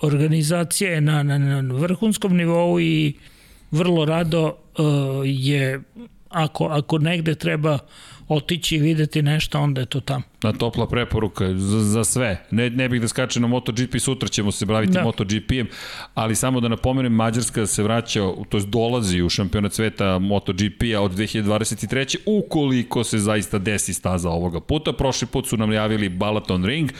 organizacija je na, na, na vrhunskom nivou i vrlo rado e, je, ako, ako negde treba otići i videti nešto, onda je to tamo. Na topla preporuka za, za sve. Ne, ne bih da skače na MotoGP, sutra ćemo se baviti da. MotoGP-em, ali samo da napomenem, Mađarska se vraća, to je dolazi u šampionat sveta MotoGP-a od 2023. ukoliko se zaista desi staza ovoga puta. Prošli put su nam javili Balaton Ring,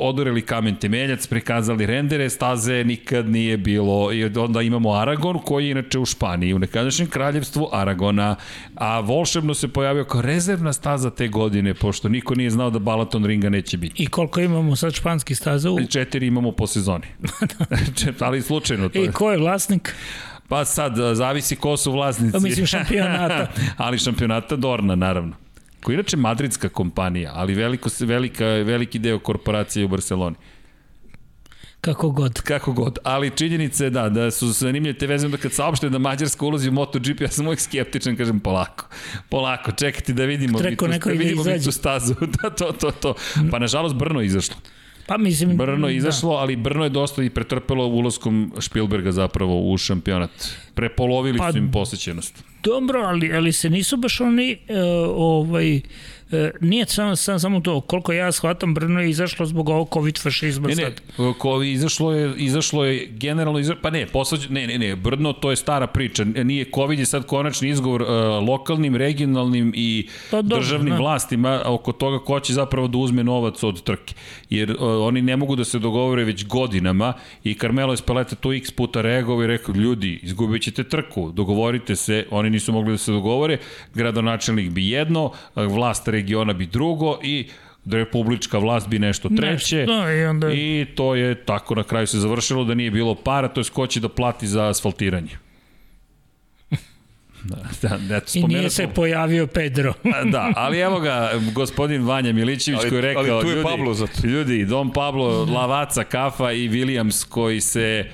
odoreli kamen temeljac, prikazali rendere, staze nikad nije bilo i onda imamo Aragon koji je inače u Španiji, u nekadašnjem kraljevstvu Aragona, a volšebno se pojavio kao rezervna staza te godine, pošto niko nije znao da Balaton ringa neće biti. I koliko imamo sad španski staza? U... Četiri imamo po sezoni. ali slučajno to I ko je vlasnik? Pa sad, zavisi ko su vlasnici. Pa mislim šampionata. ali šampionata Dorna, naravno koja je inače madridska kompanija, ali veliko, velika, veliki deo korporacije u Barceloni. Kako god. Kako god. Ali činjenica je da, da su zanimljive te vezme da kad saopšte da Mađarska ulazi u MotoGP, ja sam uvijek skeptičan, kažem polako. Polako, čekajte da vidimo. Treko mi tu, neko da vidimo da mi tu stazu. da, to, to, to. Pa nažalost Brno je izašlo. Pa mislim... Brno je da. izašlo, da. ali Brno je dosta i pretrpelo ulaskom Spielberga zapravo u šampionat. Prepolovili pa, su im posjećenost. Dobro, ali, ali se nisu baš oni uh, ovaj E, nije samo, samo, samo to, koliko ja shvatam, Brno je izašlo zbog ovog COVID fašizma ne, sad. Ne, izašlo je, izašlo je generalno, izašlo, pa ne, posvađa, ne, ne, ne, Brno to je stara priča, nije COVID je sad konačni izgovor uh, lokalnim, regionalnim i pa, dobro, državnim ne. Da. vlastima oko toga ko će zapravo da uzme novac od trke. Jer uh, oni ne mogu da se dogovore već godinama i Carmelo Espeleta to x puta reagovao i rekao, ljudi, izgubit ćete trku, dogovorite se, oni nisu mogli da se dogovore, gradonačelnik bi jedno, vlast regiona bi drugo i republička vlast bi nešto treće nešto, i, onda... i to je tako na kraju se završilo da nije bilo para, to je ko će da plati za asfaltiranje. Da, da, da, I nije se pojavio Pedro. da, ali evo ga, gospodin Vanja Milićević koji je rekao, ali tu je ljudi, Pablo zato. ljudi, Dom Pablo, Lavaca, Kafa i Williams koji se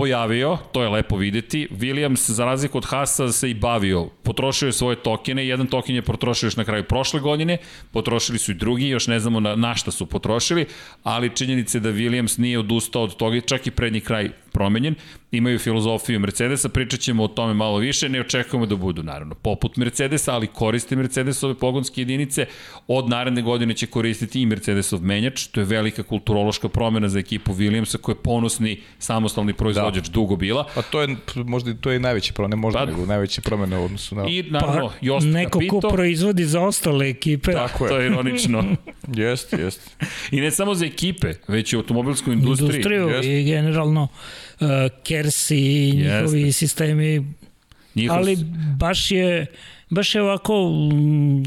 pojavio, to je lepo videti. Williams, za razliku od Hasa, se i bavio. Potrošio je svoje tokene, jedan token je potrošio još na kraju prošle godine, potrošili su i drugi, još ne znamo na, na šta su potrošili, ali činjenice da Williams nije odustao od toga, čak i prednji kraj promenjen, imaju filozofiju Mercedesa, pričat ćemo o tome malo više, ne očekujemo da budu naravno poput Mercedesa, ali koriste Mercedesove pogonske jedinice, od naredne godine će koristiti i Mercedesov menjač, to je velika kulturološka promena za ekipu Williamsa koja je ponosni samostalni proizvođač da. dugo bila. Pa to je možda to je najveći promena, ne možda pa, nego najveća promena u odnosu na I naravno pa, Jost neko Capito, ko proizvodi za ostale ekipe. Tako je. To je ironično. jeste, jeste. I ne samo za ekipe, već i automobilsku industriju. Industriju jest. i generalno uh, Kersi i njihovi Jeste. sistemi. Njihov... Ali baš je, baš je ovako, mm,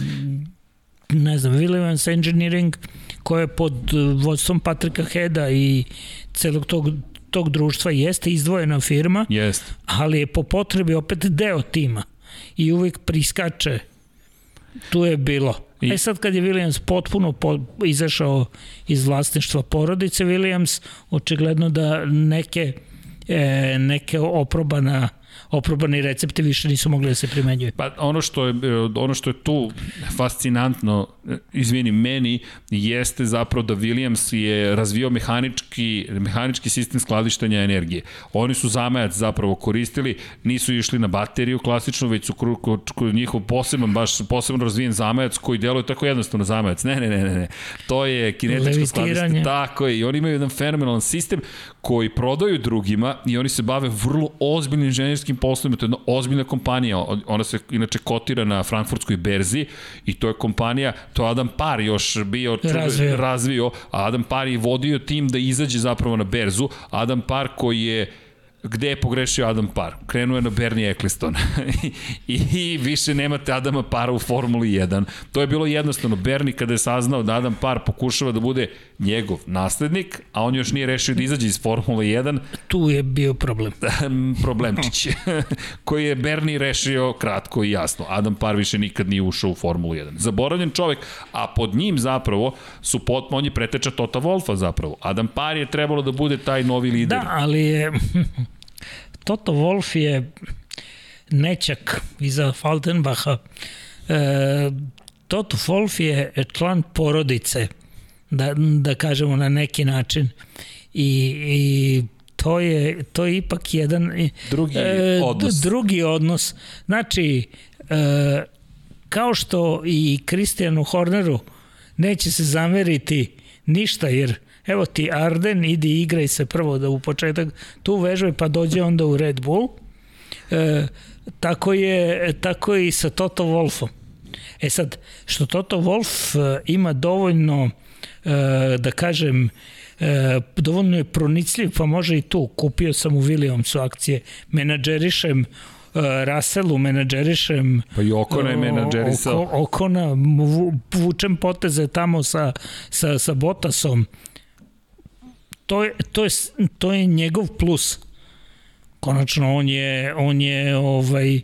ne znam, Williams Engineering koje je pod vodstvom Patrika Heda i celog tog tog društva jeste izdvojena firma, Jest. ali je po potrebi opet deo tima i uvek priskače tu je bilo. I... E sad kad je Williams potpuno po, izašao iz vlasništva porodice Williams, očigledno da neke e, neke oprobana oprobani recepti više nisu mogli da se primenjuju. Pa ono što je, ono što je tu fascinantno, izvini, meni, jeste zapravo da Williams je razvio mehanički, mehanički sistem skladištenja energije. Oni su zamajac zapravo koristili, nisu išli na bateriju klasično, već su kod njihov poseban, baš posebno razvijen zamajac koji deluje tako jednostavno zamajac. Ne, ne, ne, ne, ne. To je kinetičko skladištenje. Tako je. I oni imaju jedan fenomenalan sistem koji prodaju drugima i oni se bave vrlo ozbiljnim inženjerskim poslovima, to je jedna ozbiljna kompanija, ona se inače kotira na frankfurtskoj berzi i to je kompanija, to je Adam Par još bio razvio, razvio. A Adam Par je vodio tim da izađe zapravo na berzu, Adam Par koji je gde je pogrešio Adam Parr? Krenuo je na Bernie Eccleston. I, I više nemate Adama Para u Formuli 1. To je bilo jednostavno. Bernie kada je saznao da Adam Parr pokušava da bude njegov naslednik, a on još nije rešio da izađe iz Formule 1. Tu je bio problem. Problemčić. koji je Bernie rešio kratko i jasno. Adam Parr više nikad nije ušao u Formulu 1. Zaboravljen čovek, a pod njim zapravo su potpuno, on je preteča Tota Wolfa zapravo. Adam Parr je trebalo da bude taj novi lider. Da, ali je Toto Wolf je nečak iza Faltenbacha. E, Toto Wolf je član porodice, da, da kažemo na neki način. I, i to je to je ipak jedan drugi e, odnos. Drugi odnos. Znači e, kao što i Kristijanu Horneru neće se zameriti ništa jer evo ti Arden, idi igraj se prvo da u početak tu vežbaj pa dođe onda u Red Bull. E, tako, je, tako je i sa Toto Wolfom. E sad, što Toto Wolf e, ima dovoljno, e, da kažem, e, dovoljno je pronicljiv, pa može i tu. Kupio sam u Williamsu akcije, menadžerišem Russellu menadžerišem pa i Okona je menadžerisao oko, Okona vučem poteze tamo sa, sa, sa Botasom to je, to je, to je njegov plus. konačno on je, on je ovaj,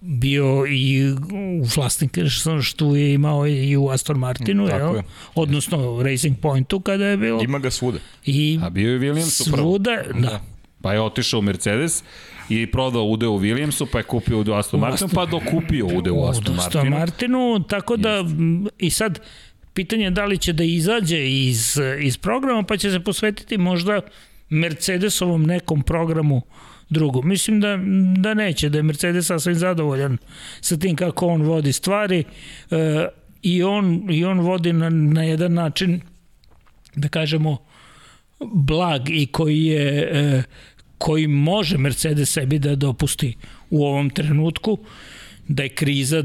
bio i u vlasništvu je imao i u Aston Martinu, mm, jel? Je. odnosno Racing Pointu kada je bilo. Ima ga svuda. I A bio je Williams svuda, da. da. Pa je otišao u Mercedes i prodao udeo u Williamsu, pa je kupio udeo u Aston Martinu, pa dokupio udeo u Aston Martinu. Aston Martinu, tako da i sad pitanje je da li će da izađe iz, iz programa, pa će se posvetiti možda Mercedesovom nekom programu drugo. Mislim da, da neće, da je Mercedes sasvim zadovoljan sa tim kako on vodi stvari e, i, on, i on vodi na, na jedan način da kažemo blag i koji je e, koji može Mercedes sebi da dopusti u ovom trenutku da je kriza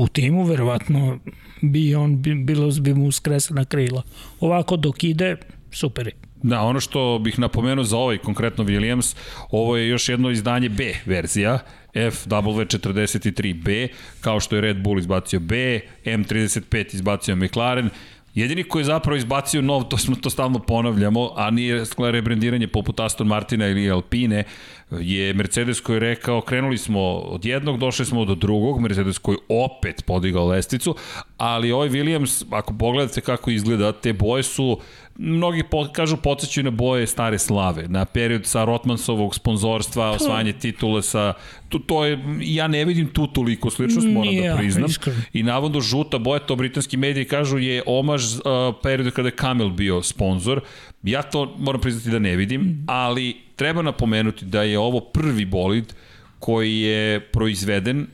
u timu, verovatno bi on bilo bi mu skresana krila. Ovako dok ide, super je. Da, ono što bih napomenuo za ovaj konkretno Williams, ovo je još jedno izdanje B verzija, FW43B, kao što je Red Bull izbacio B, M35 izbacio McLaren, Jedini koji je zapravo izbacio nov, to smo to stalno ponavljamo, a nije rebrandiranje poput Aston Martina ili Alpine, je Mercedes koji je rekao, krenuli smo od jednog, došli smo do drugog, Mercedes koji opet podigao lesticu, ali ovaj Williams, ako pogledate kako izgleda, te boje su mnogi po, kažu podsjećaju na boje stare slave, na period sa Rotmansovog sponzorstva, osvajanje titule sa to, to je, ja ne vidim tu toliko sličnost, moram Nije, da priznam. Iskreno. I navodno žuta boja, to britanski mediji kažu je omaž uh, periodu kada je Kamil bio sponsor. Ja to moram priznati da ne vidim, ali treba napomenuti da je ovo prvi bolid koji je proizveden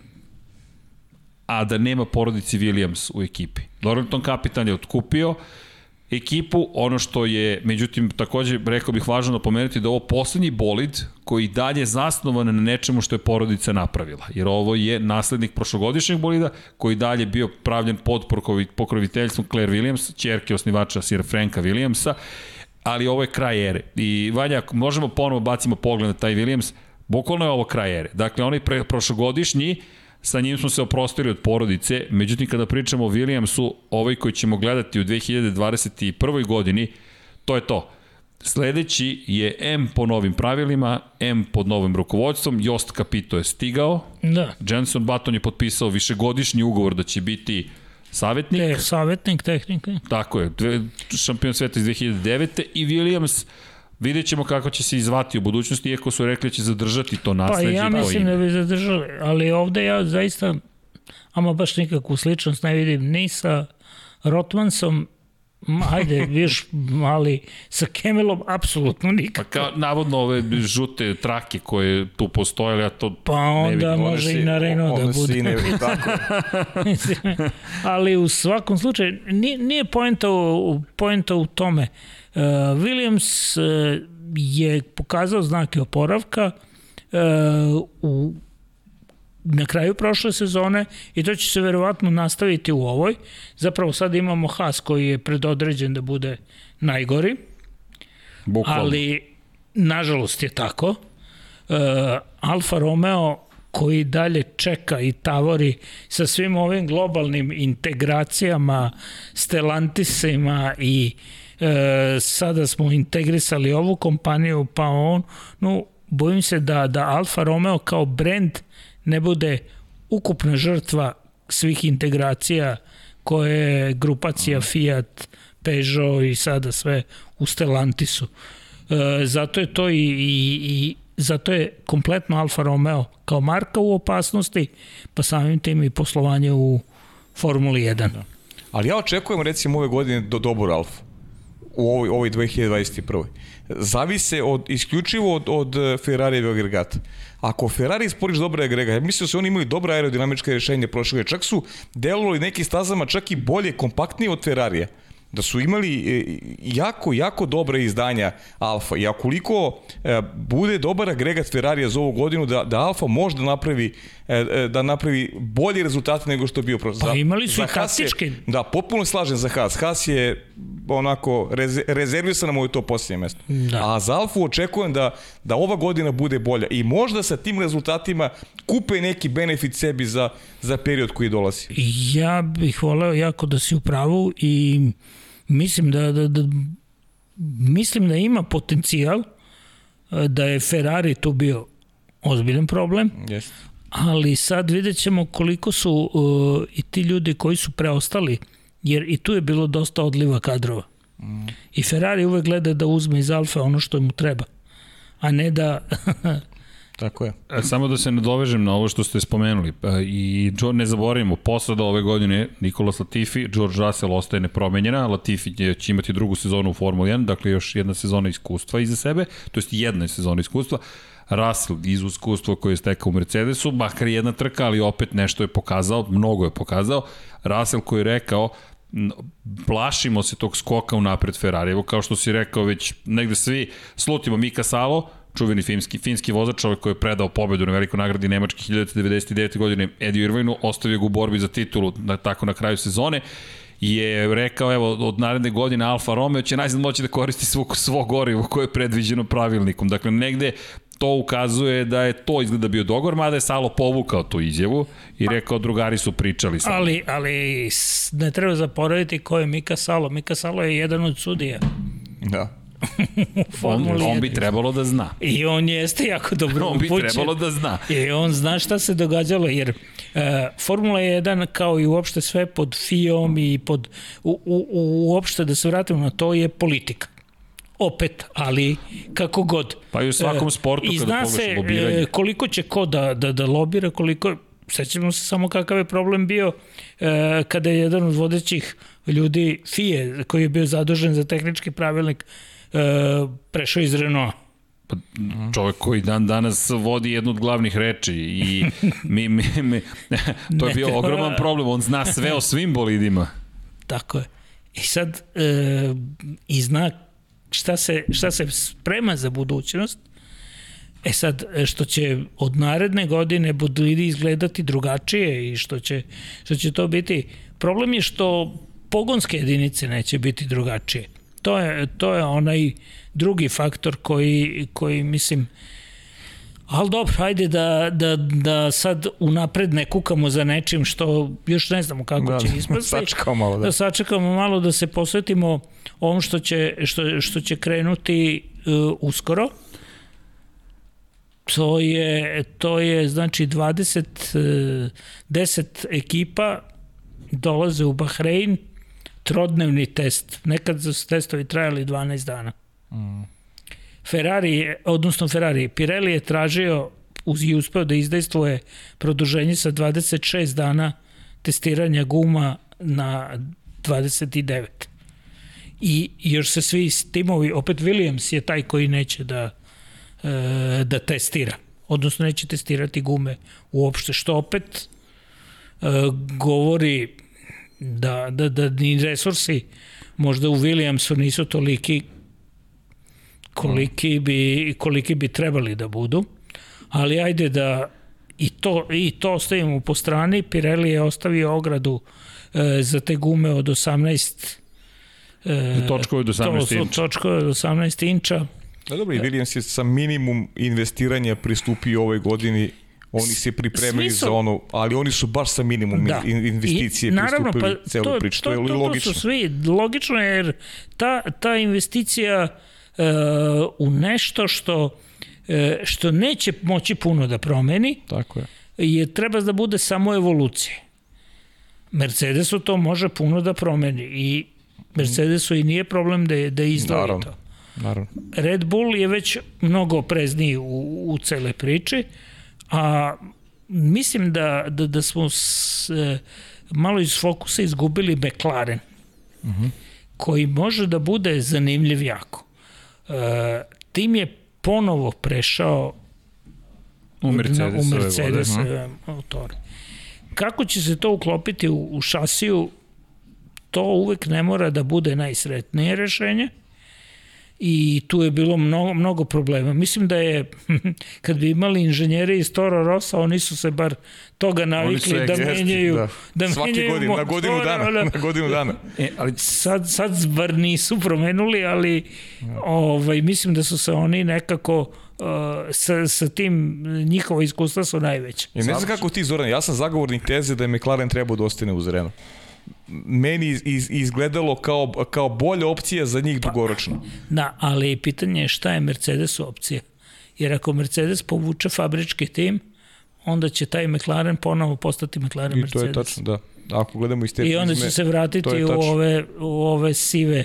a da nema porodici Williams u ekipi. Dorrington kapitan je otkupio, ekipu. Ono što je, međutim, takođe, rekao bih važno napomenuti da ovo poslednji bolid koji dalje zasnovan na nečemu što je porodica napravila. Jer ovo je naslednik prošlogodišnjeg bolida koji dalje bio pravljen pod pokroviteljstvom Claire Williams, čerke osnivača Sir Franka Williamsa, ali ovo je kraj ere. I Vanja, možemo ponovo bacimo pogled na taj Williams, bukvalno je ovo kraj ere. Dakle, onaj pre, prošlogodišnji, sa njim smo se oprostili od porodice, međutim kada pričamo o Williamsu, ovaj koji ćemo gledati u 2021. godini, to je to. Sledeći je M po novim pravilima, M pod novim rukovodstvom, Jost Capito je stigao, da. Jenson Button je potpisao višegodišnji ugovor da će biti savjetnik. Te, savjetnik tehnike. Tako je, šampion sveta iz 2009. i Williams Vidjet ćemo kako će se izvati u budućnosti, iako su rekli da će zadržati to nasledđe. Pa ja mislim da bi zadržali, ali ovde ja zaista, ama baš nikakvu sličnost ne vidim ni sa Rotmansom, ajde, viš, ali sa Kemelom apsolutno nikako. Pa kao, navodno ove žute trake koje tu postoje, ja to pa onda ne vidim. može si, i na Renault da bude. Ne vidim, tako. ali u svakom slučaju, nije, nije poenta u, poenta u tome. Uh, Williams uh, je pokazao znake oporavka uh, u na kraju prošle sezone i to će se verovatno nastaviti u ovoj. Zapravo sad imamo Haas koji je predodređen da bude najgori. Bukvalno. Ali nažalost je tako. Uh, Alfa Romeo koji dalje čeka i tavori sa svim ovim globalnim integracijama, Stellantisima i e, sada smo integrisali ovu kompaniju, pa on, no, bojim se da, da Alfa Romeo kao brand ne bude ukupna žrtva svih integracija koje je grupacija Fiat, Peugeot i sada sve u Stellantisu. E, zato je to i, i, i zato je kompletno Alfa Romeo kao marka u opasnosti, pa samim tim i poslovanje u Formuli 1. Da. Ali ja očekujem recimo ove godine do dobar Alfa u ovoj, ovoj 2021. Zavise od, isključivo od, od Ferrarijevog agregata. Ako Ferrari sporiš dobra agregat, ja mislim da su oni imali dobra aerodinamička rešenja prošle, čak su delovali neki stazama čak i bolje, kompaktnije od Ferrarija da su imali e, jako, jako dobre izdanja Alfa i akoliko e, bude dobar agregat Ferrarija za ovu godinu da, da Alfa može da napravi, da napravi bolje rezultate nego što je bio prošle. Pa imali su i taktičke. Da, potpuno slažem za Haas. Haas je onako rez, rezervisan na moju to posljednje mesto. Da. A za Alfu očekujem da, da ova godina bude bolja i možda sa tim rezultatima kupe neki benefit sebi za, za period koji dolazi. Ja bih voleo jako da si u pravu i mislim da, da, da mislim da ima potencijal da je Ferrari tu bio ozbiljan problem. Yes. Ali sad vidjet ćemo koliko su uh, i ti ljudi koji su preostali, jer i tu je bilo dosta odliva kadrova. Mm. I Ferrari uvek gleda da uzme iz Alfa ono što mu treba, a ne da Tako je. E, samo da se nadovežem na ovo što ste spomenuli. E, I ne zaboravimo, posada ove godine Nikola Latifi, George Russell ostaje nepromenjena, Latifi će imati drugu sezonu u Formuli 1, dakle još jedna sezona iskustva iza sebe, to jest jedna sezona iskustva. Russell iz iskustva koje je stekao u Mercedesu, makar jedna trka, ali opet nešto je pokazao, mnogo je pokazao. Russell koji je rekao, plašimo se tog skoka u napred Ferrari. Evo kao što si rekao već negde svi slutimo Mika Salo, čuveni finski, finski vozač, ovaj koji je predao pobedu na velikoj nagradi Nemačke 1999. godine Eddie Irvinu, ostavio ga u borbi za titulu na, tako na kraju sezone je rekao, evo, od naredne godine Alfa Romeo će najzad moći da koristi svo, svo gorivo koje je predviđeno pravilnikom. Dakle, negde to ukazuje da je to izgleda bio dogovor, mada je Salo povukao tu izjavu i rekao drugari su pričali sa. Ali, ali ne treba zaporaviti ko je Mika Salo. Mika Salo je jedan od sudija. Da. on, on bi trebalo da zna. I on jeste jako dobro On bi upućen. trebalo da zna. I on zna šta se događalo, jer uh, Formula 1 kao i uopšte sve pod FIOM i pod, u, u, uopšte da se vratimo na to je politika opet, ali kako god. Pa i u svakom e, sportu I kada se lobiranje. E, koliko će ko da, da, da lobira, koliko, sećamo se samo kakav je problem bio e, kada je jedan od vodećih ljudi FIE, koji je bio zadužen za tehnički pravilnik, e, prešao iz Renault. Pa, čovjek koji dan danas vodi jednu od glavnih reči i mi, mi, mi, to je bio ogroman problem, on zna sve o svim bolidima. Tako je. I sad, e, i zna šta se, šta se sprema za budućnost, E sad, što će od naredne godine bolidi izgledati drugačije i što će, što će to biti, problem je što pogonske jedinice neće biti drugačije. To je, to je onaj drugi faktor koji, koji mislim, Ali dobro, hajde da, da, da sad unapred ne kukamo za nečim što još ne znamo kako da, će ispasti. Sačekamo malo. Da. da sačekamo malo da se posvetimo ovom što će, što, što će krenuti uh, uskoro. To je, to je znači 20, 10 ekipa dolaze u Bahrein, trodnevni test. Nekad su testovi trajali 12 dana. Mm. Ferrari, odnosno Ferrari, Pirelli je tražio i uspeo da izdejstvuje produženje sa 26 dana testiranja guma na 29. I još se svi timovi, opet Williams je taj koji neće da, e, da testira. Odnosno neće testirati gume uopšte, što opet e, govori da, da, da ni resursi možda u Williamsu nisu toliki koliki bi, koliki bi trebali da budu, ali ajde da i to, i to ostavimo po strani. Pirelli je ostavio ogradu e, za te gume od 18 e, točkove od 18 to, inča. Točkove od 18 inča. Da, dobro, i Williams je sa minimum investiranja pristupio ovoj godini oni se pripremili su, za ono, ali oni su baš sa minimum da. investicije I, naravno, pristupili pa, celu to, priču. To, to, to, to, logično. To su svi, logično je jer ta, ta investicija u nešto što e, što neće moći puno da promeni. Tako je. Je treba da bude samo evolucija. Mercedesu to može puno da promeni i Mercedesu i nije problem da je, da izdvoji naravno, to. Naravno. Red Bull je već mnogo prezniji u, u cele priči, a mislim da, da, da smo s, e, malo iz fokusa izgubili McLaren, uh mhm. -huh. koji može da bude zanimljiv jako. E, tim je ponovo prešao u Mercedes, u Mercedes motor. Kako će se to uklopiti u, u šasiju, to uvek ne mora da bude najsretnije rešenje, i tu je bilo mnogo, mnogo problema. Mislim da je, kad bi imali inženjere iz Toro Rosa, oni su se bar toga navikli da menjaju, da. da Svaki menjaju godin, motora, na godinu dana, da, na godinu dana. E, ali sad, sad bar nisu promenuli, ali ja. ovaj, mislim da su se oni nekako uh, sa, sa tim njihova iskustva su najveće. Ja, ne znam kako ti, Zoran, ja sam zagovornik teze da je McLaren trebao da ostane uz Renault meni iz, izgledalo kao, kao bolja opcija za njih pa, dugoročno. Da, ali pitanje je šta je Mercedes opcija. Jer ako Mercedes povuče fabrički tim, onda će taj McLaren ponovo postati McLaren I Mercedes. to je tačno, da. Ako gledamo iz te I onda će se vratiti u ove, u ove sive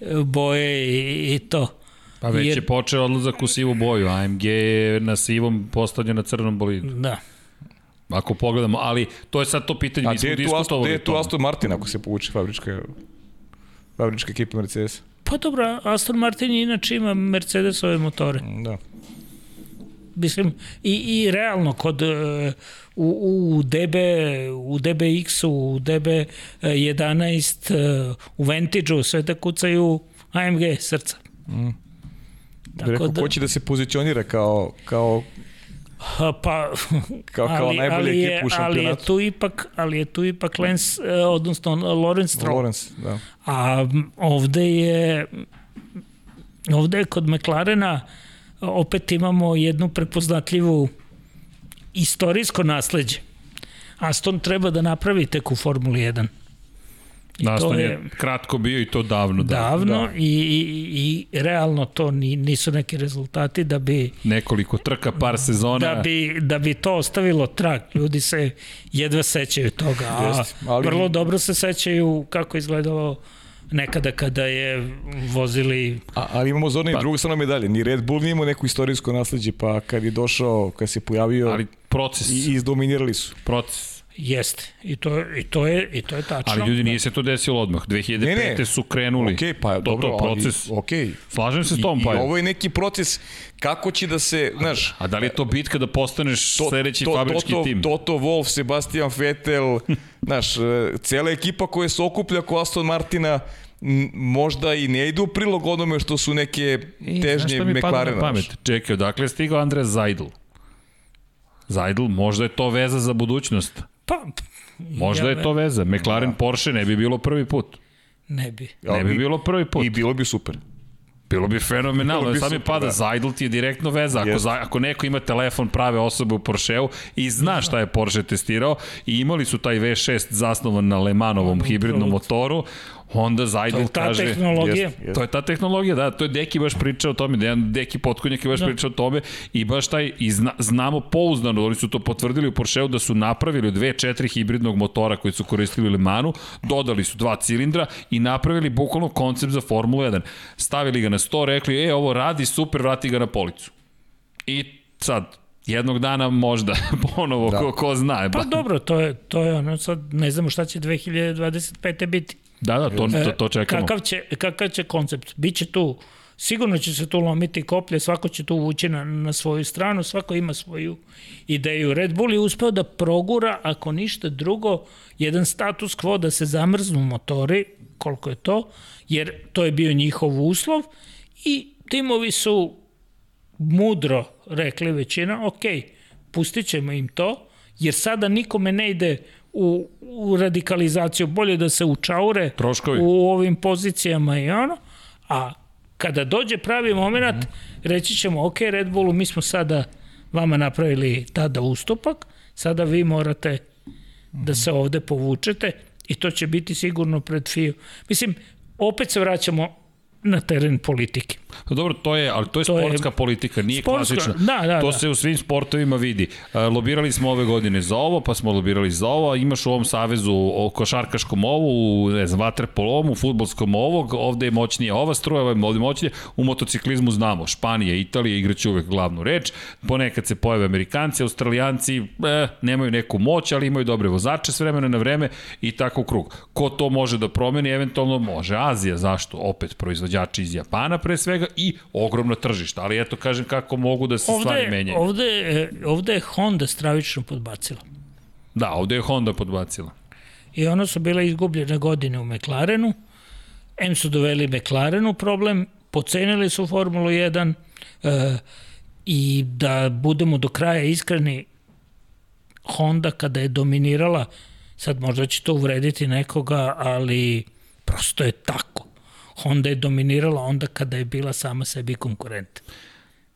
e, boje i, i to. Pa već Jer... je počeo odlazak u sivu boju, AMG je na sivom postavljen na crnom bolidu. Da. Ako pogledamo, ali to je sad to pitanje, A mi smo diskutovali. A gde je tu Aston Martin ako se povuče fabrička, fabrička ekipa Mercedes? Pa dobro, Aston Martin inače ima Mercedesove motore. Da. Mislim, i, i realno kod u, u DB, u DBX-u, u DB11, u Vantage-u, sve da kucaju AMG srca. Mm. Tako Rekao, da, ko će da se pozicionira kao, kao pa kao, kao ali, najbolji ali je, u Ali je tu ipak, ali je tu ipak Lens, e, odnosno Lorenz Stroll. Lorenz, da. A ovde je ovde je kod McLarena opet imamo jednu prepoznatljivu istorijsko nasledđe. Aston treba da napravi tek u Formuli 1. I Aston je, je kratko bio i to davno. Da. Davno da. I, i, i realno to ni, nisu neki rezultati da bi... Nekoliko trka, par sezona. Da bi, da bi to ostavilo trak. Ljudi se jedva sećaju toga. A Jest, ali... vrlo dobro se sećaju kako izgledalo nekada kada je vozili... A, ali imamo zorno pa, i drugu stranu medalje. Ni Red Bull nije imao neku istorijsko nasledđe, pa kad je došao, kad se pojavio... Ali proces. I, izdominirali su. Proces. Jeste. I to, i to je i to je tačno. Ali ljudi nije se to desilo odmah. 2005. Ne, ne. su krenuli. Okej, okay, pa to, dobro, to proces. Ali, okay. Slažem se s tom, pa. I, I ovo je neki proces kako će da se, znaš, a, a da li je to bitka da postaneš to, sledeći to, fabrički Toto, tim? Toto Wolff, Sebastian Vettel, znaš, e, cela ekipa koja se okuplja ko Aston Martina možda i ne idu u prilog onome što su neke težnje McLarena. I znaš šta mi pada na pamet? Čekaj, odakle je stigao Andrej Zajdl? Zajdl, možda je to veza za budućnost. Pa, Možda ja, je to veza. McLaren da. Porsche ne bi bilo prvi put. Ne bi. Ne bi bilo prvi put. I bilo bi super. Bilo bi fenomenalno, bilo bi sad mi pada, da. Zajdl ti je direktno veza, ako, za, ako neko ima telefon prave osobe u Porscheu i zna šta je Porsche testirao i imali su taj V6 zasnovan na Lemanovom hibridnom motoru, onda Zajdl to kaže... To je ta tehnologija. Jest, jest. To je ta tehnologija, da, to je Deki baš pričao o tome, Dejan Deki Potkonjak je baš da. pričao o tome i baš taj, i zna, znamo pouzdano, oni su to potvrdili u Porscheu da su napravili dve, četiri hibridnog motora koji su koristili u Le Manu, dodali su dva cilindra i napravili bukvalno koncept za Formulu 1. Stavili ga na sto, rekli, e, ovo radi, super, vrati ga na policu. I sad, jednog dana možda ponovo da. ko, ko zna. Pa dobro, to je, to je ono, sad ne znamo šta će 2025. biti. Da, da, to, to, to čekamo. Kakav će, kakav će koncept? Biće tu, sigurno će se tu lomiti koplje, svako će tu ući na, na svoju stranu, svako ima svoju ideju. Red Bull je uspeo da progura, ako ništa drugo, jedan status quo da se zamrznu motori, koliko je to, jer to je bio njihov uslov i timovi su mudro rekli većina, ok, pustit ćemo im to, jer sada nikome ne ide u, u radikalizaciju, bolje da se učaure Troškovi. u ovim pozicijama i ono, a kada dođe pravi moment, mm -hmm. reći ćemo, ok, Red Bullu, mi smo sada vama napravili tada ustupak, sada vi morate mm -hmm. da se ovde povučete i to će biti sigurno pred FIU. Mislim, opet se vraćamo na teren politike. Dobro, to je, ali to je to sportska je, politika, nije sportska, klasična. Da, da, to da. se u svim sportovima vidi. E, lobirali smo ove godine za ovo, pa smo lobirali za ovo, imaš u ovom savezu o košarkaškom ovu, u, ne znam, vaterpolom, u futbolskom ovog, ovde je moćnije ova struja, ovo je ovde moćnije, u motociklizmu znamo, Španija, Italija igraće uvek glavnu reč, ponekad se pojave Amerikanci, Australijanci, eh, nemaju neku moć, ali imaju dobre vozače s vremena na vreme i tako u krug. Ko to može da promeni, eventualno može Azija, zašto? Opet proizvođači iz Japana pre svega i ogromno tržište, ali eto kažem kako mogu da se ovde, stvari menjaju. Ovde, ovde je Honda stravično podbacila. Da, ovde je Honda podbacila. I ono su bile izgubljene godine u McLarenu, M su doveli McLarenu problem, pocenili su Formulu 1 e, i da budemo do kraja iskreni, Honda kada je dominirala, sad možda će to uvrediti nekoga, ali prosto je tako. Honda je dominirala onda kada je bila sama sebi konkurent.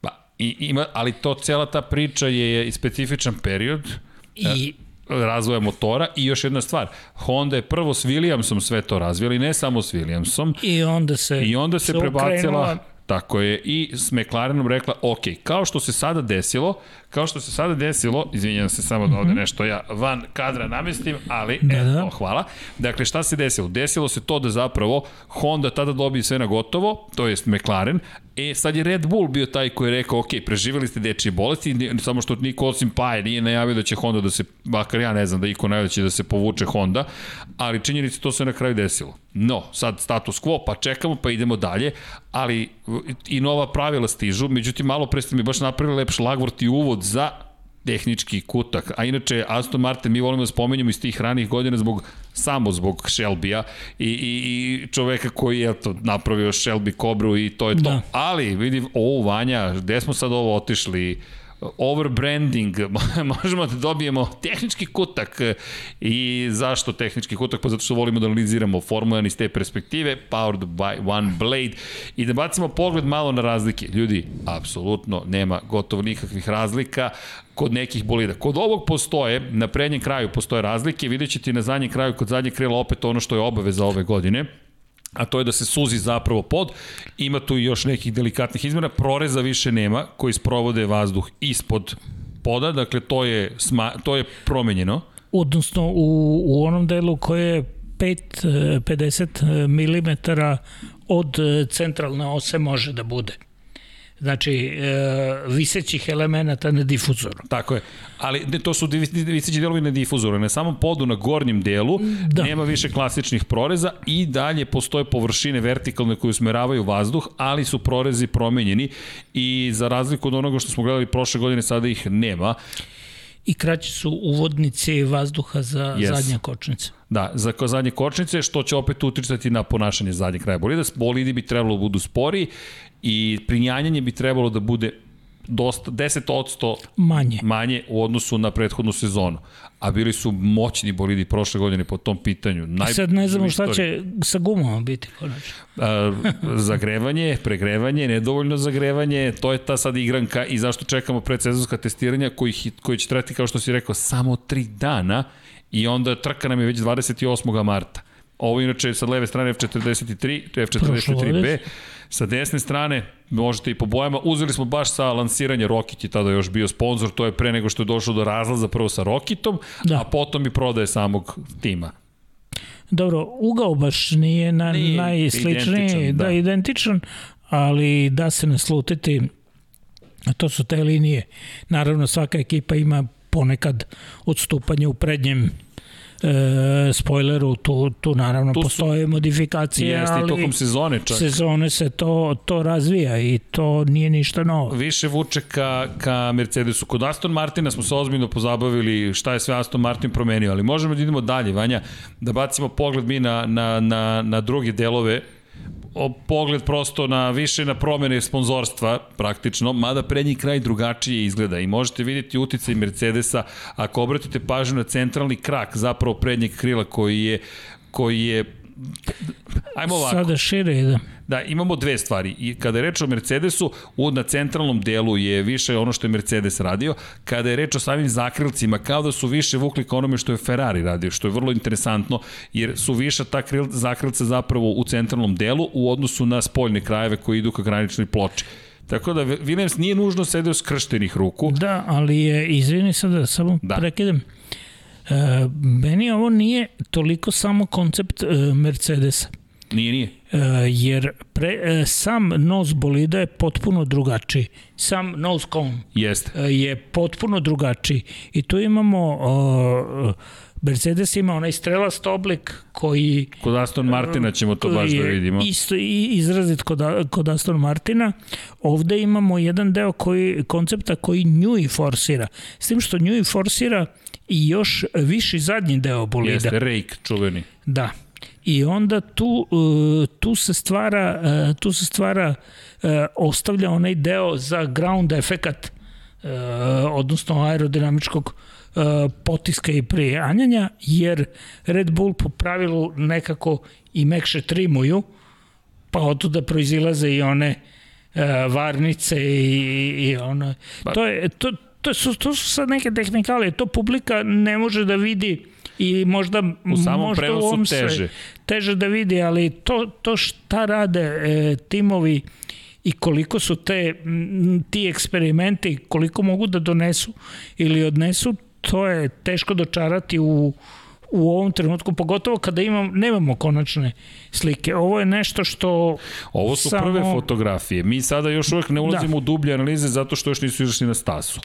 Ba, i, ima, ali to cela ta priča je i specifičan period. I e, razvoja motora i još jedna stvar, Honda je prvo s Williamsom sve to razvijali, ne samo s Williamsom. I onda se I onda se, se prebacila Tako je, i s McLarenom rekla, ok, kao što se sada desilo, kao što se sada desilo, izvinjam se samo da ovde mhm. nešto ja van kadra namestim, ali da, eto, da. hvala. Dakle, šta se desilo? Desilo se to da zapravo Honda tada dobije sve na gotovo, to jest McLaren, E, sad je Red Bull bio taj koji je rekao, ok, preživjeli ste dečije bolesti, samo što niko osim Paje nije najavio da će Honda da se, bakar ja ne znam da iko najavio da će da se povuče Honda, ali činjenica to se na kraju desilo. No, sad status quo, pa čekamo, pa idemo dalje, ali i nova pravila stižu, međutim, malo pre ste mi baš napravili lep šlagvort i uvod za tehnički kutak. A inače, Aston Martin mi volimo da spomenjamo iz tih ranih godina zbog, samo zbog Shelby-a i, i, i čoveka koji je to, napravio Shelby Cobru i to je to. Da. Ali, vidim, o, Vanja, gde smo sad ovo otišli? Overbranding, možemo da dobijemo tehnički kutak i zašto tehnički kutak? Pa zato što volimo da analiziramo Formula 1 iz te perspektive, powered by one blade i da bacimo pogled malo na razlike. Ljudi, apsolutno nema gotovo nikakvih razlika kod nekih bolida. Kod ovog postoje, na prednjem kraju postoje razlike, vidjet ćete na zadnjem kraju kod zadnjeg krila opet ono što je obaveza ove godine a to je da se suzi zapravo pod. Ima tu još nekih delikatnih izmjena, proreza više nema koji sprovode vazduh ispod poda, dakle to je, sma, to je promenjeno. Odnosno u, u onom delu koje je 5, 50 mm od centralne ose može da bude znači e, visećih elemenata na difuzoru. Tako je. Ali ne, to su viseći delovi na difuzoru. Na samom podu, na gornjem delu, da. nema više klasičnih proreza i dalje postoje površine vertikalne koje usmeravaju vazduh, ali su prorezi promenjeni i za razliku od onoga što smo gledali prošle godine, sada ih nema i kraći su uvodnice vazduha za yes. zadnje kočnice. Da, za zadnje kočnice, što će opet uticati na ponašanje zadnjeg kraja bolida. Bolidi bi trebalo da budu sporiji i prinjanjanje bi trebalo da bude dosta 10% manje. manje u odnosu na prethodnu sezonu. A bili su moćni bolidi prošle godine po tom pitanju. Naj... Sad ne znamo šta će sa gumama biti konačno. zagrevanje, pregrevanje, nedovoljno zagrevanje, to je ta sad igranka i zašto čekamo predsezonska testiranja koji, koji će trati, kao što si rekao, samo 3 dana i onda trka nam je već 28. marta. Ovo inače sa leve strane F43, F43B. Sa desne strane, možete i po bojama, uzeli smo baš sa lansiranja Rokit je tada još bio sponsor, to je pre nego što je došlo do razlaza prvo sa Rokitom, da. a potom i prodaje samog tima. Dobro, ugao baš nije, na, nije najsličniji, identičan, da. da, identičan, ali da se naslutiti, to su te linije. Naravno, svaka ekipa ima ponekad odstupanje u prednjem e, spoileru, tu, tu naravno tu postoje su, modifikacije, jeste, ali tokom sezone čak. Sezone se to, to razvija i to nije ništa novo. Više vuče ka, ka Mercedesu. Kod Aston Martina smo se ozbiljno pozabavili šta je sve Aston Martin promenio, ali možemo da idemo dalje, Vanja, da bacimo pogled mi na, na, na, na druge delove pogled prosto na više na promene sponzorstva praktično, mada prednji kraj drugačije izgleda. I možete vidjeti uticaj Mercedesa ako obratite pažnju na centralni krak zapravo prednjeg krila koji je koji je Ajmo ovako. Sada šire ide. Da, imamo dve stvari. I kada je reč o Mercedesu, u, na centralnom delu je više ono što je Mercedes radio. Kada je reč o samim zakrilcima, kao da su više vukli ka onome što je Ferrari radio, što je vrlo interesantno, jer su više ta kril, zakrilca zapravo u centralnom delu u odnosu na spoljne krajeve koji idu ka graničnoj ploči. Tako da Williams nije nužno sedeo skrštenih ruku. Da, ali je, izvini sad da samo da. prekidem, E, meni ovo nije toliko samo koncept e, Mercedesa. Nije, nije. E, jer pre, e, sam nos bolida je potpuno drugačiji. Sam nose cone Jeste. E, je potpuno drugačiji. I tu imamo uh, Mercedes ima onaj strelast oblik koji... Kod Aston Martina ćemo to baš da vidimo. Isto i izrazit kod, kod Aston Martina. Ovde imamo jedan deo koji, koncepta koji nju i forsira. S tim što nju i forsira i još viši zadnji deo bolida. Jeste, rake čuveni. Da. I onda tu, uh, tu se stvara, uh, tu se stvara, uh, ostavlja onaj deo za ground efekat, odnosno aerodinamičkog potiska i prijanjanja, jer Red Bull po pravilu nekako i mekše trimuju, pa od da proizilaze i one varnice i, i ono. Pa, to je, to, to su, to su sad neke tehnikale, to publika ne može da vidi i možda u samom možda prenosu u teže. teže da vidi, ali to, to šta rade e, timovi i koliko su te, ti eksperimenti, koliko mogu da donesu ili odnesu, to je teško dočarati u, u ovom trenutku, pogotovo kada imam, nemamo konačne slike. Ovo je nešto što... Ovo su samo... prve fotografije. Mi sada još uvek ne ulazimo da. u dublje analize zato što još nisu izašli na stasu.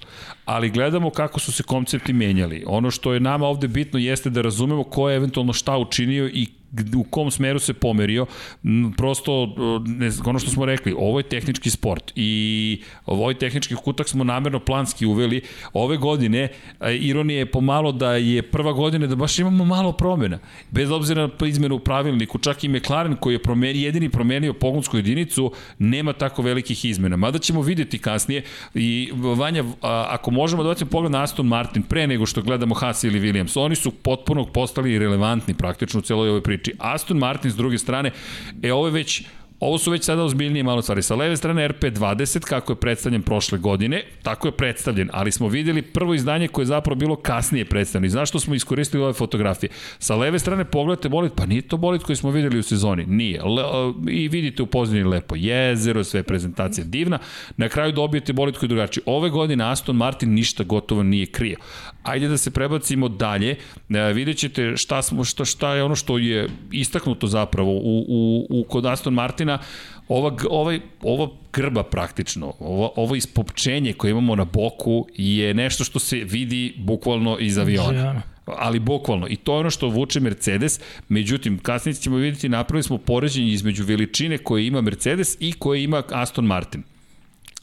Ali gledamo kako su se koncepti menjali. Ono što je nama ovde bitno jeste da razumemo ko je eventualno šta učinio i u kom smeru se pomerio, prosto, ne, ono što smo rekli, ovo je tehnički sport i ovaj tehnički kutak smo namerno planski uveli. Ove godine, ironija je pomalo da je prva godina da baš imamo malo promjena. Bez obzira na izmenu u pravilniku, čak i McLaren koji je promeni, jedini promenio pogonsku jedinicu, nema tako velikih izmena. Mada ćemo videti kasnije i Vanja, ako možemo da bacimo pogled na Aston Martin pre nego što gledamo Haas ili Williams, oni su potpuno postali relevantni praktično u celoj ovoj priči Znači, Aston Martin s druge strane, e ovo je već Ovo su već sada ozbiljnije malo stvari. Sa leve strane RP20, kako je predstavljen prošle godine, tako je predstavljen, ali smo videli prvo izdanje koje je zapravo bilo kasnije predstavljeno. I zašto smo iskoristili ove fotografije? Sa leve strane pogledate bolit, pa nije to bolit koji smo videli u sezoni. Nije. Le, I vidite u pozadini lepo jezero, sve prezentacije divna. Na kraju dobijete bolit koji je drugačiji. Ove godine Aston Martin ništa gotovo nije krio. Ajde da se prebacimo dalje. E, vidjet ćete šta, smo, šta, šta je ono što je istaknuto zapravo u, u, u kod Aston Martina ova, ovaj, ova grba praktično, ovo, ovo ispopčenje koje imamo na boku je nešto što se vidi bukvalno iz aviona. Ali bukvalno. I to je ono što vuče Mercedes. Međutim, kasnije ćemo vidjeti, napravili smo poređenje između veličine koje ima Mercedes i koje ima Aston Martin.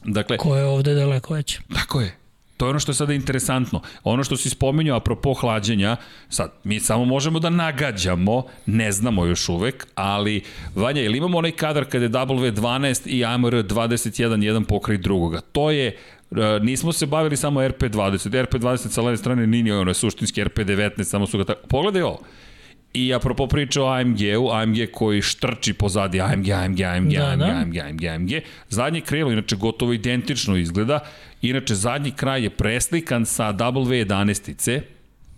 Dakle, ko je ovde daleko veće. Tako je. To je ono što je sada interesantno. Ono što si spomenuo apropo hlađenja, sad, mi samo možemo da nagađamo, ne znamo još uvek, ali, Vanja, ili imamo onaj kadar kada je W12 i AMR 21 jedan pokraj drugoga? To je e, nismo se bavili samo RP20, RP20 sa leve strane nije ono je suštinski RP19, samo su ga tako, pogledaj ovo, I apropo priče o AMG-u, AMG koji štrči pozadi AMG, AMG, AMG, da, AMG, da. AMG, AMG, AMG, zadnje krilo, inače gotovo identično izgleda, inače zadnji kraj je preslikan sa W11-ice,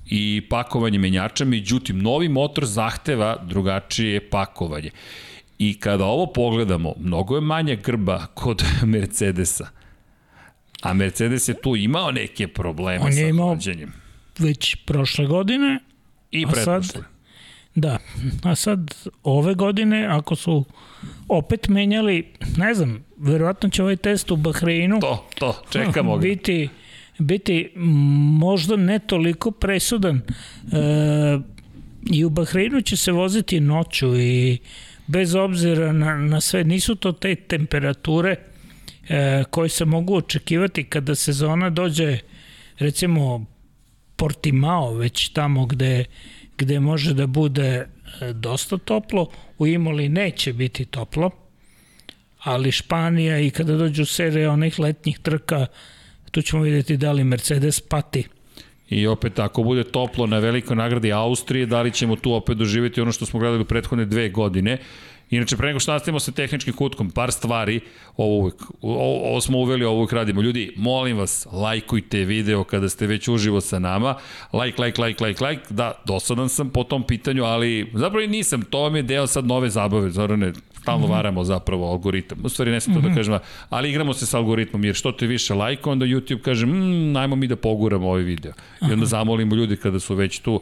i pakovanje menjača, međutim, novi motor zahteva drugačije pakovanje. I kada ovo pogledamo, mnogo je manja grba kod Mercedesa. A Mercedes je tu imao neke probleme On je imao već prošle godine, i pretpošle. Da, a sad ove godine ako su opet menjali, ne znam, verovatno će ovaj test u Bahreinu to, to, čekamo ga. biti, biti možda ne toliko presudan. E, I u Bahreinu će se voziti noću i bez obzira na, na sve, nisu to te temperature e, koje se mogu očekivati kada sezona dođe recimo Portimao već tamo gde gde može da bude e, dosta toplo, u Imoli neće biti toplo, ali Španija i kada dođu serije onih letnjih trka, tu ćemo vidjeti da li Mercedes pati. I opet, ako bude toplo na velikoj nagradi Austrije, da li ćemo tu opet doživjeti ono što smo gledali u prethodne dve godine, Inače, pre nego što nastavimo sa tehničkim kutkom, par stvari, ovo, uvijek, ovo, ovo smo uveli, ovo uvijek radimo. Ljudi, molim vas, lajkujte video kada ste već uživo sa nama. Like, like, like, like, like. Da, dosadan sam po tom pitanju, ali zapravo i nisam. To vam je deo sad nove zabave, Zorane, stalno mm -hmm. varamo zapravo algoritam. U stvari ne sam to mm -hmm. da mhm. kažem, ali igramo se sa algoritmom, jer što te više lajka, onda YouTube kaže, mmm, najmo mi da poguramo ovaj video. I onda zamolimo ljudi kada su već tu,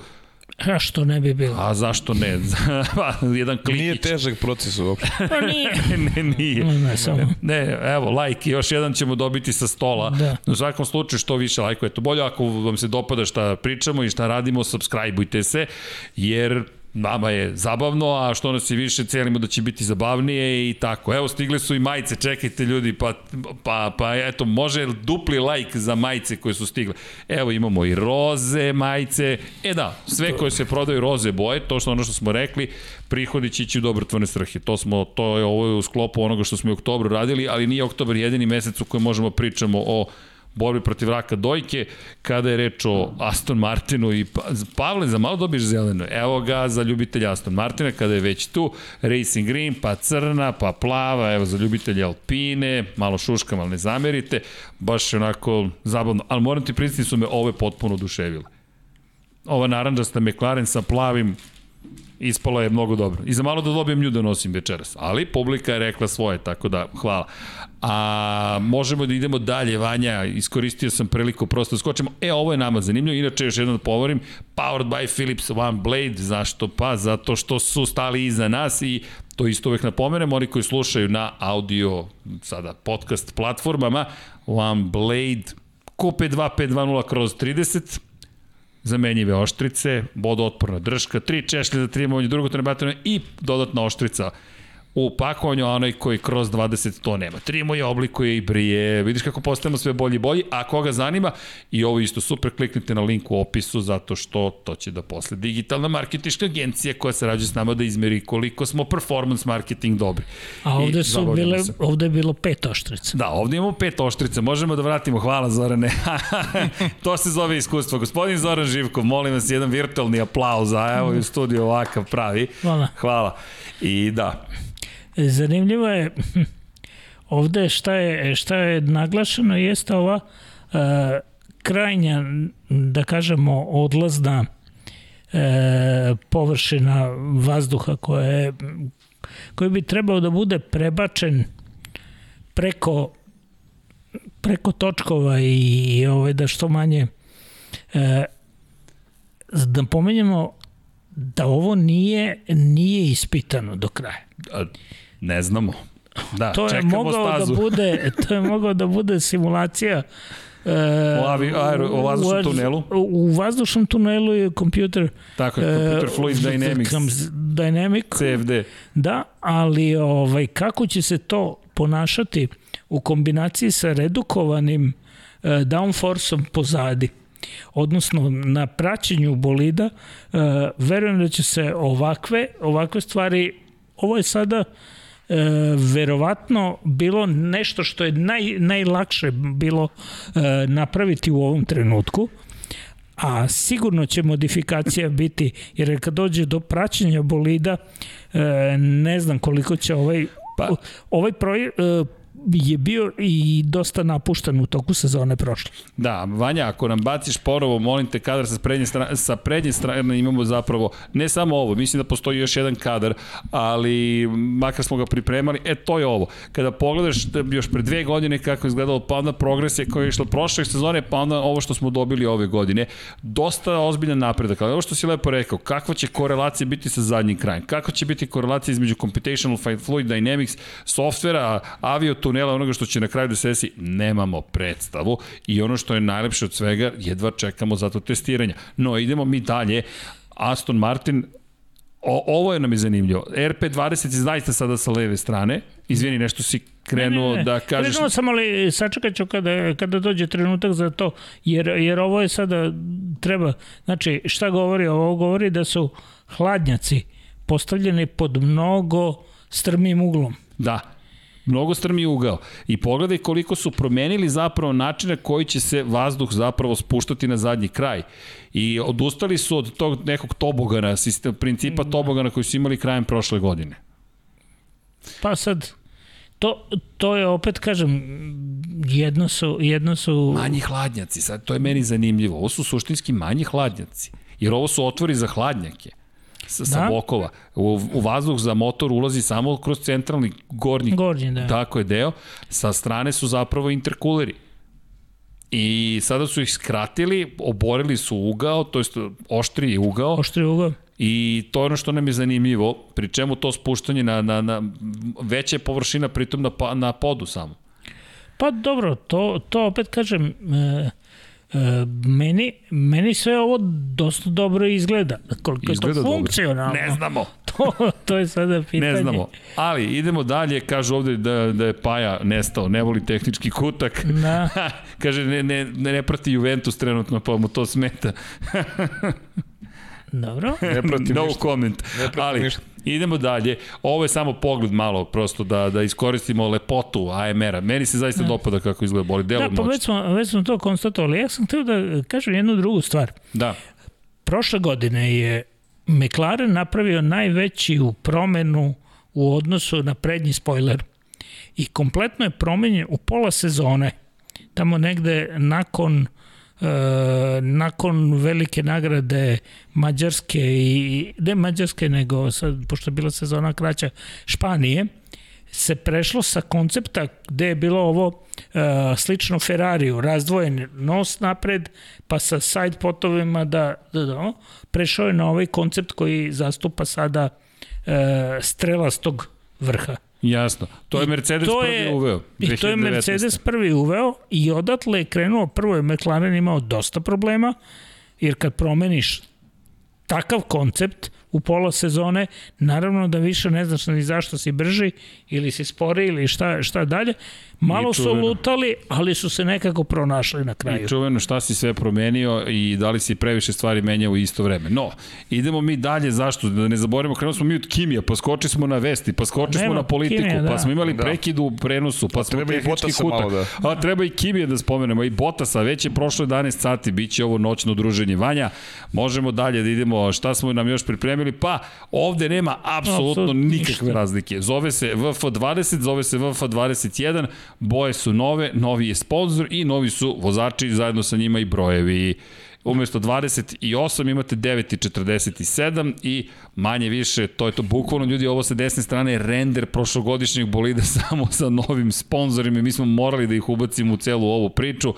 A što ne bi bilo? A zašto ne? Jedan klikić. Nije težak proces uopšte. Pa nije. ne, nije. Ne, ne, samo. Ne, evo, like, još jedan ćemo dobiti sa stola. Da. U svakom slučaju, što više lajkujete, bolje ako vam se dopada šta pričamo i šta radimo, subscribeujte se, jer Nama je zabavno, a što nas je više celimo da će biti zabavnije i tako. Evo, stigle su i majice, čekajte ljudi, pa, pa, pa eto, može dupli like za majice koje su stigle. Evo, imamo i roze majice. E da, sve koje se prodaju roze boje, to što ono što smo rekli, prihodi će ići u dobrotvorne svrhe. To smo, to je ovo je u sklopu onoga što smo u oktobru radili, ali nije oktobar jedini mesec u kojem možemo pričamo o borbi protiv raka dojke, kada je reč o Aston Martinu i pa, Pavle, za malo dobiješ zeleno. Evo ga za ljubitelja Aston Martina, kada je već tu, Racing Green, pa crna, pa plava, evo za ljubitelja Alpine, malo šuškam, ali ne zamerite, baš je onako zabavno, ali moram ti priznati su me ove potpuno oduševile. Ova naranđasta McLaren sa plavim, Ispalo je mnogo dobro. I za malo da dobijem nju da nosim večeras. Ali publika je rekla svoje, tako da hvala. A možemo da idemo dalje, Vanja, iskoristio sam priliku prosto skočimo. E, ovo je nama zanimljivo, inače još jednom da povorim, Powered by Philips One Blade, zašto? Pa zato što su stali iza nas i to isto uvek napomenem, oni koji slušaju na audio, sada podcast platformama, One Blade, Coupe 2520 kroz 30, zamenjive oštrice, vodootporna drška, tri češlje za trimovanje, drugotrne baterije i dodatna oštrica u pakovanju, a onaj koji kroz 20 to nema. Trimo je, oblikuje i brije, vidiš kako postajemo sve bolji i bolji, a koga zanima, i ovo isto super, kliknite na link u opisu, zato što to će da posle digitalna marketička agencija koja se rađe s nama da izmeri koliko smo performance marketing dobri. A ovde I su bile, se. ovde je bilo pet oštrica. Da, ovde imamo pet oštrica, možemo da vratimo, hvala Zorane. to se zove iskustvo. Gospodin Zoran Živkov, molim vas jedan virtualni aplauz, a evo i u studiju ovakav pravi. Hvala. Hvala. I da, Zanimljivo je ovde šta je, šta je naglašeno jeste ova uh, krajnja, da kažemo, odlazna e, površina vazduha koja je, koji bi trebao da bude prebačen preko preko točkova i, i ove da što manje e, da pomenjemo da ovo nije nije ispitano do kraja. Ne znamo. Da, to je mogao da stazu. da bude, to je mogao da bude simulacija Uh, u, avi, aero, u vazdušnom u, tunelu? U vazdušnom tunelu je kompjuter Tako je, Computer uh, Fluid Dynamics. Dynamic. CFD. Da, ali ovaj, kako će se to ponašati u kombinaciji sa redukovanim uh, downforceom pozadi? odnosno na praćenju bolida, uh, verujem da će se ovakve, ovakve stvari ovo je sada e, verovatno bilo nešto što je naj, najlakše bilo e, napraviti u ovom trenutku a sigurno će modifikacija biti, jer kad dođe do praćenja bolida, e, ne znam koliko će ovaj, pa. ovaj proj, e, je bio i dosta napušten u toku sezone prošle. Da, Vanja, ako nam baciš porovo, molim te kadar sa prednje strane, sa prednje strane imamo zapravo ne samo ovo, mislim da postoji još jedan kadar, ali makar smo ga pripremali, e to je ovo. Kada pogledaš da još pre dve godine kako je izgledalo, pa onda progresija koja je išla prošle sezone, pa onda ovo što smo dobili ove godine, dosta ozbiljan napredak, ali ovo što si lepo rekao, kakva će korelacija biti sa zadnjim krajem, kako će biti korelacija između computational fluid dynamics, softvera, avio tunela onoga što će na kraju da se desi, nemamo predstavu i ono što je najlepše od svega, jedva čekamo za to testiranja. No, idemo mi dalje. Aston Martin O, ovo je nam je zanimljivo. RP20 je zaista sada sa leve strane. Izvini, nešto si krenuo ne, ne, ne. da kažeš... Krenuo sam, ali sačekat ću kada, kada dođe trenutak za to, jer, jer ovo je sada treba... Znači, šta govori? Ovo govori da su hladnjaci postavljeni pod mnogo strmim uglom. Da, mnogo strmi ugao. I pogledaj koliko su promenili zapravo načine koji će se vazduh zapravo spuštati na zadnji kraj. I odustali su od tog nekog tobogana, sistem, principa da. tobogana koji su imali krajem prošle godine. Pa sad, to, to je opet, kažem, jedno su, jedno su... Manji hladnjaci, sad to je meni zanimljivo. Ovo su suštinski manji hladnjaci. Jer ovo su otvori za hladnjake sa, sa da. bokova. U, u vazduh za motor ulazi samo kroz centralni gornji, gornji da. tako je deo. Sa strane su zapravo interkuleri. I sada su ih skratili, oborili su ugao, to jest oštri ugao. Oštri ugao. I to je ono što nam je zanimljivo, pri čemu to spuštanje na, na, na veće površina pritom na, na podu samo. Pa dobro, to, to opet kažem, e, E, meni, meni sve ovo dosta dobro izgleda. Koliko izgleda je to funkcionalno. Ne znamo. To, to je sada pitanje. Ne znamo. Ali idemo dalje, kažu ovde da, da je Paja nestao, ne voli tehnički kutak. Da. Kaže, ne, ne, ne prati Juventus trenutno, pa mu to smeta. Dobro. Ne prati no ništa. comment. Ne prati Ali, ništa. Idemo dalje. Ovo je samo pogled malo, prosto da, da iskoristimo lepotu AMR-a. Meni se zaista da. dopada kako izgleda boli. Delo da, pa već smo, već smo to konstatovali. Ja sam htio da kažem jednu drugu stvar. Da. Prošle godine je McLaren napravio najveću promenu u odnosu na prednji spoiler. I kompletno je promenjen u pola sezone. Tamo negde nakon nakon velike nagrade Mađarske i ne Mađarske nego sad, pošto je bila sezona kraća Španije se prešlo sa koncepta gde je bilo ovo uh, slično Ferrariju, razdvojen nos napred, pa sa side potovima da, da, da prešao je na ovaj koncept koji zastupa sada uh, strelastog vrha. Jasno. To je Mercedes to prvi je, uveo. 2019. I to je Mercedes prvi uveo i odatle je krenuo, prvo je McLaren imao dosta problema, jer kad promeniš takav koncept, u pola sezone, naravno da više ne znaš ni zašto si brži ili si spori ili šta, šta dalje. Malo su lutali, ali su se nekako pronašli na kraju. I čuveno šta si sve promenio i da li si previše stvari menjao u isto vreme. No, idemo mi dalje, zašto? Da ne zaboravimo, krenuo smo mi od Kimija, pa skoči smo na vesti, pa skoči smo na politiku, Kimija, da. pa smo imali da. prekid u prenosu, pa, pa smo treba i kutak. Malo, da. A treba i Kimija da spomenemo, i Botasa, već je prošlo 11 sati, bit će ovo noćno druženje. Vanja, možemo dalje da idemo, šta smo nam još pripremili, pa ovde nema apsolutno nikakve ništa. razlike. Zove se VF20, zove se VF21, boje su nove, novi je sponsor i novi su vozači, zajedno sa njima i brojevi. Umesto 28 imate 9 i 47 i manje više, to je to bukvalno ljudi, ovo sa desne strane je render prošlogodišnjeg bolida samo sa novim sponsorima i mi smo morali da ih ubacimo u celu ovu priču.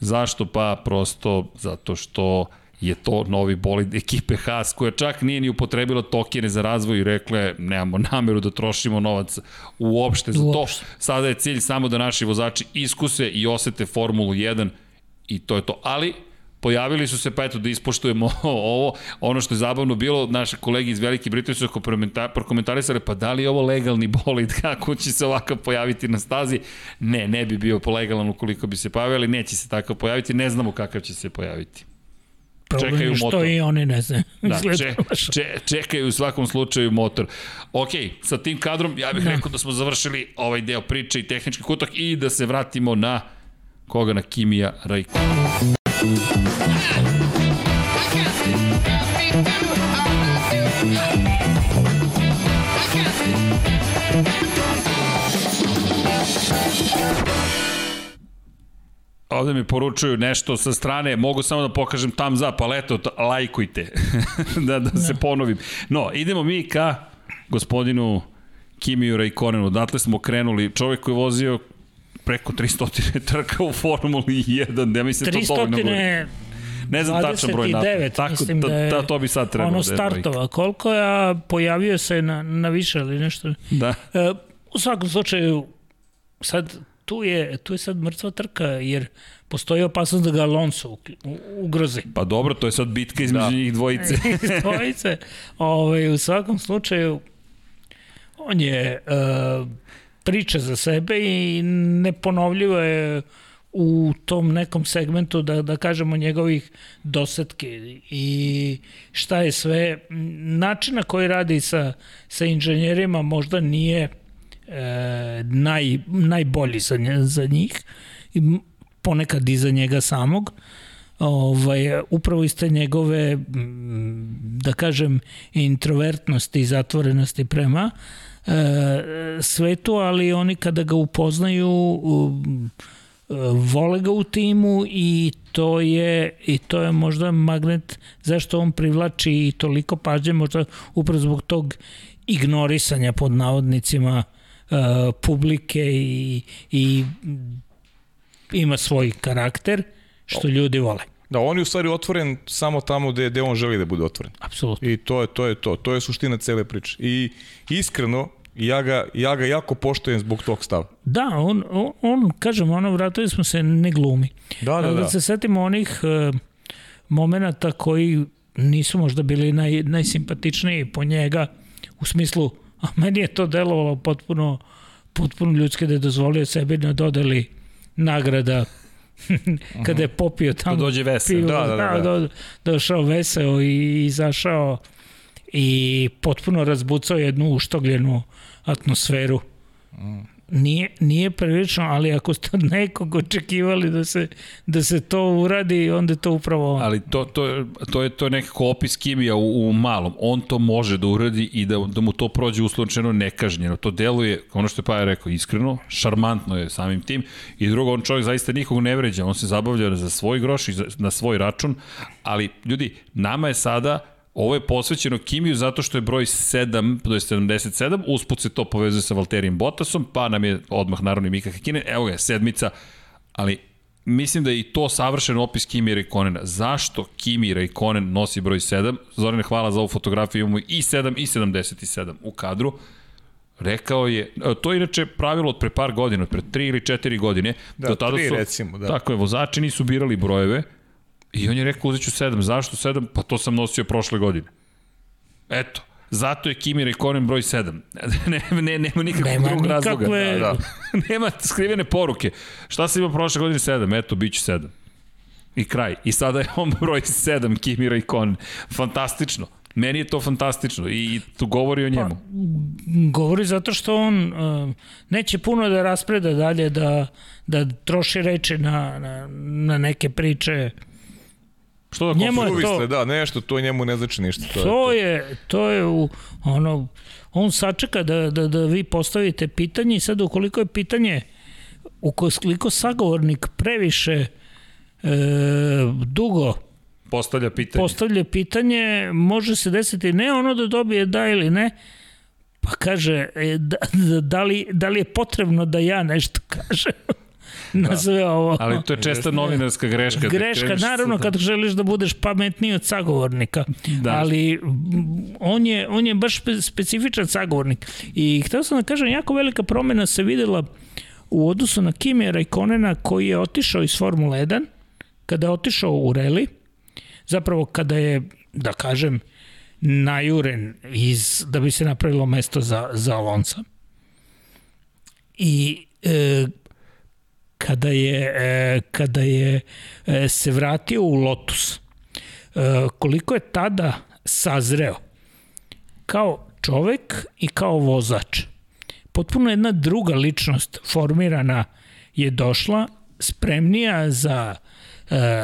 Zašto? Pa prosto zato što je to novi bolid ekipe Haas, koja čak nije ni upotrebila tokene za razvoj i rekla nemamo nameru da trošimo novac uopšte za to. Sada je cilj samo da naši vozači iskuse i osete Formulu 1 i to je to. Ali pojavili su se, pa eto da ispoštujemo ovo, ono što je zabavno bilo, naše kolege iz Velike Britanije su prokomentarisali, pa da li je ovo legalni bolid, kako će se ovakav pojaviti na stazi? Ne, ne bi bio legalan ukoliko bi se pojavili, neće se takav pojaviti, ne znamo kakav će se pojaviti. Problem čekaju što motor. i oni ne znaju. Da, če, če, čekaju u svakom slučaju motor. Ok, sa tim kadrom ja bih da. rekao da smo završili ovaj deo priče i tehnički kutak i da se vratimo na koga na Kimija Rajkona. Ovde mi poručuju nešto sa strane, mogu samo da pokažem tam za, pa leto, lajkujte, da, da se ponovim. No, idemo mi ka gospodinu Kimiju Rajkonenu. Odatle smo krenuli, čovjek koji je vozio preko 300 trka u Formuli 1, ja mislim 300 to dovoljno govori. Ne znam tačan broj na Tako, mislim da je, ta, to bi sad trebalo. Ono da startova, koliko je, pojavio se na, na više ili nešto. Da. E, u svakom slučaju, sad tu je, tu je sad mrtva trka, jer postoji opasnost da ga Alonso ugrozi. Pa dobro, to je sad bitka između da. njih dvojice. dvojice. Ove, ovaj, u svakom slučaju, on je uh, priča za sebe i neponovljivo je u tom nekom segmentu da, da kažemo njegovih dosetke i šta je sve način na koji radi sa, sa inženjerima možda nije e, naj, najbolji za, nje, za njih i ponekad i za njega samog. Ovaj, upravo iz te njegove da kažem introvertnosti i zatvorenosti prema e, svetu, ali oni kada ga upoznaju e, vole ga u timu i to je i to je možda magnet zašto on privlači toliko pažnje možda upravo zbog tog ignorisanja pod navodnicima publike i, i ima svoj karakter što ljudi vole. Da, on je u stvari otvoren samo tamo gde, gde on želi da bude otvoren. Apsolutno. I to je to. Je to. to je suština cele priče. I iskreno, ja ga, ja ga jako poštojem zbog tog stava. Da, on, on, on kažem, ono, vratili smo se, ne glumi. Da, da, da. Da se setimo onih uh, momenta koji nisu možda bili naj, najsimpatičniji po njega, u smislu A meni je to delovalo potpuno, potpuno ljudski da je dozvolio sebi na dodeli nagrada kada je popio tamo da dođe veseo. Pivo, da, da, da, da. da. došao veseo i izašao i potpuno razbucao jednu uštogljenu atmosferu. Nije, nije prilično, ali ako ste od nekog očekivali da se, da se to uradi, onda je to upravo on. Ali to, to, to je to nekako opis Kimija u, u malom. On to može da uradi i da, da mu to prođe uslovčeno nekažnjeno. To deluje, ono što je Paja rekao, iskreno, šarmantno je samim tim. I drugo, on čovjek zaista nikog ne vređa. On se zabavlja za svoj groš i za, na svoj račun. Ali, ljudi, nama je sada Ovo je posvećeno Kimiju zato što je broj 7, to je 77, usput se to povezuje sa Valterijem Bottasom, pa nam je odmah naravno i Mika Hakinen, evo ga, sedmica, ali mislim da je i to savršen opis Kimi Rekonena. Zašto Kimi Rekonen nosi broj 7? Zorane, hvala za ovu fotografiju, imamo i 7 i 77 u kadru. Rekao je, e, to je inače pravilo od pre par godina, od pre 3 ili 4 godine. Da, do tada 3 su, recimo, da. Tako je, vozači nisu birali brojeve, I on je rekao uzet ću 7. Zašto 7? Pa to sam nosio prošle godine. Eto. Zato je Kimi Rekonen broj 7. ne, ne, nema nikakvog nema drugog razloga. Da, da. nema skrivene poruke. Šta se ima prošle godine 7? Eto, bit ću 7. I kraj. I sada je on broj 7, Kimi Rekonen. Fantastično. Meni je to fantastično i tu govori o njemu. Pa, govori zato što on uh, neće puno da raspreda dalje, da, da troši reči na, na, na neke priče Što da njemu je to, da, nešto, to njemu ne znači ništa. To, to je, je, to je u, ono, on sačeka da, da, da vi postavite pitanje i sad ukoliko je pitanje, ukoliko sagovornik previše e, dugo postavlja pitanje. postavlja pitanje, može se desiti ne ono da dobije da ili ne, pa kaže e, da, da, da, li, da li je potrebno da ja nešto kažem na da. sve ovo. Ali to je česta novinarska greška. Greška, da naravno, kad želiš da budeš pametniji od sagovornika. Da. Ali on je, on je baš specifičan sagovornik. I hteo sam da kažem, jako velika promena se videla u odnosu na Kimi Rajkonena koji je otišao iz Formule 1, kada je otišao u reli, zapravo kada je, da kažem, najuren iz, da bi se napravilo mesto za, za Alonso. I e, kada je, e, kada je e, se vratio u Lotus, e, koliko je tada sazreo kao čovek i kao vozač. Potpuno jedna druga ličnost formirana je došla, spremnija za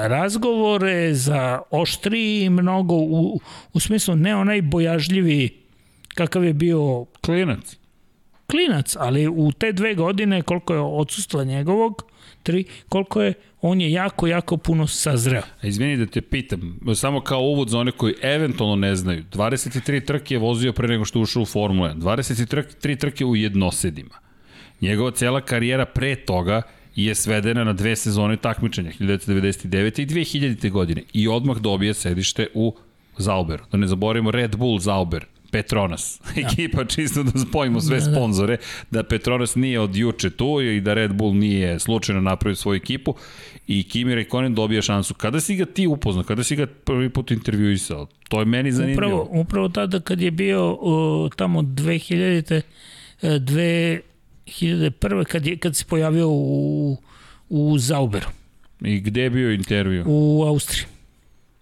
razgovore, za oštriji mnogo, u, u smislu ne onaj bojažljivi kakav je bio klinac klinac, ali u te dve godine koliko je odsustva njegovog, tri, koliko je, on je jako, jako puno sazreo. A izvini da te pitam, samo kao uvod za one koji eventualno ne znaju, 23 trke je vozio pre nego što ušao u Formulu 1, 23 trke u jednosedima. Njegova cela karijera pre toga je svedena na dve sezone takmičenja, 1999. i 2000. godine i odmah dobije sedište u Zauberu. Da ne zaboravimo Red Bull Zauber, Petronas. Da. Ekipa, čisto da spojimo sve da, da. sponzore, da Petronas nije od juče tu i da Red Bull nije slučajno napravio svoju ekipu i Kimi Rekonen dobija šansu. Kada si ga ti upoznao? Kada si ga prvi put intervjuisao? To je meni zanimljivo. Upravo, upravo tada kad je bio uh, tamo 2000. 2001. kad, je, kad se pojavio u, u Zauberu. I gde je bio intervju? U Austriji.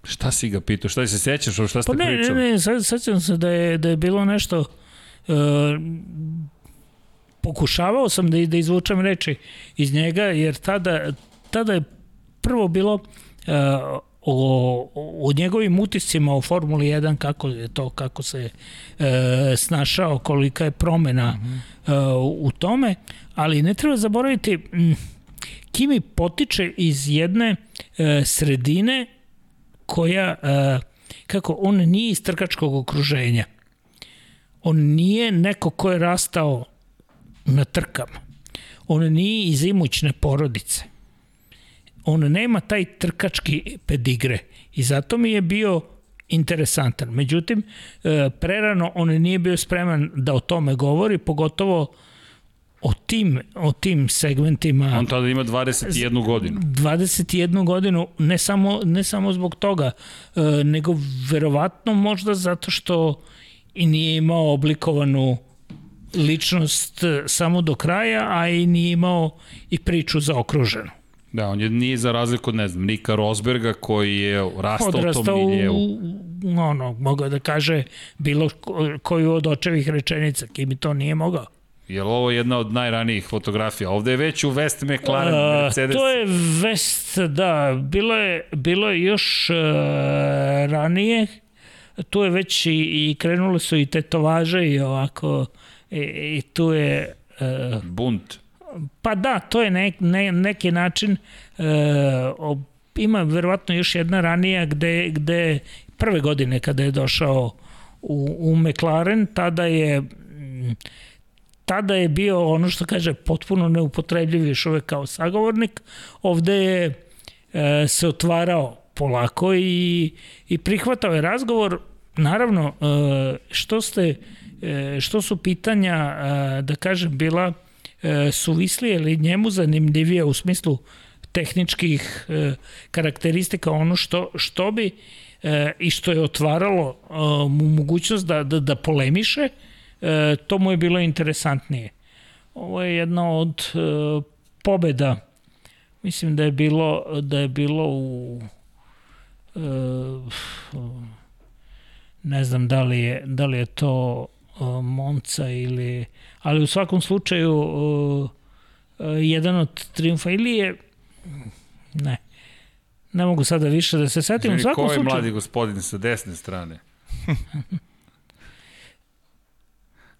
Šta si ga pitao? Šta se sećaš? Šta ste pa ne, pričali? Ne, ne, sad, sećam se da je, da je bilo nešto... Uh, pokušavao sam da, da izvučem reči iz njega, jer tada, tada je prvo bilo uh, o, o njegovim utiscima u Formuli 1, kako je to, kako se uh, snašao, kolika je promena mm -hmm. uh, u tome, ali ne treba zaboraviti, m, Kimi potiče iz jedne uh, sredine koja, e, kako, on nije iz trkačkog okruženja. On nije neko ko je rastao na trkama. On nije iz imućne porodice. On nema taj trkački pedigre. I zato mi je bio interesantan. Međutim, e, prerano on nije bio spreman da o tome govori, pogotovo o tim, o tim segmentima. On tada ima 21 godinu. 21 godinu, ne samo, ne samo zbog toga, e, nego verovatno možda zato što i nije imao oblikovanu ličnost samo do kraja, a i nije imao i priču za okruženu. Da, on je nije za razliku od, ne znam, Nika Rosberga koji je rastao u tom miljevu. U, ono, mogao da kaže bilo koju od očevih rečenica, kim to nije mogao. Je li ovo jedna od najranijih fotografija? Ovde je već u West McLaren, uh, Mercedes. To je West, da. Bilo je, bilo je još uh, ranije. Tu je već i, i krenule su i tetovaže i ovako. I, i tu je... Uh, Bunt. Pa da, to je ne, ne, neki način. Uh, ima verovatno još jedna ranija gde, gde prve godine kada je došao u, u McLaren, tada je tada je bio ono što kaže potpuno neupotrebljiv još uvek kao sagovornik. Ovde je e, se otvarao polako i, i prihvatao je razgovor. Naravno, e, što ste e, što su pitanja, e, da kažem, bila e, suvislije ili njemu zanimljivije u smislu tehničkih e, karakteristika, ono što, što bi e, i što je otvaralo e, mu mogućnost da, da, da polemiše, e, to mu je bilo interesantnije. Ovo je jedna od e, pobeda, mislim da je bilo, da je bilo u e, ne znam da li je, da li je to e, Monca ili, ali u svakom slučaju e, e jedan od triumfa ili je ne, Ne mogu sada više da se setim. Živi, ko je slučaju... mladi gospodin sa desne strane?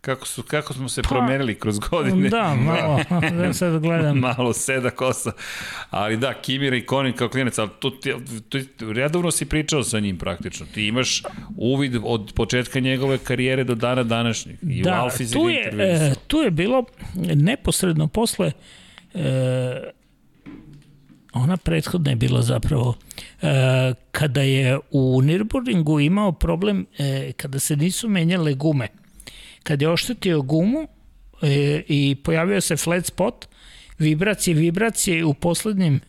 kako, su, kako smo se pa, promenili kroz godine. Da, malo, da sad gledam. malo seda kosa. Ali da, Kimira i Konin kao klinac, ali tu, tu, tu, redovno si pričao sa njim praktično. Ti imaš uvid od početka njegove karijere do dana današnjeg. I da, u tu je, e, tu je bilo neposredno posle e, ona prethodna je bila zapravo e, kada je u Nürburgringu imao problem e, kada se nisu menjale gume. Kad je oštetio gumu e, i pojavio se flat spot, vibracije, vibracije u poslednjem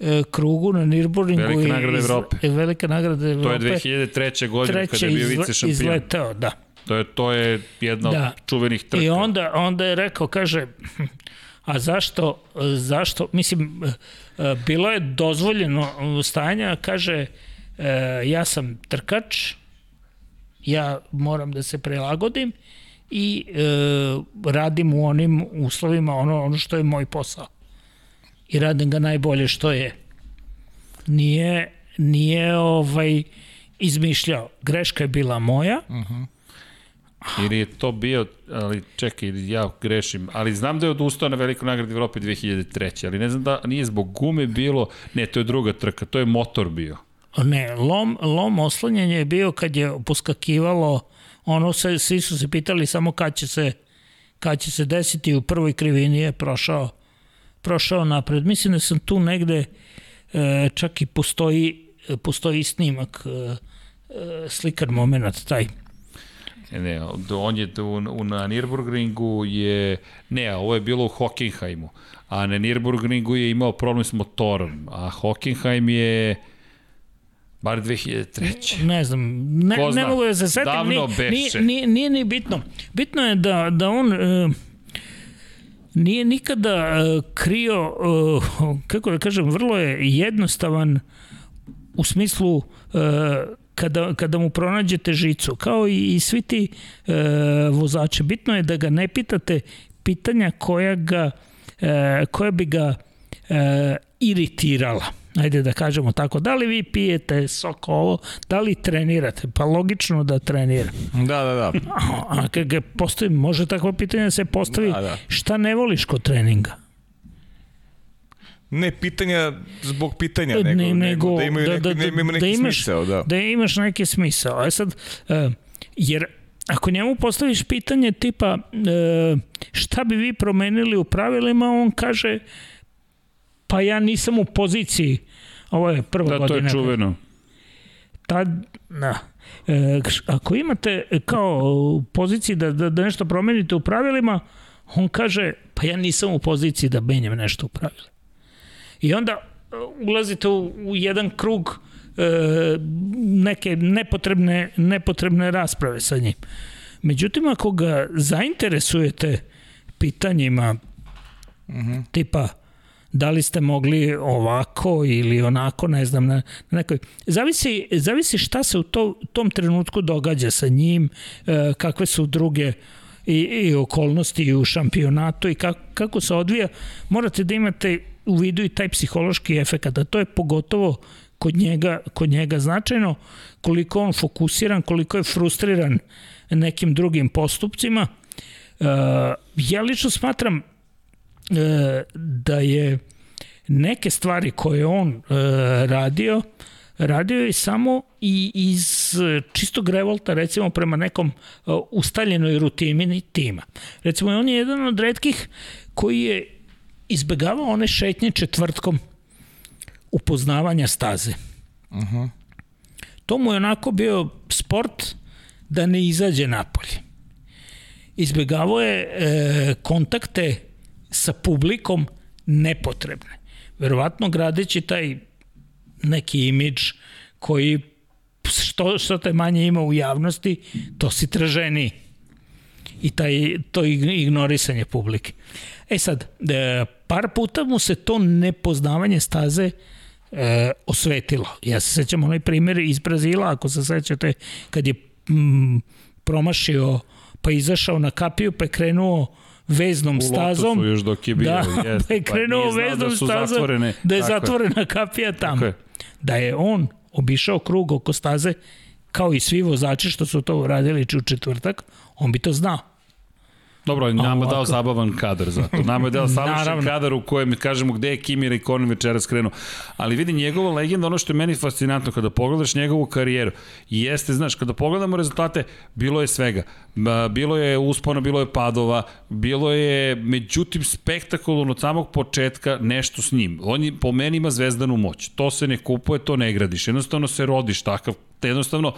e, krugu na Nürburgringu. Velika nagrada Evrope. Iz, velika nagrada Evrope. To je 2003. godine kada je bio vice šampion. izletao, da. To je, to je jedna da. od čuvenih trka. I onda, onda je rekao, kaže, a zašto, zašto, mislim, bilo je dozvoljeno stanja, kaže, ja sam trkač, ja moram da se prelagodim i e, radim u onim uslovima ono, ono što je moj posao. I radim ga najbolje što je. Nije, nije ovaj izmišljao. Greška je bila moja, uh mhm. -huh Ili je to bio, ali čekaj, ja grešim, ali znam da je odustao na velikoj nagradi Evrope 2003. Ali ne znam da nije zbog gume bilo, ne, to je druga trka, to je motor bio. Ne, lom, lom oslanjanja je bio kad je poskakivalo, ono se, svi su se pitali samo kad će se, kad će se desiti u prvoj krivini je prošao, prošao napred. Mislim da sam tu negde, e, čak i postoji, postoji snimak, e, e, slikar moment taj Ne, on je u, na Nürburgringu je, ne, ovo je bilo u Hockenheimu, a na Nürburgringu je imao problem s motorom, a Hockenheim je bar 2003. Ne znam, ne, ne mogu da se setim, Davno nije, nije, nije, nije ni bitno. Bitno je da, da on... Uh, nije nikada uh, krio, uh, kako da kažem, vrlo je jednostavan u smislu uh, kada, kada mu pronađete žicu, kao i, i svi ti e, vozači. Bitno je da ga ne pitate pitanja koja, ga, e, koja bi ga e, iritirala. Ajde da kažemo tako, da li vi pijete sok ovo, da li trenirate? Pa logično da trenira. Da, da, da. A, kad ga postavi, može takvo pitanje da se postavi, da, da. šta ne voliš kod treninga? Ne pitanja zbog pitanja, nego, ne, nego da imaju, da, da, neki, da, neki da imaš, smisao. Da. da imaš neki smisao. A sad, uh, jer ako njemu postaviš pitanje tipa uh, šta bi vi promenili u pravilima, on kaže pa ja nisam u poziciji. Ovo je prva da, godina. Da, to je čuveno. Tad, da. E, ako imate kao u poziciji da, da, da nešto promenite u pravilima, on kaže, pa ja nisam u poziciji da menjam nešto u pravilima. I onda uh, ulazite u, u jedan krug e, neke nepotrebne, nepotrebne rasprave sa njim. Međutim, ako ga zainteresujete pitanjima uh mhm. -huh. tipa da li ste mogli ovako ili onako, ne znam, na, na nekoj... Zavisi, zavisi šta se u to, tom trenutku događa sa njim, e, kakve su druge i, i okolnosti i u šampionatu i kako, kako se odvija, morate da imate u vidu i taj psihološki efekt, a to je pogotovo kod njega, kod njega značajno, koliko on fokusiran, koliko je frustriran nekim drugim postupcima. Uh, ja lično smatram da je neke stvari koje on uh, radio, radio je samo i iz čistog revolta, recimo prema nekom uh, ustaljenoj rutini tima. Recimo, on je jedan od redkih koji je izbegavao one šetnje četvrtkom upoznavanja staze. Uh -huh. To mu je onako bio sport da ne izađe napolje. Izbegavao je e, kontakte sa publikom nepotrebne. Verovatno gradeći taj neki imidž koji što, što te manje ima u javnosti, to si traženi. I taj, to ignorisanje publike. E sad, e, par puta mu se to nepoznavanje staze e, osvetilo. Ja se sećam onaj primjer iz Brazila, ako se sećate, kad je mm, promašio, pa izašao na kapiju, pa je krenuo veznom u stazom. U još dok je bio. Da, jest, pa je krenuo pa veznom da stazom, zatvorene. da je zatvorena kapija tamo. Je. Da je on obišao krug oko staze, kao i svi vozači što su to radili u četvrtak, on bi to znao. Dobro, nama je dao zabavan kadar za to. Nama je dao savršen kadar u kojem kažemo gde je Kimir i Konin večeras krenu. Ali vidi njegova legenda, ono što je meni fascinantno kada pogledaš njegovu karijeru, jeste, znaš, kada pogledamo rezultate, bilo je svega. Bilo je uspona, bilo je padova, bilo je, međutim, spektakularno od samog početka nešto s njim. On je, po meni ima zvezdanu moć. To se ne kupuje, to ne gradiš. Jednostavno se rodiš takav. Jednostavno,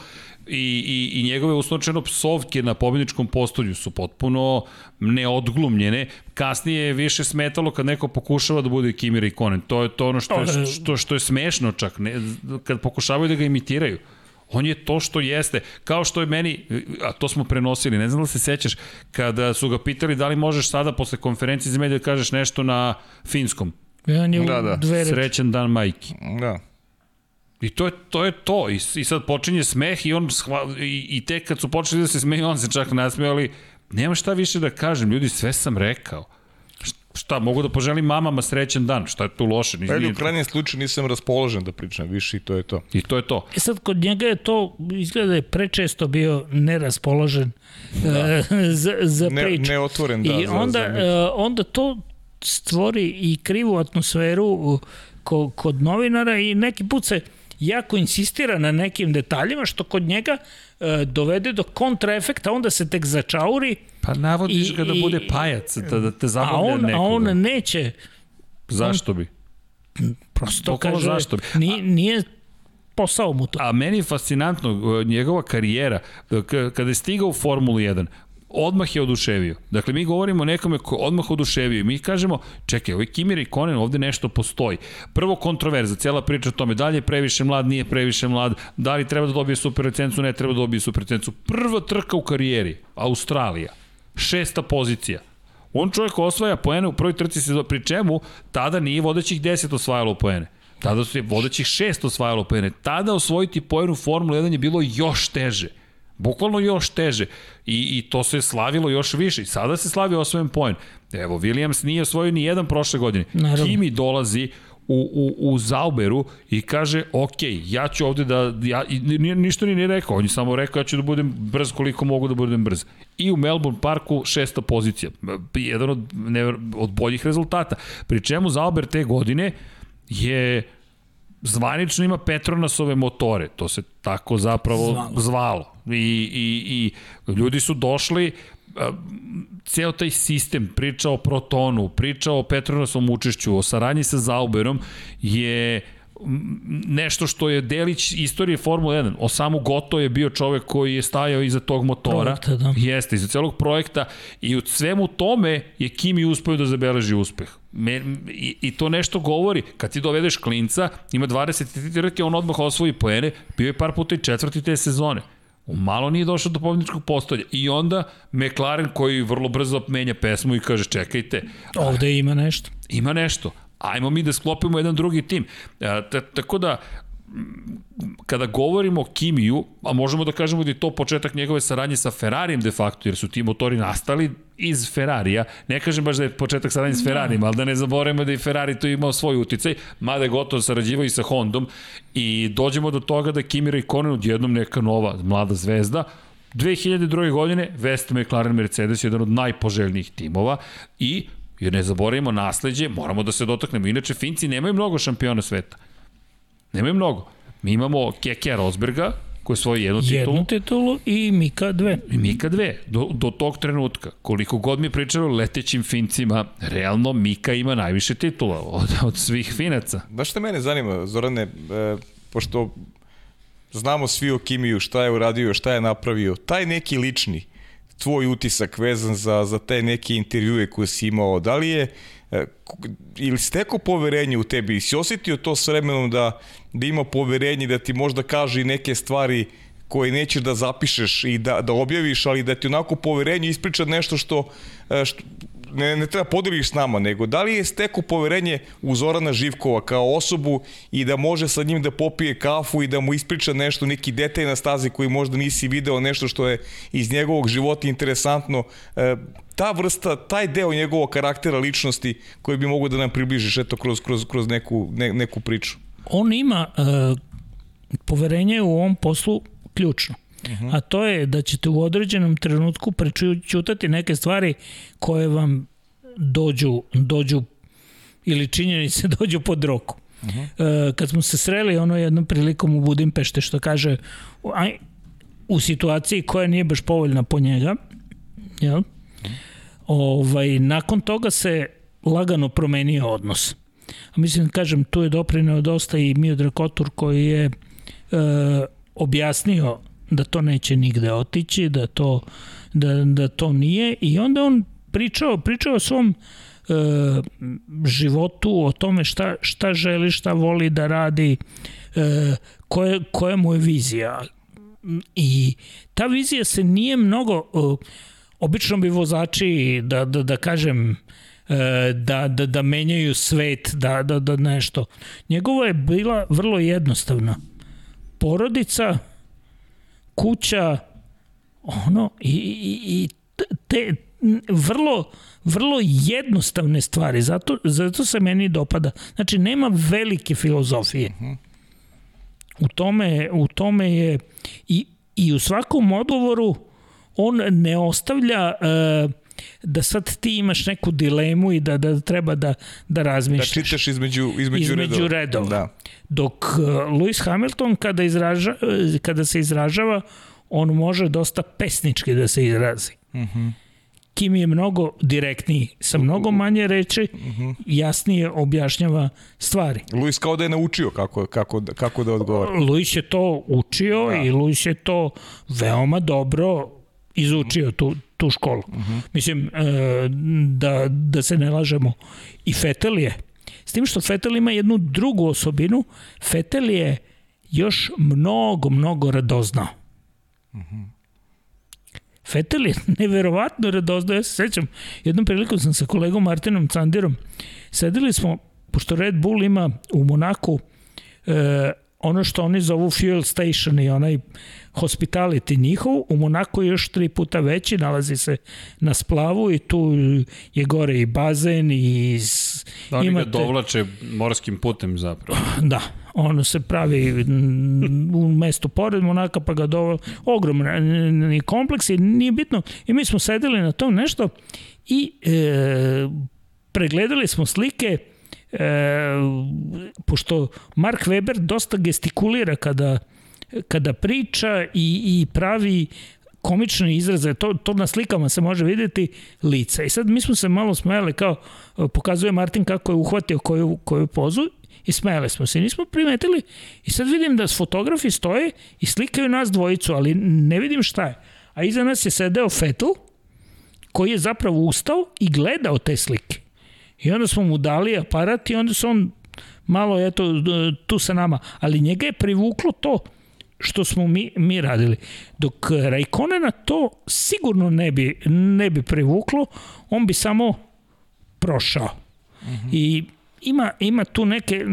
i, i, i njegove usnočeno psovke na pobjedničkom postolju su potpuno neodglumljene. Kasnije je više smetalo kad neko pokušava da bude Kimira i Konen. To je to ono što je, što, što je smešno čak, ne, kad pokušavaju da ga imitiraju. On je to što jeste. Kao što je meni, a to smo prenosili, ne znam da se sećaš, kada su ga pitali da li možeš sada posle konferencije za medije da kažeš nešto na finskom. On je da, da. dve Srećan dan majki. Da. I to je to. Je to. I, I sad počinje smeh i on shva, i, i tek kad su počeli da se smeju, on se čak nasmeo, ali nema šta više da kažem. Ljudi, sve sam rekao. Šta, mogu da poželim mamama srećan dan, šta je tu loše? Pa u krajnjem slučaju nisam raspoložen da pričam više i to je to. I to je to. E sad, kod njega je to, izgleda da je prečesto bio neraspoložen da. za, za priču. Ne, neotvoren, da. I onda, za, za onda to stvori i krivu atmosferu kod novinara i neki put se jako insistira na nekim detaljima, što kod njega e, dovede do kontraefekta, onda se tek začauri. Pa navodiš i, ga da bude pajac, da, da te zabavlja a on, nekoga. A on neće. Zašto bi? Prosto Pokolo kaže, zašto bi? Nije, nije posao mu to. A meni je fascinantno njegova karijera, kada je stigao u Formulu 1, odmah je oduševio. Dakle, mi govorimo o nekome ko odmah oduševio. Mi kažemo, čekaj, ovaj Kimir i Konen, ovde nešto postoji. Prvo kontroverza, cijela priča o tome, da li je previše mlad, nije previše mlad, da li treba da dobije super licencu, ne treba da dobije super licencu. Prva trka u karijeri, Australija, šesta pozicija. On čovjek osvaja poene u prvoj trci se pri čemu tada nije vodećih 10 osvajalo poene. Tada su je vodećih 6 osvajalo poene. Tada osvojiti poen u Formula 1 je bilo još teže. Bukvalno još teže. I, I to se slavilo još više. I sada se slavi osvojen poen. Evo, Williams nije osvojio ni jedan prošle godine. Naravno. Kimi dolazi u, u, u Zauberu i kaže, ok, ja ću ovde da, ja, ni, ništa ni nije rekao, on je samo rekao ja ću da budem brz koliko mogu da budem brz. I u Melbourne Parku šesta pozicija, jedan od, ne, od boljih rezultata. Pri čemu Zauber te godine je zvanično ima Petronasove motore, to se tako zapravo zvalo. zvalo. I, i, i ljudi su došli, ceo taj sistem, priča o Protonu, priča o Petronasovom učešću, o saradnji sa Zauberom je nešto što je delić istorije Formule 1. O samu Goto je bio čovek koji je stajao iza tog motora. Projekta, da. Jeste, iza celog projekta i u svemu tome je Kimi uspeo da zabeleži uspeh. Me, i, I to nešto govori. Kad ti dovedeš klinca, ima 20 trke, on odmah osvoji poene, bio je par puta i četvrti te sezone. Malo nije došao do pobjedničkog postolja. I onda McLaren koji vrlo brzo menja pesmu i kaže čekajte. Ovde ima nešto. Ima nešto ajmo mi da sklopimo jedan drugi tim. E, tako da, kada govorimo o Kimiju, a možemo da kažemo da je to početak njegove saradnje sa Ferrarijem de facto, jer su ti motori nastali iz Ferrarija. Ne kažem baš da je početak saradnje s Ferrarijem, ali da ne zaboravimo da je Ferrari tu imao svoj uticaj, mada je gotovo sarađivao i sa Hondom i dođemo do toga da Kimi Raikkonen odjednom neka nova mlada zvezda, 2002. godine West McLaren Mercedes je jedan od najpoželjnijih timova i jer ne zaboravimo nasledđe, moramo da se dotaknemo. Inače, Finci nemaju mnogo šampiona sveta. Nemaju mnogo. Mi imamo Kekea Rosberga, koji je svoju jednu titulu. Jednu titulu i Mika dve. I Mika dve. Do, do tog trenutka, koliko god mi pričalo o letećim Fincima, realno Mika ima najviše titula od, od svih Finaca. Da što mene zanima, Zorane, e, pošto znamo svi o Kimiju, šta je uradio, šta je napravio, taj neki lični, tvoj utisak vezan za, za te neke intervjue koje si imao, da li je e, ili steko poverenje u tebi? I si osetio to s vremenom da, da ima poverenje da ti možda kaže i neke stvari koje nećeš da zapišeš i da, da objaviš, ali da ti onako poverenje ispriča nešto što, e, što ne, ne treba podeliš s nama, nego da li je steko poverenje u Zorana Živkova kao osobu i da može sa njim da popije kafu i da mu ispriča nešto, neki detalj na stazi koji možda nisi video, nešto što je iz njegovog života interesantno. E, ta vrsta, taj deo njegovog karaktera, ličnosti koji bi mogu da nam približiš eto kroz, kroz, kroz neku, ne, neku priču. On ima e, poverenje u ovom poslu ključno. Uh -huh. A to je da ćete u određenom trenutku prečutati neke stvari koje vam dođu, dođu ili činjenice dođu pod roku. Uh -huh. e, kad smo se sreli ono jednom prilikom u Budimpešte što kaže aj, u situaciji koja nije baš povoljna po njega, jel? Uh -huh. ovaj, nakon toga se lagano promenio odnos. A mislim, kažem, tu je doprineo dosta i Miodrag Kotur koji je e, objasnio da to neće nigde otići, da to, da, da to nije i onda on pričao, pričao o svom e, životu, o tome šta, šta želi, šta voli da radi, e, koje, koja mu je vizija. I ta vizija se nije mnogo, e, obično bi vozači, da, da, da kažem, e, da, da, da menjaju svet, da, da, da nešto. Njegova je bila vrlo jednostavna. Porodica, kuća, ono, i, i, i te vrlo, vrlo jednostavne stvari, zato, zato se meni dopada. Znači, nema velike filozofije. U tome, u tome je, i, i u svakom odgovoru on ne ostavlja uh, da sad ti imaš neku dilemu i da, da treba da, da razmišljaš. Da čitaš između, između, između redova. redova. Da. Dok uh, Lewis Hamilton kada, izraža, uh, kada se izražava, on može dosta pesnički da se izrazi. Uh mhm. -huh. Kim je mnogo direktniji, sa mnogo manje reči, uh mhm. jasnije objašnjava stvari. Luis kao da je naučio kako, kako, kako da odgovara. Luis je to učio da. i Luis je to veoma dobro izučio tu, tu školu. Uh -huh. Mislim, e, da, da se ne lažemo. I Fetel je. S tim što Fetel ima jednu drugu osobinu, Fetel je još mnogo, mnogo radoznao. Uh -huh. Fetel je neverovatno radoznao. Ja se sećam, jednom prilikom sam sa kolegom Martinom Candirom, sedeli smo, pošto Red Bull ima u Monaku e, ono što oni zovu fuel station i onaj hospitality njihov, u Monaku je još tri puta veći, nalazi se na splavu i tu je gore i bazen i da, oni imate... ga dovlače morskim putem zapravo. Da, ono se pravi u mestu pored Monaka pa ga dovol ogroman kompleks i nije bitno i mi smo sedeli na tom nešto i e, pregledali smo slike e, pošto Mark Weber dosta gestikulira kada, kada priča i, i pravi komične izraze, to, to na slikama se može videti lica. I sad mi smo se malo smejali, kao pokazuje Martin kako je uhvatio koju, koju pozu i smejali smo se. Nismo primetili i sad vidim da fotografi stoje i slikaju nas dvojicu, ali ne vidim šta je. A iza nas je sedeo Fetel, koji je zapravo ustao i gledao te slike. I onda smo mu dali aparat i onda se on malo eto tu sa nama, ali njega je privuklo to što smo mi, mi radili. Dok Rajkonena to sigurno ne bi, ne bi privuklo, on bi samo prošao. Mhm. -huh. I ima, ima tu neke,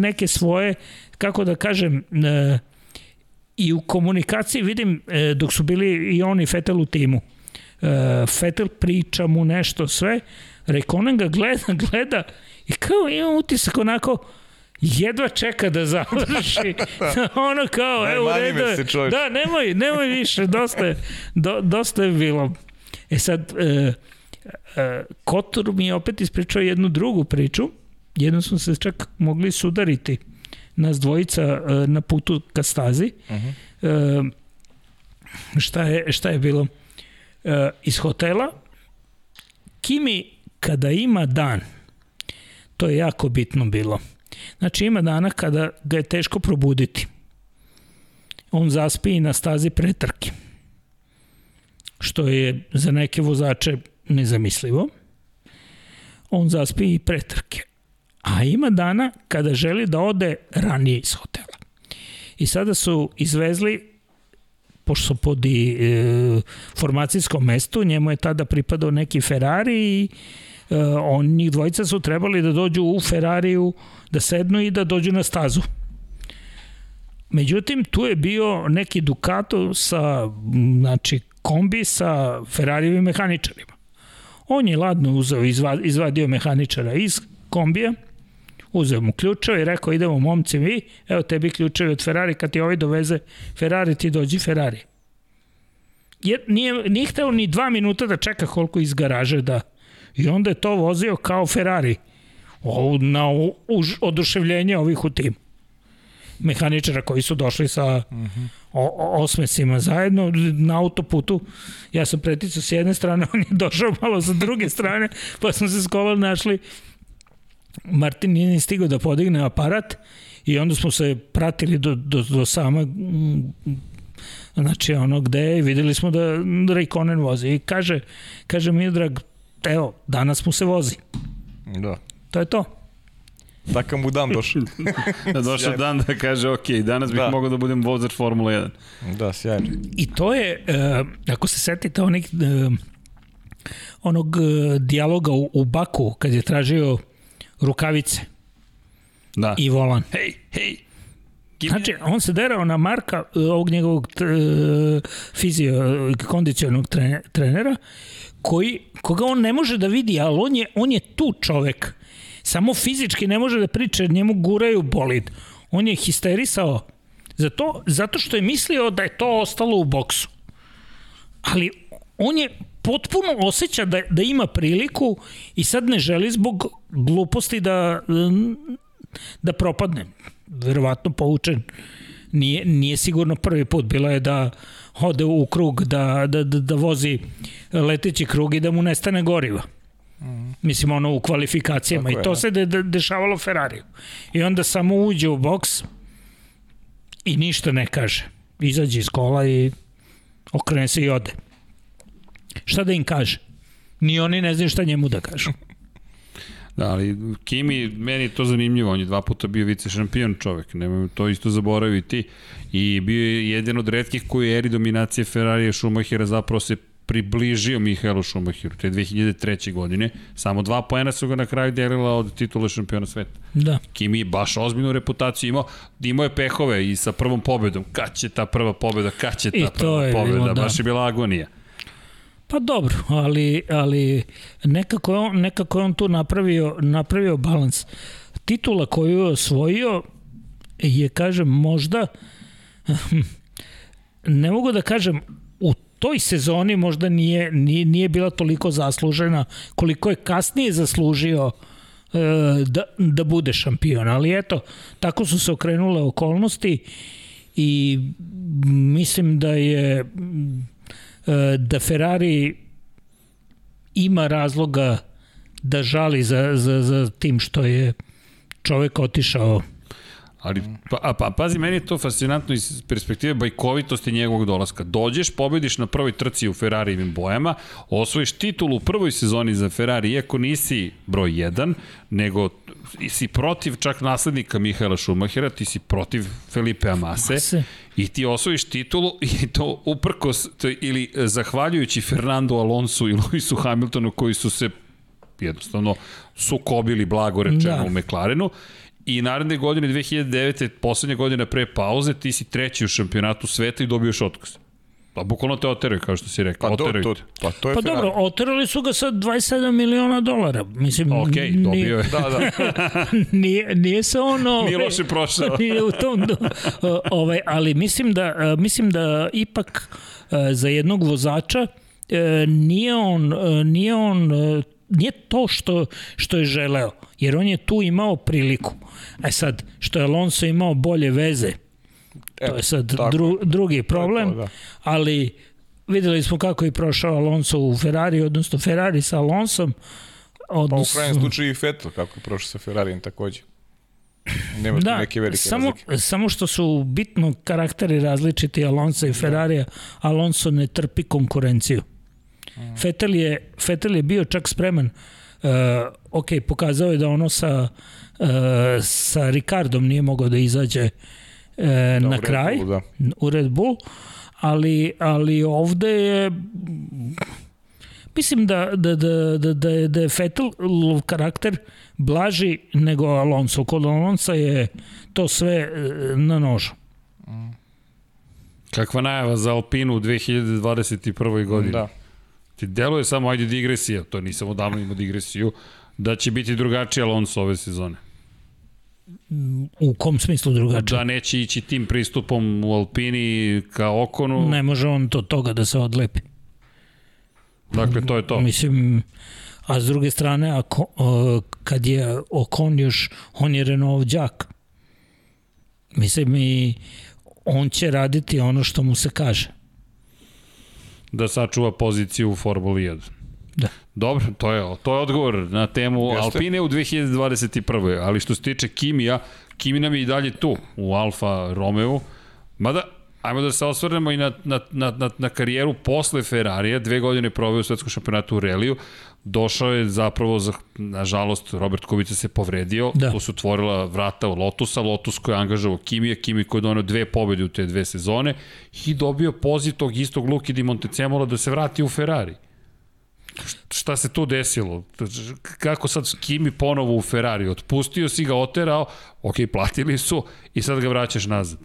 neke svoje kako da kažem, e, i u komunikaciji vidim, e, dok su bili i oni Fetel u timu, e, Fetel priča mu nešto sve, Rekonen ga gleda, gleda i kao ima utisak onako, jedva čeka da završi. ono kao, evo, u redu. Da, nemoj, nemoj više, dosta je, do, dosta je bilo. E sad, e, e, Kotor mi je opet ispričao jednu drugu priču. Jedno smo se čak mogli sudariti nas dvojica e, na putu ka stazi. Uh -huh. e, šta, je, šta je bilo? E, iz hotela Kimi kada ima dan, to je jako bitno bilo. Znači ima dana kada ga je teško probuditi. On zaspi na stazi pretrke. Što je za neke vozače nezamislivo. On zaspi i pretrke. A ima dana kada želi da ode ranije iz hotela. I sada su izvezli pošto su pod i, e, formacijskom mestu, njemu je tada pripadao neki Ferrari i on, njih dvojica su trebali da dođu u Ferrariju, da sednu i da dođu na stazu. Međutim, tu je bio neki Ducato sa, znači, kombi sa Ferrarijevim mehaničarima. On je ladno uzeo, izvadio mehaničara iz kombija, uzeo mu ključeve i rekao idemo momci vi, evo tebi ključevi od Ferrari, kad ti ovaj doveze Ferrari, ti dođi Ferrari. Jer nije, nije hteo ni dva minuta da čeka koliko iz garaže da... I onda je to vozio kao Ferrari. O, na už, oduševljenje ovih u timu. Mehaničara koji su došli sa uh mhm. -huh. o, osmesima zajedno na autoputu. Ja sam preticao s jedne strane, on je došao malo sa druge strane, pa smo se skola našli Martin nije stigao da podigne aparat i onda smo se pratili do, do, do sama znači ono gde je, videli smo da Raikkonen vozi i kaže, kaže Miodrag, evo, danas mu se vozi. Da. To je to. Takav mu dan došao. da došao dan da kaže, ok, danas bih da. mogao da budem vozač Formula 1. Da, sjajno. I to je, uh, ako se setite onih, uh, onog uh, dijaloga u, u Baku, kad je tražio rukavice da. i volan. Hej, hej, Znači, on se derao na Marka, ovog njegovog fizio, kondicionog trenera, koji, koga on ne može da vidi, ali on je, on je tu čovek. Samo fizički ne može da priča, njemu guraju bolid. On je histerisao zato, zato što je mislio da je to ostalo u boksu. Ali on je potpuno osjeća da, da ima priliku i sad ne želi zbog gluposti da, da propadne. Verovatno poučen. Nije, nije sigurno prvi put. Bilo je da ode u krug, da, da, da, da vozi leteći krug i da mu nestane goriva. Mm. Mislim, ono u kvalifikacijama. Tako I to je, se de, de, dešavalo Ferrariju. I onda samo uđe u boks i ništa ne kaže. Izađe iz kola i okrene se i ode. Šta da im kaže? Ni oni ne znaju šta njemu da kažu. Da, ali Kimi, meni je to zanimljivo, on je dva puta bio vice šampion čovek, nemoj to isto zaboraviti. I bio je jedan od redkih koji je eri dominacije Ferrarija Schumachera zapravo se približio Mihaelu Schumacheru te 2003. godine. Samo dva poena su ga na kraju delila od titula šampiona sveta. Da. Kimi je baš ozbiljnu reputaciju imao. Imao je pehove i sa prvom pobedom. Kad će ta prva pobeda? Kad će ta I prva pobeda? Bilo, da. Baš je bila agonija. Pa dobro, ali, ali nekako, je on, nekako je on tu napravio, napravio balans. Titula koju je osvojio je, kažem, možda, ne mogu da kažem, u toj sezoni možda nije, nije, nije bila toliko zaslužena koliko je kasnije zaslužio e, da, da bude šampion. Ali eto, tako su se okrenule okolnosti i mislim da je da Ferrari ima razloga da žali za, za, za tim što je čovek otišao Ali, pa, a, pa, pazi, meni je to fascinantno iz perspektive bajkovitosti njegovog dolaska. Dođeš, pobediš na prvoj trci u Ferrarijevim bojama, osvojiš titul u prvoj sezoni za Ferrari, iako nisi broj 1, nego si protiv čak naslednika Mihaela Schumachera, ti si protiv Felipe Amase Mase. i ti osvojiš titulu i to uprkos to, ili zahvaljujući Fernando Alonso i Lewisu Hamiltonu koji su se jednostavno sukobili blago rečeno da. u McLarenu I naredne godine, 2009. poslednja godina pre pauze, ti si treći u šampionatu sveta i dobiješ otkaz. Pa bukvalno te oteraju, kao što si rekao. Pa, to, to, pa to je pa dobro, oterali su ga sa 27 miliona dolara. Mislim, ok, dobio je. da, da. nije, nije se ono... Nije loše prošao. nije u tom... Do, ovaj, ali mislim da, mislim da ipak za jednog vozača nije on, nije on nije to što, što je želeo, jer on je tu imao priliku. A e sad, što je Alonso imao bolje veze, E, to je sad tako, dru, drugi problem, to, da. ali videli smo kako je prošao Alonso u Ferrari, odnosno Ferrari sa Alonsom. Odnosno... Pa u krajnjem slučaju i Vettel kako je prošao sa Ferrarijem takođe. Nema da, neke velike samo, razlike. Samo što su bitno karakteri različiti Alonso i Ferrarija, Alonso ne trpi konkurenciju. Mm. Vettel je, Vettel je bio čak spreman Uh, ok, pokazao je da ono sa, uh, sa Ricardom nije mogao da izađe e, da, na kraj Bull, da. u Red Bull, ali, ali ovde je mislim da, da, da, da, da, je, da je Vettel karakter blaži nego Alonso. Kod Alonso je to sve e, na nožu. Kakva najava za Alpinu u 2021. godini. Da. Ti deluje samo, ajde digresija, to nisam odavno imao digresiju, da će biti drugačiji Alonso ove sezone. U kom smislu drugačije? Da neće ići tim pristupom u Alpini ka Okonu. Ne može on to toga da se odlepi. Dakle, to je to. Mislim, a s druge strane, ako, kad je Okon još, on je Renault đak. Mislim, i on će raditi ono što mu se kaže. Da sačuva poziciju u Formuli 1. Da. Dobro, to je, to je odgovor na temu Jeste. Alpine u 2021. Ali što se tiče Kimija, Kimi nam je i dalje tu u Alfa Romeo. Mada, ajmo da se osvrnemo i na, na, na, na, na karijeru posle Ferrarija, dve godine proveo u svetskom šampionatu u Reliju, došao je zapravo, za, nažalost, Robert Kubica se povredio, da. tu su otvorila vrata u Lotusa, Lotus koji je angažavao Kimija, Kimi koji je donio dve pobede u te dve sezone i dobio poziv tog istog Luki di Montecemola da se vrati u Ferrari šta se tu desilo? Kako sad Kimi ponovo u Ferrari? Otpustio si ga, oterao, ok, platili su i sad ga vraćaš nazad.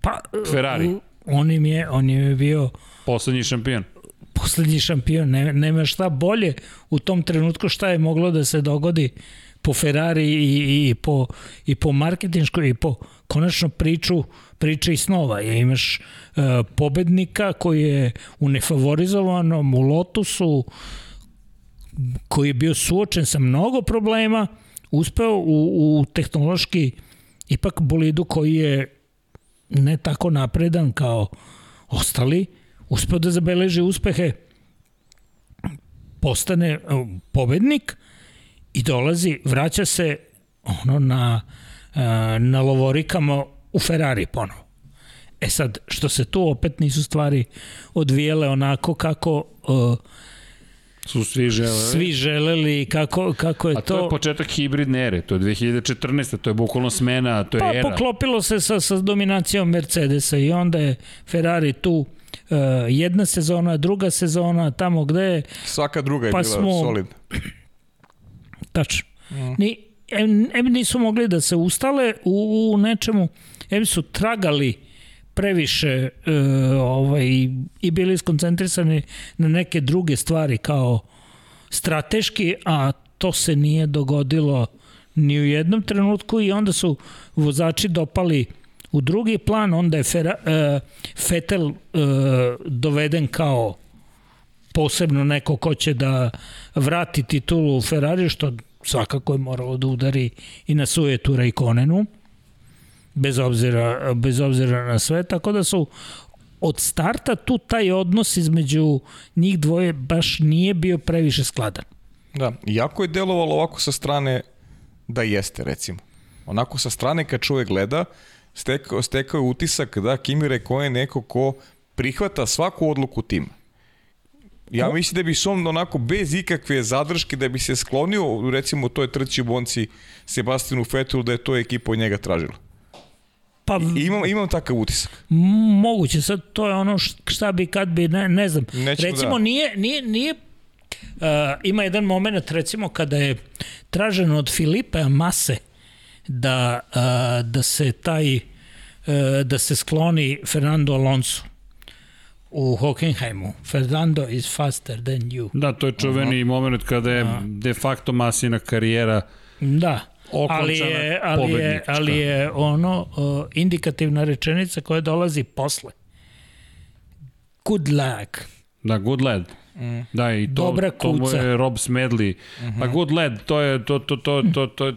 Pa, Ferrari. On im je, on im je bio... Poslednji šampion. Poslednji šampion. Ne, nema šta bolje u tom trenutku šta je moglo da se dogodi po Ferrari i, i, po, i po marketinškoj i po konačno priču priče i snova. Je, imaš uh, pobednika koji je u nefavorizovanom, u Lotusu, koji je bio suočen sa mnogo problema, uspeo u, u tehnološki ipak bolidu koji je ne tako napredan kao ostali, uspeo da zabeleži uspehe, postane e, pobednik i dolazi, vraća se ono na, e, na lovorikama u Ferrari ponovo. E sad, što se tu opet nisu stvari odvijele onako kako uh, su svi želeli. Svi želeli kako, kako je to... A to je početak hibridne ere, to je 2014. To je bukvalno smena, to je pa, era. Pa poklopilo se sa, sa dominacijom Mercedesa i onda je Ferrari tu uh, jedna sezona, druga sezona, tamo gde. Svaka druga je pa bila smo, solidna. Tačno. Mm. Ni, em, em nisu mogli da se ustale u, u nečemu em su tragali previše e, ovaj, i bili skoncentrisani na neke druge stvari kao strateški, a to se nije dogodilo ni u jednom trenutku i onda su vozači dopali u drugi plan, onda je Fera, e, Fetel e, doveden kao posebno neko ko će da vrati titulu u Ferrari, što svakako je moralo da udari i na Sujetura i Konenu bez obzira, bez obzira na sve, tako da su od starta tu taj odnos između njih dvoje baš nije bio previše skladan. Da, jako je delovalo ovako sa strane da jeste, recimo. Onako sa strane kad čovjek gleda, stekao, stekao je utisak da Kimi Reko je neko ko prihvata svaku odluku tima. Ja mislim da bi som onako bez ikakve zadrške da bi se sklonio recimo toj trči bonci Sebastinu Fetulu da je to ekipa od njega tražila. Pa, imam, imam takav utisak. Moguće, sad to je ono šta bi kad bi, ne, ne znam. Nećemo recimo, da. nije, nije, nije Uh, ima jedan moment, recimo, kada je traženo od Filipe Mase da, da se taj da se skloni Fernando Alonso u Hockenheimu. Fernando is faster than you. Da, to je čuveni uh -huh. moment kada je de facto masina karijera da. ali je, ali je, ali je ono uh, indikativna rečenica koja dolazi posle. Good luck. Da, good lad. Mm. Da, i to, Dobra kuca. to je Rob Smedley. Mm -hmm. Pa good lad, to je, to, to, to, to, to, to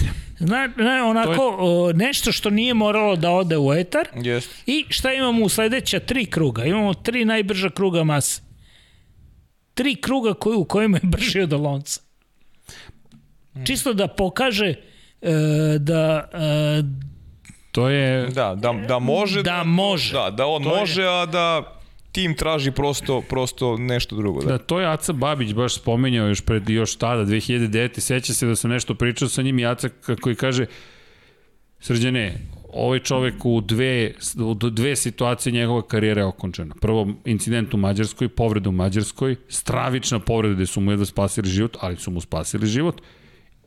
Zna, ne, onako, je... o, nešto što nije moralo da ode u etar. Yes. I šta imamo u sledeća tri kruga? Imamo tri najbrža kruga mase. Tri kruga koji, u kojima je brži od Alonca. Mm. Čisto da pokaže e, da... E, to je... Da, da, da može. Da, da može. Da, da on to može, je... a da tim traži prosto, prosto nešto drugo. Da. da, to je Aca Babić baš spomenjao još pred još tada, 2009. Seća se da sam nešto pričao sa njim i Aca koji kaže Srđane, ovaj čovek u dve, u dve situacije njegova karijera je okončena. Prvo, incident u Mađarskoj, povreda u Mađarskoj, stravična povreda gde su mu jedva spasili život, ali su mu spasili život.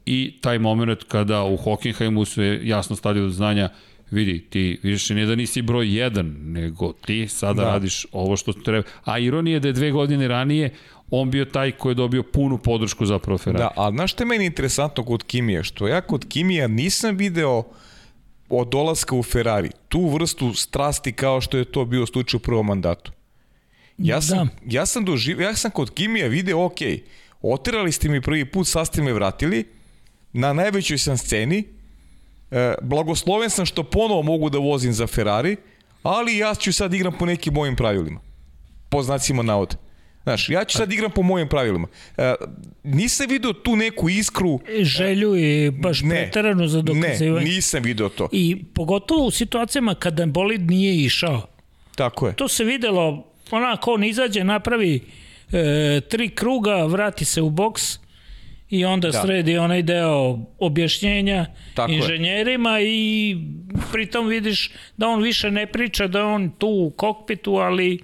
I taj moment kada u Hockenheimu se jasno stavio do znanja vidi, ti više ne da nisi broj jedan, nego ti sada da. radiš ovo što treba. A ironija je da je dve godine ranije on bio taj koji je dobio punu podršku za Ferrari. Da, ali znaš što je meni interesantno kod Kimija? Što ja kod Kimija nisam video od dolaska u Ferrari tu vrstu strasti kao što je to bio slučaj u prvom mandatu. Ja sam, da. ja sam doživio, ja sam kod Kimija video, ok, otirali ste mi prvi put, sad ste me vratili, na najvećoj sam sceni, E, blagosloven sam što ponovo mogu da vozim za Ferrari, ali ja ću sad igram po nekim mojim pravilima. Po znacima navode. Znaš, ja ću sad igram po mojim pravilima. E, nisam video tu neku iskru... Želju i baš ne, pretarano za dokazivanje. Ne, nisam video to. I pogotovo u situacijama kada bolid nije išao. Tako je. To se videlo, onako on izađe, napravi e, tri kruga, vrati se u boks, i onda da. sredi onaj deo objašnjenja Tako inženjerima je. i pritom vidiš da on više ne priča da on tu u kokpitu, ali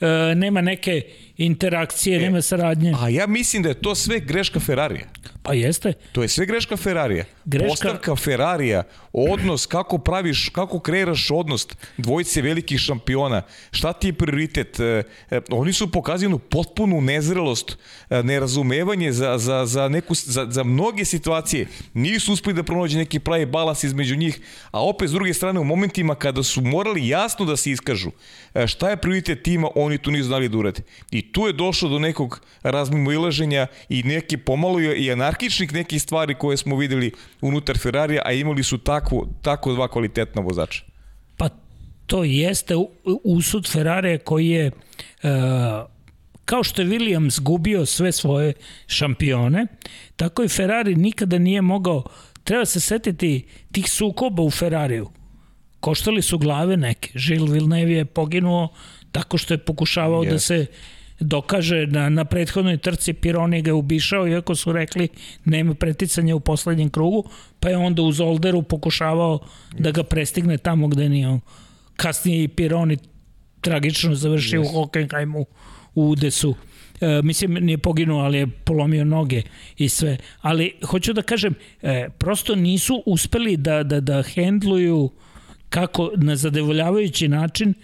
e, nema neke interakcije, e, nema saradnje. A ja mislim da je to sve greška Ferrarija. Pa jeste. To je sve greška Ferrarija. Greška... Postavka Ferrarija, odnos, kako praviš, kako kreiraš odnos dvojice velikih šampiona, šta ti je prioritet? E, e, oni su pokazali potpunu nezrelost, e, nerazumevanje za, za, za, neku, za, za mnoge situacije. Nisu uspeli da pronađe neki pravi balas između njih, a opet s druge strane u momentima kada su morali jasno da se iskažu šta je prioritet tima, oni tu nisu znali da urade. I tu je došlo do nekog razmimo ilaženja i neke pomalo i anarhičnih nekih stvari koje smo videli unutar Ferrarija, a imali su tako, tako dva kvalitetna vozača. Pa to jeste usud Ferrarija koji je uh, kao što je Williams gubio sve svoje šampione, tako i Ferrari nikada nije mogao, treba se setiti tih sukoba u Ferrariju. Koštali su glave neke. Žil Villeneuve je poginuo tako što je pokušavao yes. da se dokaže na, na prethodnoj trci Pironi ga ubišao, iako su rekli nema preticanja u poslednjem krugu, pa je onda u Zolderu pokušavao da ga prestigne tamo gde nije on. Kasnije i Pironi tragično završio yes. u Hockenheimu u Udesu. E, mislim, nije poginuo, ali je polomio noge i sve. Ali, hoću da kažem, e, prosto nisu uspeli da, da, da hendluju kako na zadovoljavajući način e,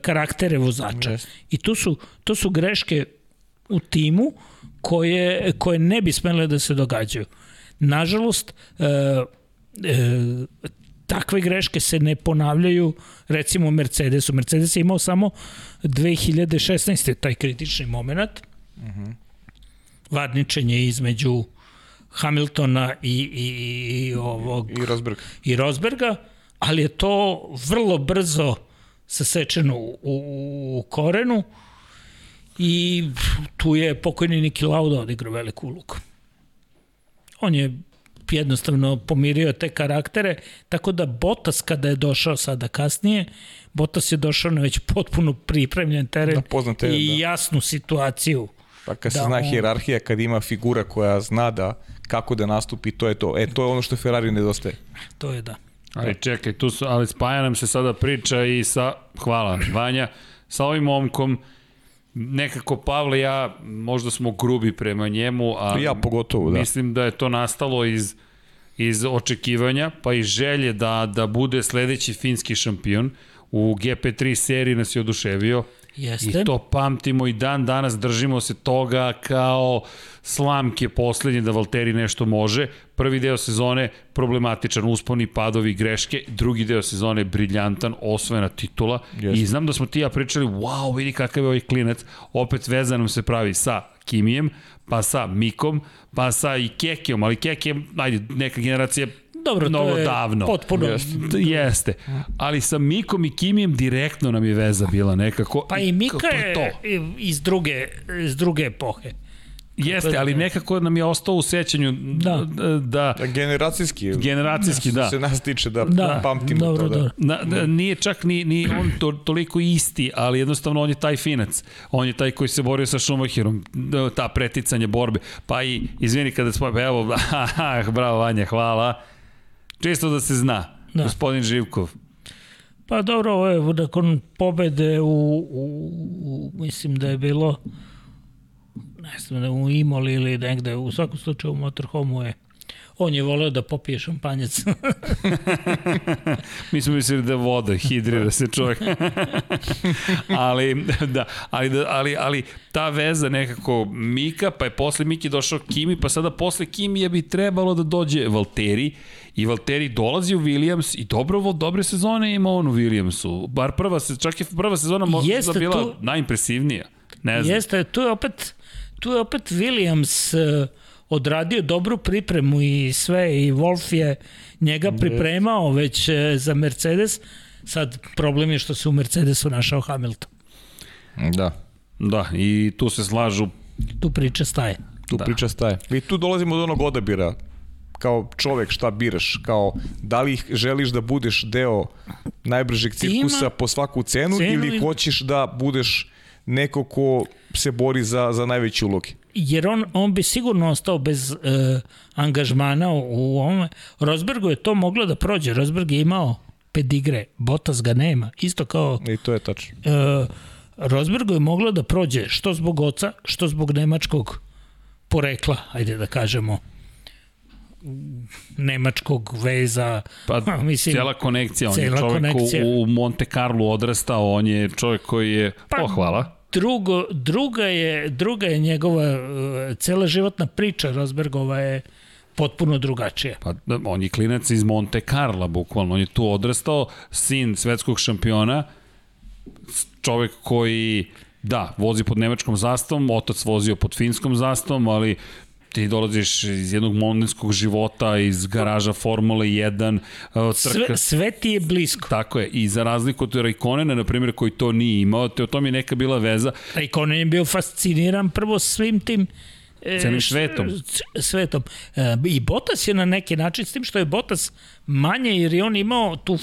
karaktere vozača. Yes. I to su, to su greške u timu koje, koje ne bi smele da se događaju. Nažalost, e, e, takve greške se ne ponavljaju recimo u Mercedesu. Mercedes je imao samo 2016. taj kritični moment. Uh mhm. -huh. Varničenje između Hamiltona i, i, i ovog... I Rosberga. I Rosberga ali je to vrlo brzo sasečeno u, u, u korenu i tu je pokojni Niki Lauda odigrao veliku ulogu. On je jednostavno pomirio te karaktere, tako da Botas kada je došao sada kasnije, Botas je došao na već potpuno pripremljen teren da, teren, i da. jasnu situaciju. Pa kad se da zna on... hierarhija, kad ima figura koja zna da kako da nastupi, to je to. E, to je ono što Ferrari nedostaje. To je da. Ali čekaj, tu su, ali spaja nam se sada priča i sa, hvala Vanja, sa ovim momkom, nekako Pavle ja, možda smo grubi prema njemu, a ja pogotovo, da. mislim da je to nastalo iz iz očekivanja, pa i želje da, da bude sledeći finski šampion. U GP3 seriji nas je oduševio. Jeste. I to pamtimo i dan danas držimo se toga kao slamke poslednje da Valteri nešto može. Prvi deo sezone problematičan, usponi, padovi, greške. Drugi deo sezone briljantan, osvojena titula. Jeste. I znam da smo ti ja pričali, wow, vidi kakav je ovaj klinac. Opet veza nam se pravi sa Kimijem, pa sa Mikom, pa sa i Kekijom, ali Keke, ajde, neka generacija Dobro, mnogo to je davno. potpuno. Jeste. Jeste. Ali sa Mikom i Kimijem direktno nam je veza bila nekako. Pa i Mika je, to. iz druge, iz druge epohe. Jeste, ali nekako nam je ostao u sećanju da, da, da generacijski, generacijski da. se nas tiče da, da pamtimo dobro, to. Da. Na, da, nije čak ni, ni on to, toliko isti, ali jednostavno on je taj finac. On je taj koji se borio sa Schumacherom, ta preticanje borbe. Pa i, izvini kada smo, evo, bravo Vanja, hvala. Čisto da se zna, da. gospodin Živkov. Pa dobro, ovo je nakon pobede u, u, u, mislim da je bilo ne znam da u Imoli ili negde, u svakom slučaju u motorhomu je on je voleo da popije šampanjac. Mi smo mislili da voda hidrira se čovjek. ali, da, ali, da, ali, ali ta veza nekako Mika, pa je posle Miki došao Kimi, pa sada posle Kimi je bi trebalo da dođe Valteri i Valteri dolazi u Williams i dobro, dobre sezone ima on u Williamsu. Bar prva, čak je prva sezona možda Jeste bila tu, najimpresivnija. Ne znam. Jeste, tu je opet tu je opet Williams uh, odradio dobru pripremu i sve i Wolf je njega pripremao već uh, za Mercedes. Sad problem je što se u Mercedesu našao Hamilton. Da. Da, i tu se slažu. Tu priča staje. Tu da. priča staje. I tu dolazimo do onog odabira kao čovek šta biraš, kao da li želiš da budeš deo najbržeg cirkusa po svaku cenu, cenu ili hoćeš da budeš neko ko se bori za, za najveće uloge. Jer on, on bi sigurno ostao bez uh, angažmana u, u ovome. Rosbergu je to moglo da prođe. Rosberg je imao pedigre, Bottas ga nema. Isto kao... I to je tačno. Uh, Rosbergu je moglo da prođe što zbog oca, što zbog nemačkog porekla, ajde da kažemo nemačkog veza. Pa, mislim, cijela konekcija, on je čovjek konekcija. u Monte Carlo odrastao, on je čovjek koji je, pa, oh, hvala. Drugo, druga, je, druga je njegova, uh, cela životna priča Rosbergova je potpuno drugačija. Pa da, on je klinac iz Monte Carlo, bukvalno. On je tu odrastao, sin svetskog šampiona, čovek koji Da, vozi pod nemačkom zastavom, otac vozio pod finskom zastavom, ali ti dolaziš iz jednog mondenskog života, iz garaža Formule 1, trka. Sve, sve ti je blisko. Tako je, i za razliku od Raikonena, na primjer, koji to nije imao, te o tom je neka bila veza. Raikkonen je bio fasciniran prvo svim tim e, Celim svetom. Svetom. E, I Bottas je na neki način, s tim što je Bottas manje, jer je on imao tu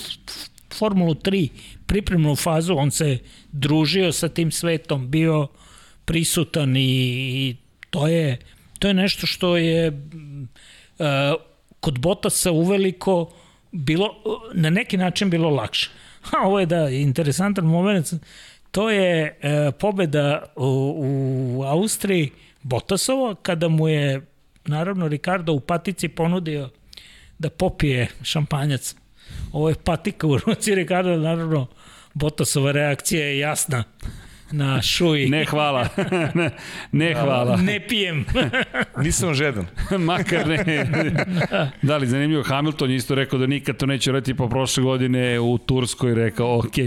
Formulu 3 pripremnu fazu, on se družio sa tim svetom, bio prisutan i, i to je To je nešto što je uh, kod Botasa uveliko bilo, na neki način bilo lakše. Ha, ovo je da, interesantan moment. To je uh, pobeda u, u Austriji Botasova, kada mu je, naravno, Ricardo u patici ponudio da popije šampanjac. Ovo je patika u ruci Ricardo, naravno, Botasova reakcija je jasna na šuji. Ne hvala. ne, ne hvala. Ne pijem. Nisam žedan. Makar ne. da li, zanimljivo, Hamilton isto rekao da nikad to neće raditi po prošle godine u Turskoj rekao, ok,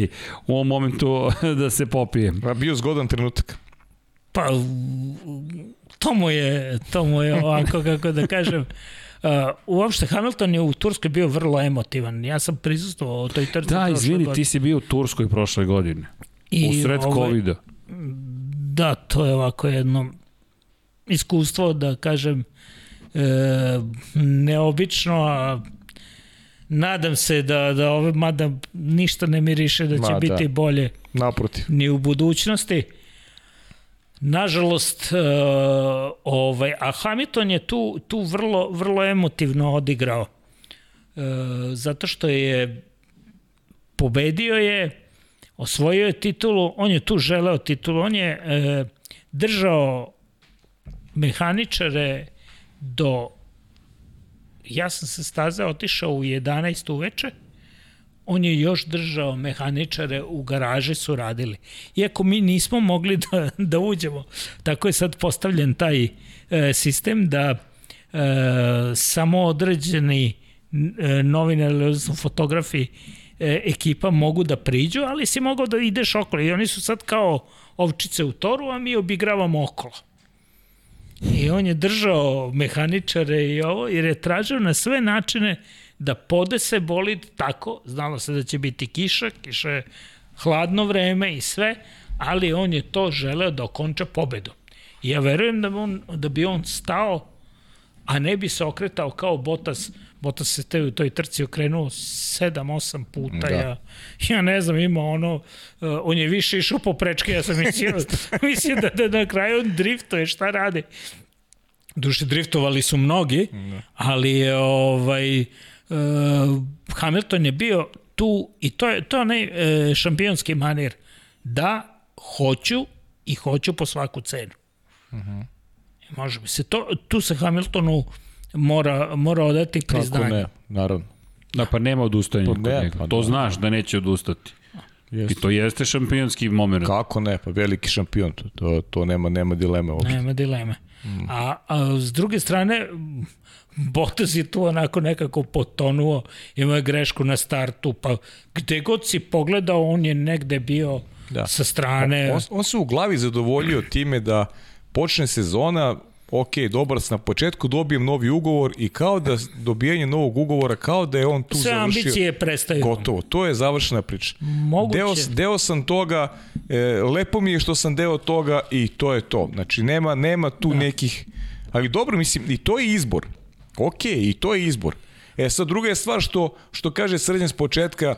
u ovom momentu da se popije. Pa bio zgodan trenutak. Pa, to mu je, to mu je ovako, kako da kažem, Uh, uopšte Hamilton je u Turskoj bio vrlo emotivan. Ja sam prisustvovao toj trci. Da, izvini, ti si bio u Turskoj prošle godine. I, u sred ovaj, COVID-a. Da, to je ovako jedno iskustvo, da kažem, e, neobično, a nadam se da, da ove, mada ništa ne miriše da će Ma, biti da. bolje Naprotiv. ni u budućnosti. Nažalost, e, ovaj, a Hamilton je tu, tu vrlo, vrlo emotivno odigrao. E, zato što je pobedio je, osvojio je titulu, on je tu želeo titulu, on je e, držao mehaničare do ja sam sa staze otišao u 11 uveče, on je još držao mehaničare u garaži su radili. Iako mi nismo mogli da, da uđemo. Tako je sad postavljen taj e, sistem da e, samo određeni e, novinari, odnosno fotografi e, ekipa mogu da priđu, ali si mogao da ideš okolo. I oni su sad kao ovčice u toru, a mi obigravamo okolo. I on je držao mehaničare i ovo, jer je tražio na sve načine da podese bolid tako, znalo se da će biti kiša, kiša je hladno vreme i sve, ali on je to želeo da okonča pobedom. I ja verujem da bi on, da bi on stao, a ne bi se okretao kao Botas, Botas se te u toj trci okrenuo 7-8 puta, da. ja, ja ne znam, ima ono, uh, on je više išao po prečke, ja sam mislio, mislio da, da na kraju on driftuje, šta radi? Duše driftovali su mnogi, da. ali je ovaj, uh, Hamilton je bio tu i to je to je onaj uh, šampionski manir da hoću i hoću po svaku cenu. Uh mhm. -huh. Može bi se to tu se Hamiltonu mora mora odati priznanje. Kako ne, naravno. Da, pa nema odustajanja pa ne, Pa to da, znaš da neće odustati. Jeste. I to jeste šampionski moment. Kako ne, pa veliki šampion, to, to, to nema, nema dileme uopšte. Nema dileme. Mm. A, a s druge strane, Bottas je tu onako nekako potonuo, imao je grešku na startu, pa gde god si pogledao, on je negde bio da. sa strane. On, on se u glavi zadovoljio time da počne sezona, ok, dobar sam na početku, dobijem novi ugovor i kao da dobijanje novog ugovora, kao da je on tu Sve završio. Sve ambicije prestaju. Gotovo, to je završena priča. Moguće. Deo, deo sam toga, e, lepo mi je što sam deo toga i to je to. Znači, nema, nema tu da. nekih... Ali dobro, mislim, i to je izbor. Ok, i to je izbor. E sad, druga je stvar što, što kaže Srđan s početka,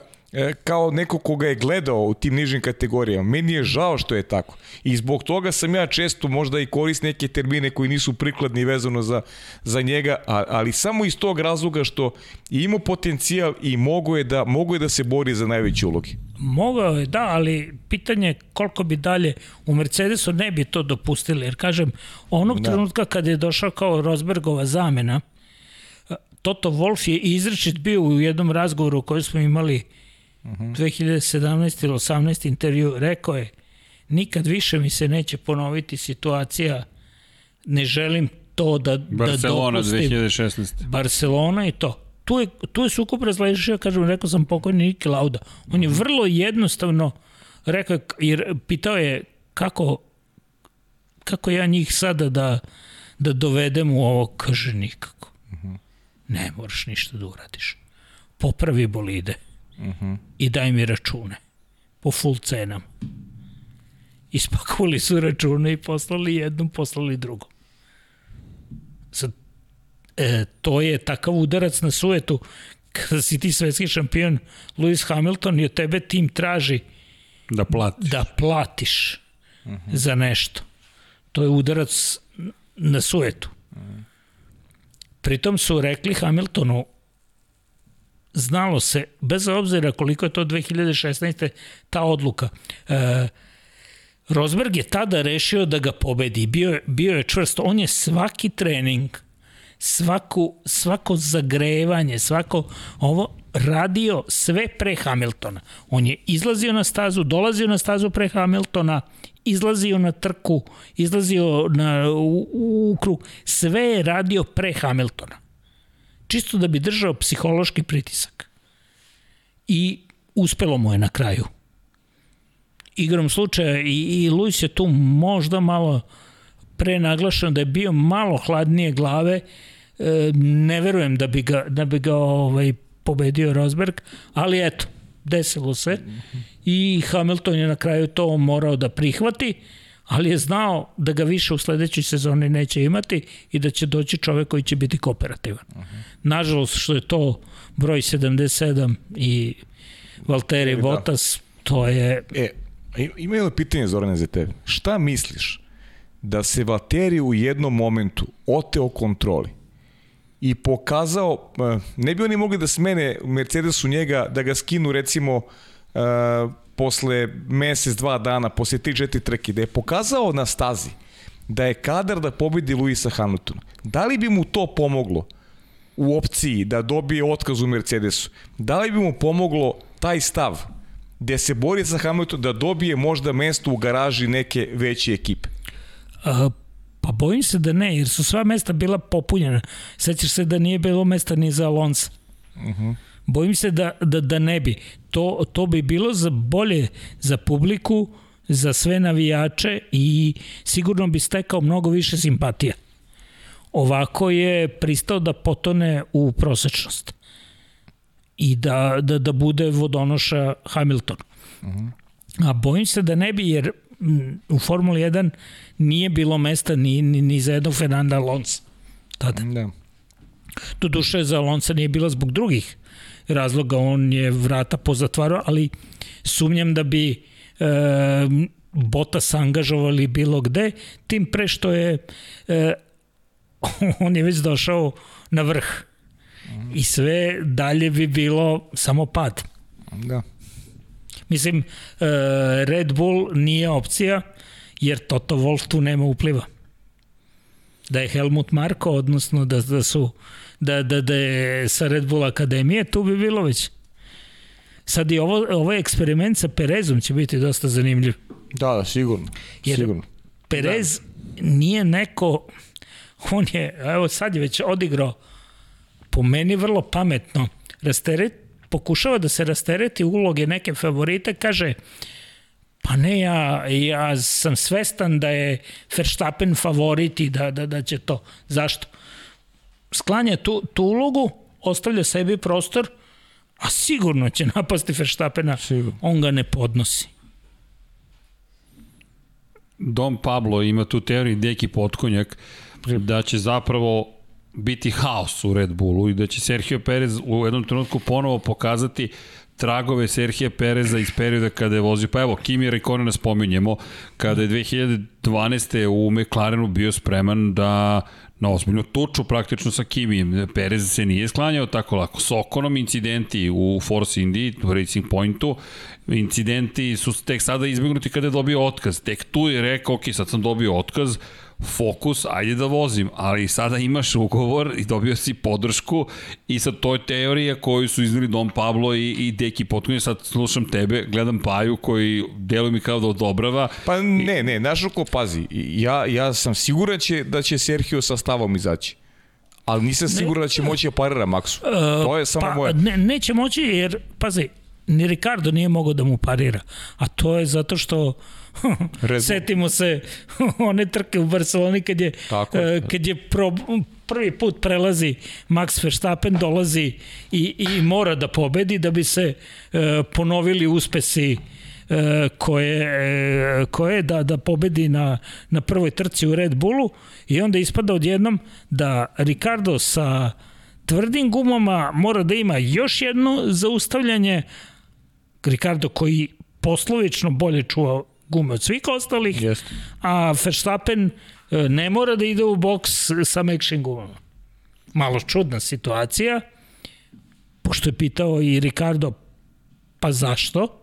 kao neko koga je gledao u tim nižim kategorijama. Meni je žao što je tako. I zbog toga sam ja često možda i korist neke termine koji nisu prikladni vezano za, za njega, ali samo iz tog razloga što ima potencijal i mogu je da, mogu je da se bori za najveće uloge. Mogao je, da, ali pitanje je koliko bi dalje u Mercedesu ne bi to dopustili, jer kažem, onog da. trenutka kad je došao kao Rosbergova zamena, Toto Wolf je izrečit bio u jednom razgovoru koji smo imali uh -huh. 2017 ili 18 intervju, rekao je nikad više mi se neće ponoviti situacija ne želim to da, da Barcelona da dopustim. 2016. Barcelona i to. Tu je, tu je sukup razlešio, kažem, rekao sam pokojni Niki Lauda. On je vrlo jednostavno rekao, jer pitao je kako, kako ja njih sada da, da dovedem u ovo, kaže nikako. -huh. Ne moraš ništa da uradiš. Popravi bolide uh -huh. i daj mi račune po full cenam. Ispakovali su račune i poslali jednom, poslali drugom. Sad, e, to je takav udarac na suetu kada si ti svetski šampion Lewis Hamilton i od tebe tim traži da platiš, da platiš uh -huh. za nešto. To je udarac na suetu. Uh -huh. Pritom su rekli Hamiltonu znalo se, bez obzira koliko je to 2016. ta odluka, e, Rosberg je tada rešio da ga pobedi, bio, bio je čvrsto, on je svaki trening, svaku, svako zagrevanje, svako ovo radio sve pre Hamiltona. On je izlazio na stazu, dolazio na stazu pre Hamiltona, izlazio na trku, izlazio na, u, u krug, sve je radio pre Hamiltona čisto da bi držao psihološki pritisak. I uspelo mu je na kraju. Igrom slučaja i, i Luis je tu možda malo prenaglašeno da je bio malo hladnije glave, e, ne verujem da bi ga, da bi ga ovaj, pobedio Rosberg, ali eto, desilo se i Hamilton je na kraju to morao da prihvati ali je znao da ga više u sledećoj sezoni neće imati i da će doći čovek koji će biti kooperativan. Uh -huh. Nažalost, što je to broj 77 i Valtteri da. Bottas, to je... E, ima jedno pitanje, Zorane, za tebe. Šta misliš da se Valtteri u jednom momentu oteo kontroli i pokazao, e, ne bi oni mogli da smene Mercedesu njega, da ga skinu recimo uh, posle mesec, dva dana, posle 3-4 trke, da je pokazao na stazi da je kadar da pobedi Luisa Hamiltona. Da li bi mu to pomoglo u opciji da dobije otkaz u Mercedesu, da li bi mu pomoglo taj stav gde se bori sa Hamilton da dobije možda mesto u garaži neke veće ekipe? A, pa bojim se da ne, jer su sva mesta bila popunjena. Sećaš se da nije bilo mesta ni za Alonso. Uh -huh. Bojim se da, da, da ne bi. To, to bi bilo za bolje za publiku, za sve navijače i sigurno bi stekao mnogo više simpatija. Ovako je pristao da potone u prosečnost i da, da, da bude vodonoša Hamilton. Uh -huh. A bojim se da ne bi, jer u Formuli 1 nije bilo mesta ni, ni, ni za jednog Fernanda Alonso tada. Da. To duše za Alonso nije bila zbog drugih razloga, on je vrata pozatvarao, ali sumnjam da bi e, Botas angažovali bilo gde, tim pre što je e, on je već došao na vrh i sve dalje bi bilo samo pad. Da. Mislim, e, Red Bull nije opcija, jer Toto Wolff tu nema upliva. Da je Helmut Marko, odnosno da, da su da, da, da je sa Red Bull Akademije, tu bi bilo već. Sad i ovo, ovaj eksperiment sa Perezom će biti dosta zanimljiv. Da, da, sigurno. Jer sigurno. Perez da. nije neko, on je, evo sad je već odigrao po meni vrlo pametno, rasteret, pokušava da se rastereti uloge neke favorite, kaže, pa ne, ja, ja sam svestan da je Verstappen favorit i da, da, da će to. Zašto? Sklanja tu, tu ulogu, ostavlja sebi prostor, a sigurno će napasti Verstappena, sigurno. on ga ne podnosi. Dom Pablo ima tu teoriju Deki Potkonjak da će zapravo biti haos u Red Bullu i da će Sergio Perez u jednom trenutku ponovo pokazati tragove Serhija Pereza iz perioda kada je vozio, pa evo, Kimi Raikkonena spominjemo, kada je 2012. u McLarenu bio spreman da na ozbiljnu tuču praktično sa Kimijem. Perez se nije sklanjao tako lako. S Okonom incidenti u Force Indy, u Racing Pointu, incidenti su tek sada izbjegnuti kada je dobio otkaz. Tek tu je rekao, ok, sad sam dobio otkaz, fokus, ajde da vozim, ali sada imaš ugovor i dobio si podršku i sad to je teorija koju su iznili Dom Pablo i, i Deki Potkonje, sad slušam tebe, gledam Paju koji deluje mi kao da odobrava. Pa ne, ne, znaš ko pazi, ja, ja sam siguran će, da će Sergio sa stavom izaći. Ali nisam siguran da će moći da parira Maksu. Uh, to je samo pa, moje. Ne, neće moći jer, pazi, ni Ricardo nije mogao da mu parira. A to je zato što Setimo se one trke u Barceloni kad je, Tako, uh, kad je pro, prvi put prelazi Max Verstappen, dolazi i, i mora da pobedi da bi se uh, ponovili uspesi uh, koje, koje da, da pobedi na, na prvoj trci u Red Bullu. I onda ispada odjednom da Ricardo sa tvrdim gumama mora da ima još jedno zaustavljanje. Ricardo koji poslovično bolje čuva gume od svih ostalih, Jest. a Verstappen e, ne mora da ide u boks sa mekšim gumama. Malo čudna situacija, pošto je pitao i Ricardo, pa zašto?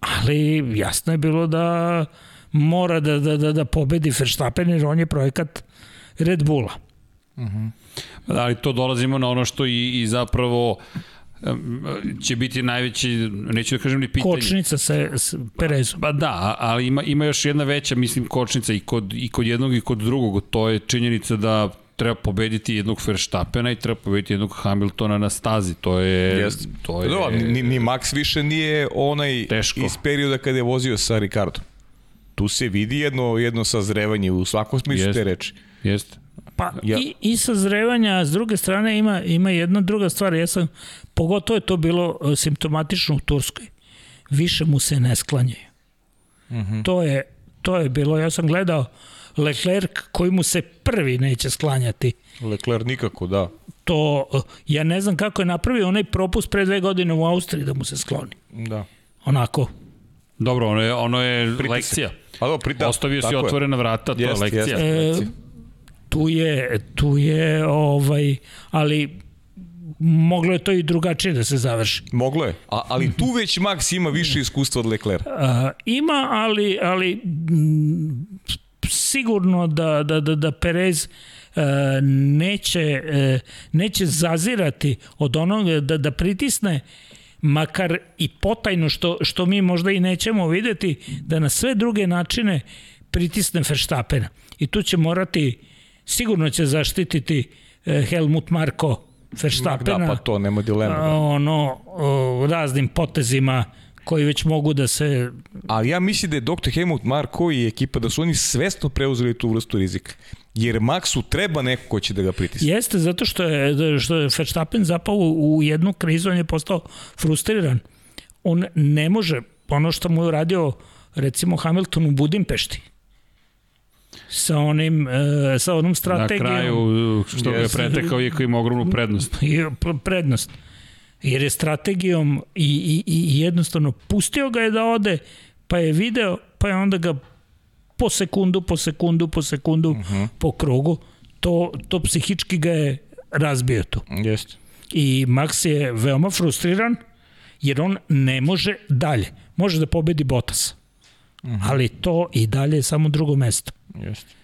Ali jasno je bilo da mora da, da, da, da pobedi Verstappen jer on je projekat Red Bulla. Uh -huh. Ali to dolazimo na ono što i, i zapravo uh, će biti najveći, neću da kažem ni pitanje. Kočnica sa, Perezom. Pa da, ali ima, ima još jedna veća, mislim, kočnica i kod, i kod jednog i kod drugog. To je činjenica da treba pobediti jednog Verstappena i treba pobediti jednog Hamiltona na stazi. To je... Jest. To je... No, ni, ni Max više nije onaj teško. iz perioda kada je vozio sa Ricardo. Tu se vidi jedno, jedno sazrevanje u svakom smislu Jest. te reči. Jeste. Pa ja. i, i sazrevanja, s druge strane ima, ima jedna druga stvar. Ja sam, pogotovo je to bilo e, simptomatično u Turskoj. Više mu se ne sklanjaju. Mm -hmm. to, je, to je bilo, ja sam gledao Leclerc koji mu se prvi neće sklanjati. Leclerc nikako, da. To, e, ja ne znam kako je napravio onaj propust pre dve godine u Austriji da mu se skloni. Da. Onako. Dobro, ono je, ono je Pritisak. lekcija. A do, prita, Ostavio si otvorena vrata, to jest, je lekcija. Jest, e, tu je, tu je, ovaj, ali moglo je to i drugačije da se završi. Moglo je, A, ali tu već Max ima više iskustva od Leclerc. A, ima, ali, ali m, sigurno da, da, da, da Perez neće, neće zazirati od onoga da, da pritisne makar i potajno što, što mi možda i nećemo videti, da na sve druge načine pritisne Verstappena. I tu će morati, sigurno će zaštititi Helmut Marko Verstappena. Da, pa to nema dilema. Da. Ono, raznim potezima koji već mogu da se... Ali ja mislim da je Dr. Helmut Marko i ekipa da su oni svesno preuzeli tu vrstu rizika. Jer Maxu treba neko ko će da ga pritisne. Jeste, zato što je, što je Verstappen zapao u jednu krizu, on je postao frustriran. On ne može, ono što mu je uradio recimo Hamilton u Budimpešti, sa onim e, sa onom strategijom. Na kraju što ga je pretekao je koji ima ogromnu prednost. prednost. Jer je strategijom i, i, i jednostavno pustio ga je da ode, pa je video, pa je onda ga po sekundu, po sekundu, po sekundu, uh mhm. -huh. po krugu, to, to psihički ga je razbio to. Jeste. I Max je veoma frustriran, jer on ne može dalje. Može da pobedi Bottas. Uh mhm. -huh. Ali to i dalje je samo drugo mesto. Jeste.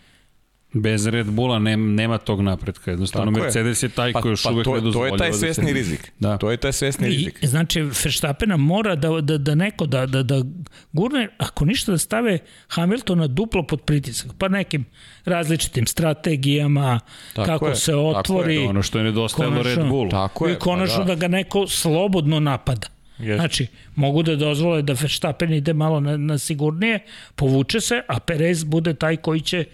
Bez Red Bulla nema, nema tog napretka. Jednostavno Tako Mercedes je, je taj pa, koji još pa, uvek to, ne dozvoljava. To je taj svesni da rizik. Da. To je taj svesni I, rizik. Znači, Verstappena mora da, da, da neko, da, da, da gurne, ako ništa da stave Hamiltona duplo pod pritisak, pa nekim različitim strategijama, Tako kako je. se otvori. Tako je. Ono što je nedostajalo Red Bull. Tako je. I konačno pa da. da ga neko slobodno napada. Yes. Znači, mogu da dozvole da Verstappen ide malo na, na sigurnije, povuče se, a Perez bude taj koji će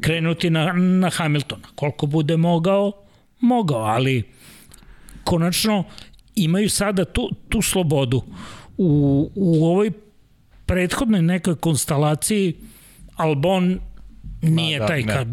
krenuti na, na Hamiltona. Koliko bude mogao, mogao, ali konačno imaju sada tu, tu slobodu. U, u ovoj prethodnoj nekoj konstalaciji Albon nije Ma, da, taj ne.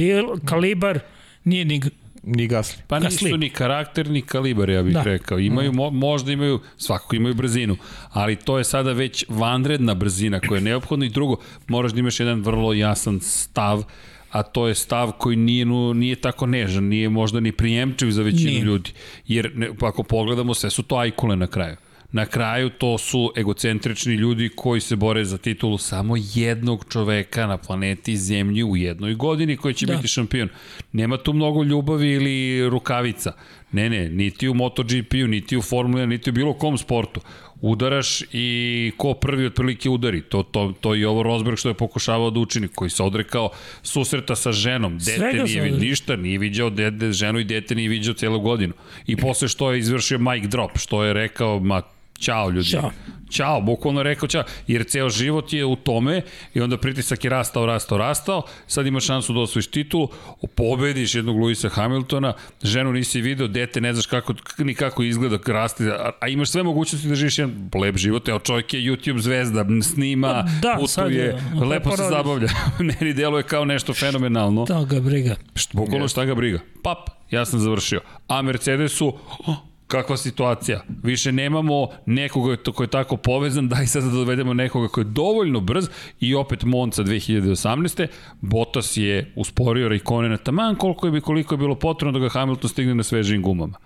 kalibar, nije ni Ni Gasli. Pa nisu Gasli. ni karakter, ni kalibar, ja bih da. rekao. Imaju, mo, možda imaju, svakako imaju brzinu, ali to je sada već vanredna brzina koja je neophodna i drugo, moraš da imaš jedan vrlo jasan stav a to je stav koji nije, nije tako nežan, nije možda ni prijemčiv za većinu nije. ljudi. Jer ne, ako pogledamo, sve su to ajkule na kraju. Na kraju to su egocentrični ljudi koji se bore za titulu samo jednog čoveka na planeti Zemlji u jednoj godini koji će da. biti šampion. Nema tu mnogo ljubavi ili rukavica. Ne, ne, niti u MotoGP-u, niti u Formula, niti u bilo kom sportu udaraš i ko prvi otprilike udari. To, to, to je ovo Rosberg što je pokušavao da učini, koji se odrekao susreta sa ženom. Dete Svega nije vidio ništa, nije viđao dete, ženu i dete nije viđao celu godinu. I posle što je izvršio mic drop, što je rekao, ma Ćao ljudi. Ćao. Ćao, bukvalno rekao ćao, jer ceo život je u tome i onda pritisak je rastao, rastao, rastao, sad imaš šansu da osvojiš titulu, pobediš jednog Luisa Hamiltona, ženu nisi video, dete ne znaš kako, ni kako izgleda, rasti, a, a imaš sve mogućnosti da živiš jedan lep život, evo čovjek je YouTube zvezda, snima, da, putuje, je, lepo se zabavlja, meni deluje kao nešto fenomenalno. Šta ga briga. Bukvalno šta ga briga. Pap, ja sam završio. A Mercedesu, oh, kakva situacija. Više nemamo nekoga ko je tako povezan, daj sad da dovedemo nekoga ko je dovoljno brz i opet Monca 2018. Bottas je usporio na taman koliko je, koliko je bilo potrebno da ga Hamilton stigne na svežim gumama.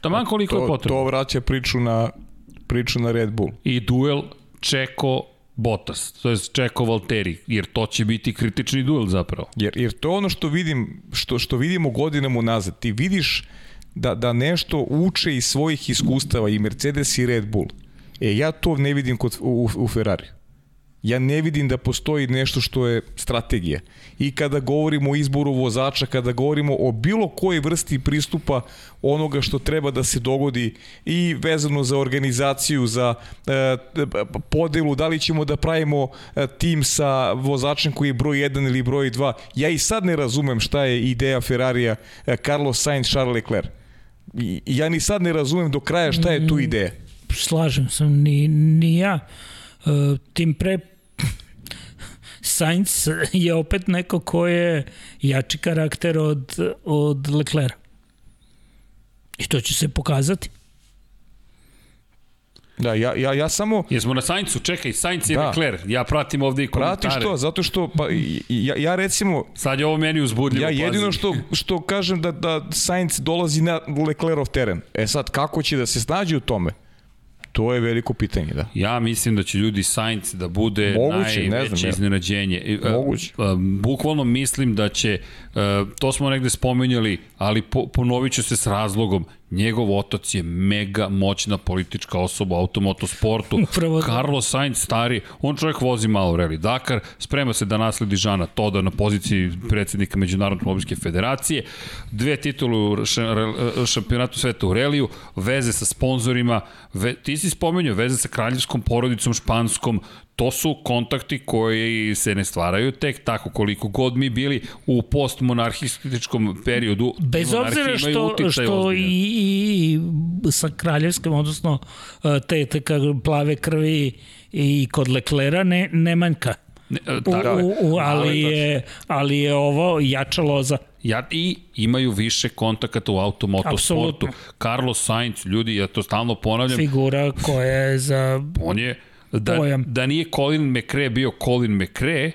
Taman koliko to, je potrebno. To vraća priču na, priču na Red Bull. I duel Čeko Bottas, to je Čeko Valteri, jer to će biti kritični duel zapravo. Jer, jer to ono što vidim, što, što vidimo godinama unazad, ti vidiš da, da nešto uče iz svojih iskustava i Mercedes i Red Bull. E, ja to ne vidim kod, u, u Ferrari. Ja ne vidim da postoji nešto što je strategija. I kada govorimo o izboru vozača, kada govorimo o bilo kojoj vrsti pristupa onoga što treba da se dogodi i vezano za organizaciju, za e, podelu, da li ćemo da pravimo e, tim sa vozačem koji je broj 1 ili broj 2. Ja i sad ne razumem šta je ideja Ferrarija e, Carlos Sainz, Charles Leclerc. Ja ni sad ne razumem do kraja šta je tu mm, ideja. Slažem sam, ni, ni ja. E, tim pre Sainz je opet neko ko je jači karakter od, od Leclerc. I to će se pokazati. Da, ja, ja, ja samo... Jesmo na Saincu, čekaj, Sainz i da. Leclerc, ja pratim ovde i komentare. Pratiš to, zato što, pa, ja, ja recimo... Sad je ovo meni uzbudljivo, Ja jedino što, što kažem da, da Sainz dolazi na Leclercov teren. E sad, kako će da se snađe u tome? To je veliko pitanje, da. Ja mislim da će ljudi Sainz da bude Moguće, najveće znam, iznenađenje. E, Moguće. Bukvalno mislim da će, to smo negde spomenjali, ali ponovit ću se s razlogom, Njegov otac je mega moćna politička osoba u automotosportu. Upravo da. Carlos Sainz stari, on čovjek vozi malo reli Dakar, sprema se da nasledi Žana Toda na poziciji predsednika Međunarodne automobilske federacije, dve titule u šampionatu sveta u reliju, veze sa sponzorima, ve, ti si spomenuo veze sa kraljevskom porodicom španskom, to su kontakti koji se ne stvaraju tek tako koliko god mi bili u postmonarhističkom periodu. Bez obzira što, što i, i sa kraljevskim, odnosno e, te, te plave krvi i kod Leklera ne, ne manjka. Ne, e, tako, u, u, ali, je, ali je ovo jačalo za Ja, I imaju više kontakata u automotosportu. Carlos Sainz, ljudi, ja to stalno ponavljam. Figura koja je za... On je da, pojam. Da nije Colin McRae bio Colin McRae,